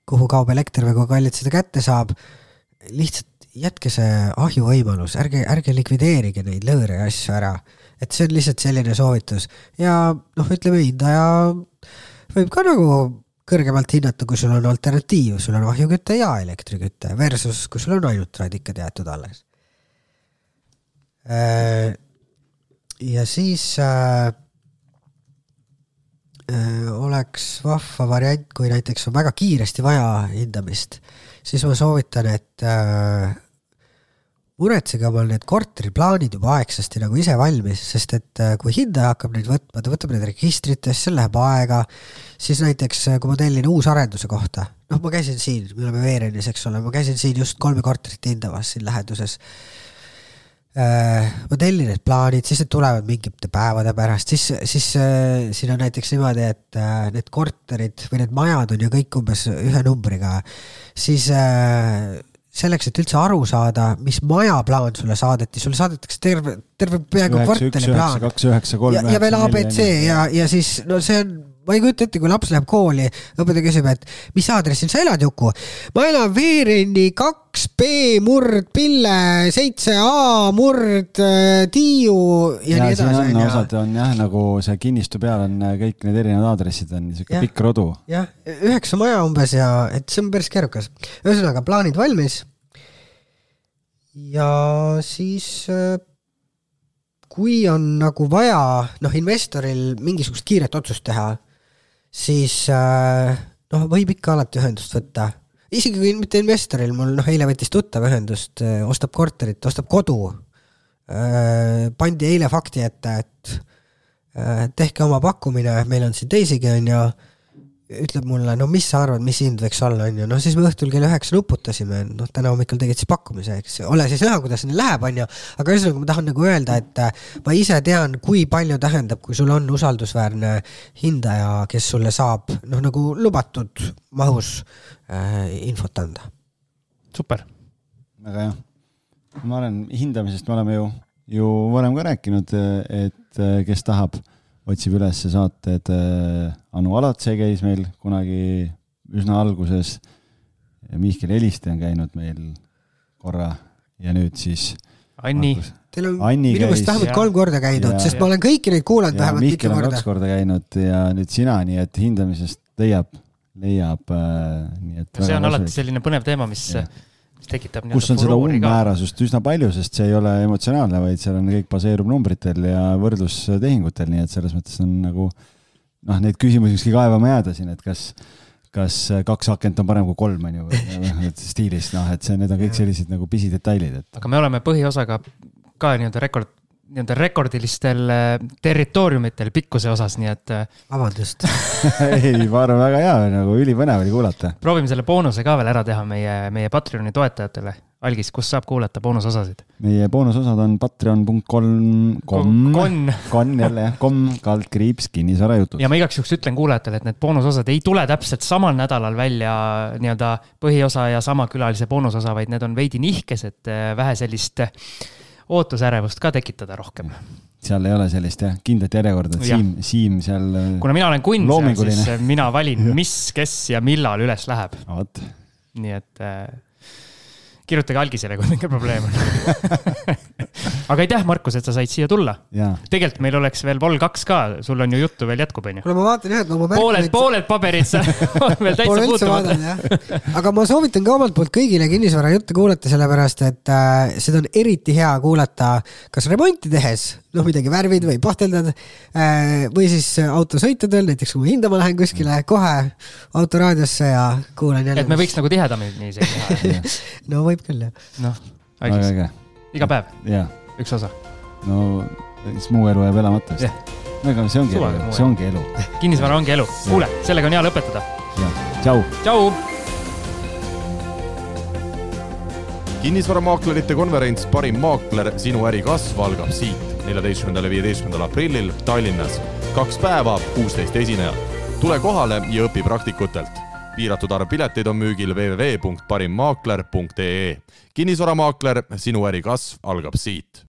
kuhu kaob elekter või kui kallilt seda kätte saab. lihtsalt jätke see ahju võimalus, ärge, ärge likvideerige neid lõõre ja asju ära et see on lihtsalt selline soovitus ja noh, ütleme hindaja võib ka nagu kõrgemalt hinnata, kui sul on alternatiiv, sul on ahjuküte ja elektriküte versus kui sul on ainult radikad jäetud alles. Äh, ja siis äh, oleks vahva variant, kui näiteks on väga kiiresti vaja hindamist, siis ma soovitan, et äh, muretsege omal need korteriplaanid juba aegsasti nagu ise valmis, sest et äh, kui hindaja hakkab neid võtma, ta võtab need registritest, seal läheb aega, siis näiteks äh, kui ma tellin uusarenduse kohta, noh, ma käisin siin, me oleme Veerenis, eks ole, ma käisin siin just kolme korterit hindamas siin läheduses. Äh, ma tellin need plaanid, siis need tulevad mingite päevade pärast, siis, siis siin on näiteks niimoodi, et need korterid või need majad on ju kõik umbes ühe numbriga, siis selleks, et üldse aru saada, mis majaplaan sulle saadeti, sulle saadetakse terve, terve peaaegu kvartali plaan. üheksa. ja veel abc ja, ja siis no see on ma ei kujuta ette, kui laps läheb kooli, õpetaja küsib, et mis aadressil sa elad, Juku? ma elan Veereni kaks B murd Pille seitse A murd äh, Tiiu ja, ja nii edasi. on osad on jah, nagu see kinnistu peal on äh, kõik need erinevad aadressid on siuke pikk rodu. jah, üheksa maja umbes ja et see on päris keerukas. ühesõnaga plaanid valmis. ja siis äh, kui on nagu vaja noh, investoril mingisugust kiiret otsust teha siis äh, noh, võib ikka alati ühendust võtta. isegi kui mitte investoril, mul noh, eile võttis tuttav ühendust, äh, ostab korterit, ostab kodu. Äh, pandi eile fakti ette, et tehke oma pakkumine, meil on siin teisigi, on ju. Ütleb mulle, no mis sa arvad, mis hind võiks olla, on ju, no siis me õhtul kell üheksa nuputasime, noh, täna hommikul tegid siis pakkumise, eks, ole siis näha, kuidas neil läheb, on ju. aga ühesõnaga, ma tahan nagu öelda, et äh, ma ise tean, kui palju tähendab, kui sul on usaldusväärne hindaja, kes sulle saab noh, nagu lubatud mahus äh, infot anda. super. väga hea. ma olen, hindamisest me oleme ju, ju varem ka rääkinud, et kes tahab otsib üles saated. Äh, Anu Alatsee käis meil kunagi üsna alguses. Mihkel Heliste on käinud meil korra ja nüüd siis. Anni. Teil on Anni minu meelest vähemalt kolm korda käidud, sest ma olen kõiki neid kuulanud vähemalt mitu korda. kaks korda käinud ja nüüd sina, nii et hindamisest leiab, leiab äh,. nii et. see on alati selline põnev teema, mis ja kus on seda umbmäärasust üsna palju, sest see ei ole emotsionaalne, vaid seal on kõik baseerub numbritel ja võrdlustehingutel, nii et selles mõttes on nagu noh, neid küsimusi võikski kaevama jääda siin, et kas, kas kaks akent on parem kui kolm, on ju, et stiilis, noh, et see, need on kõik sellised nagu pisidetailid, et. aga me oleme põhiosaga ka nii-öelda rekord nii-öelda rekordilistel äh, territooriumitel pikkuse osas, nii et. Äh, vabandust ei, ma arvan, väga hea, nagu ülipõnev oli kuulata. proovime selle boonuse ka veel ära teha meie, meie Patreoni toetajatele. Algis, kus saab kuulata boonusosasid? meie boonusosad on patreon.com, com, con jälle jah, com kaldkriips kinnisvarajutud. ja ma igaks juhuks ütlen kuulajatele, et need boonusosad ei tule täpselt samal nädalal välja nii-öelda põhiosa ja sama külalise boonusosa, vaid need on veidi nihkesed, äh, vähe sellist äh, ootusärevust ka tekitada rohkem. seal ei ole sellist jah, kindlat järjekorda, et Siim, Siim seal. Äh, kuna mina olen kunn seal, siis mina valin, mis, kes ja millal üles läheb. vot. nii et äh, kirjutage algisele, kui mingi probleem on aga aitäh, Markus, et sa said siia tulla. tegelikult meil oleks veel vol kaks ka, sul on ju juttu veel jätkub, onju. kuule, ma vaatan jah, et ma oma pooled, pooled paberid sa veel täitsa puutumata. aga ma soovitan ka omalt poolt kõigile kinnisvarajutte kuulata, sellepärast et äh, seda on eriti hea kuulata kas remonti tehes, noh, midagi värvid või pahteldad äh, või siis autosõitudel, näiteks kui ma hindama lähen kuskile, kohe autoraadiosse ja kuulan jälle. et me võiks nagu tihedamini isegi teha no võib küll, jah. noh, väga iga päev? Üks osa? no siis muu elu jääb elamata vist yeah.. no aga see ongi Suva, elu, see ongi elu. kinnisvara ongi elu. kuule, sellega on hea lõpetada. tšau. tšau. kinnisvaramaaklerite konverents Parim maakler, sinu äri kasv algab siit, neljateistkümnendal ja viieteistkümnendal aprillil Tallinnas. kaks päeva, kuusteist esinejat. tule kohale ja õpi praktikutelt piiratud arv pileteid on müügil www.parimmaakler.ee. kinnisvaramaakler, sinu äri kasv algab siit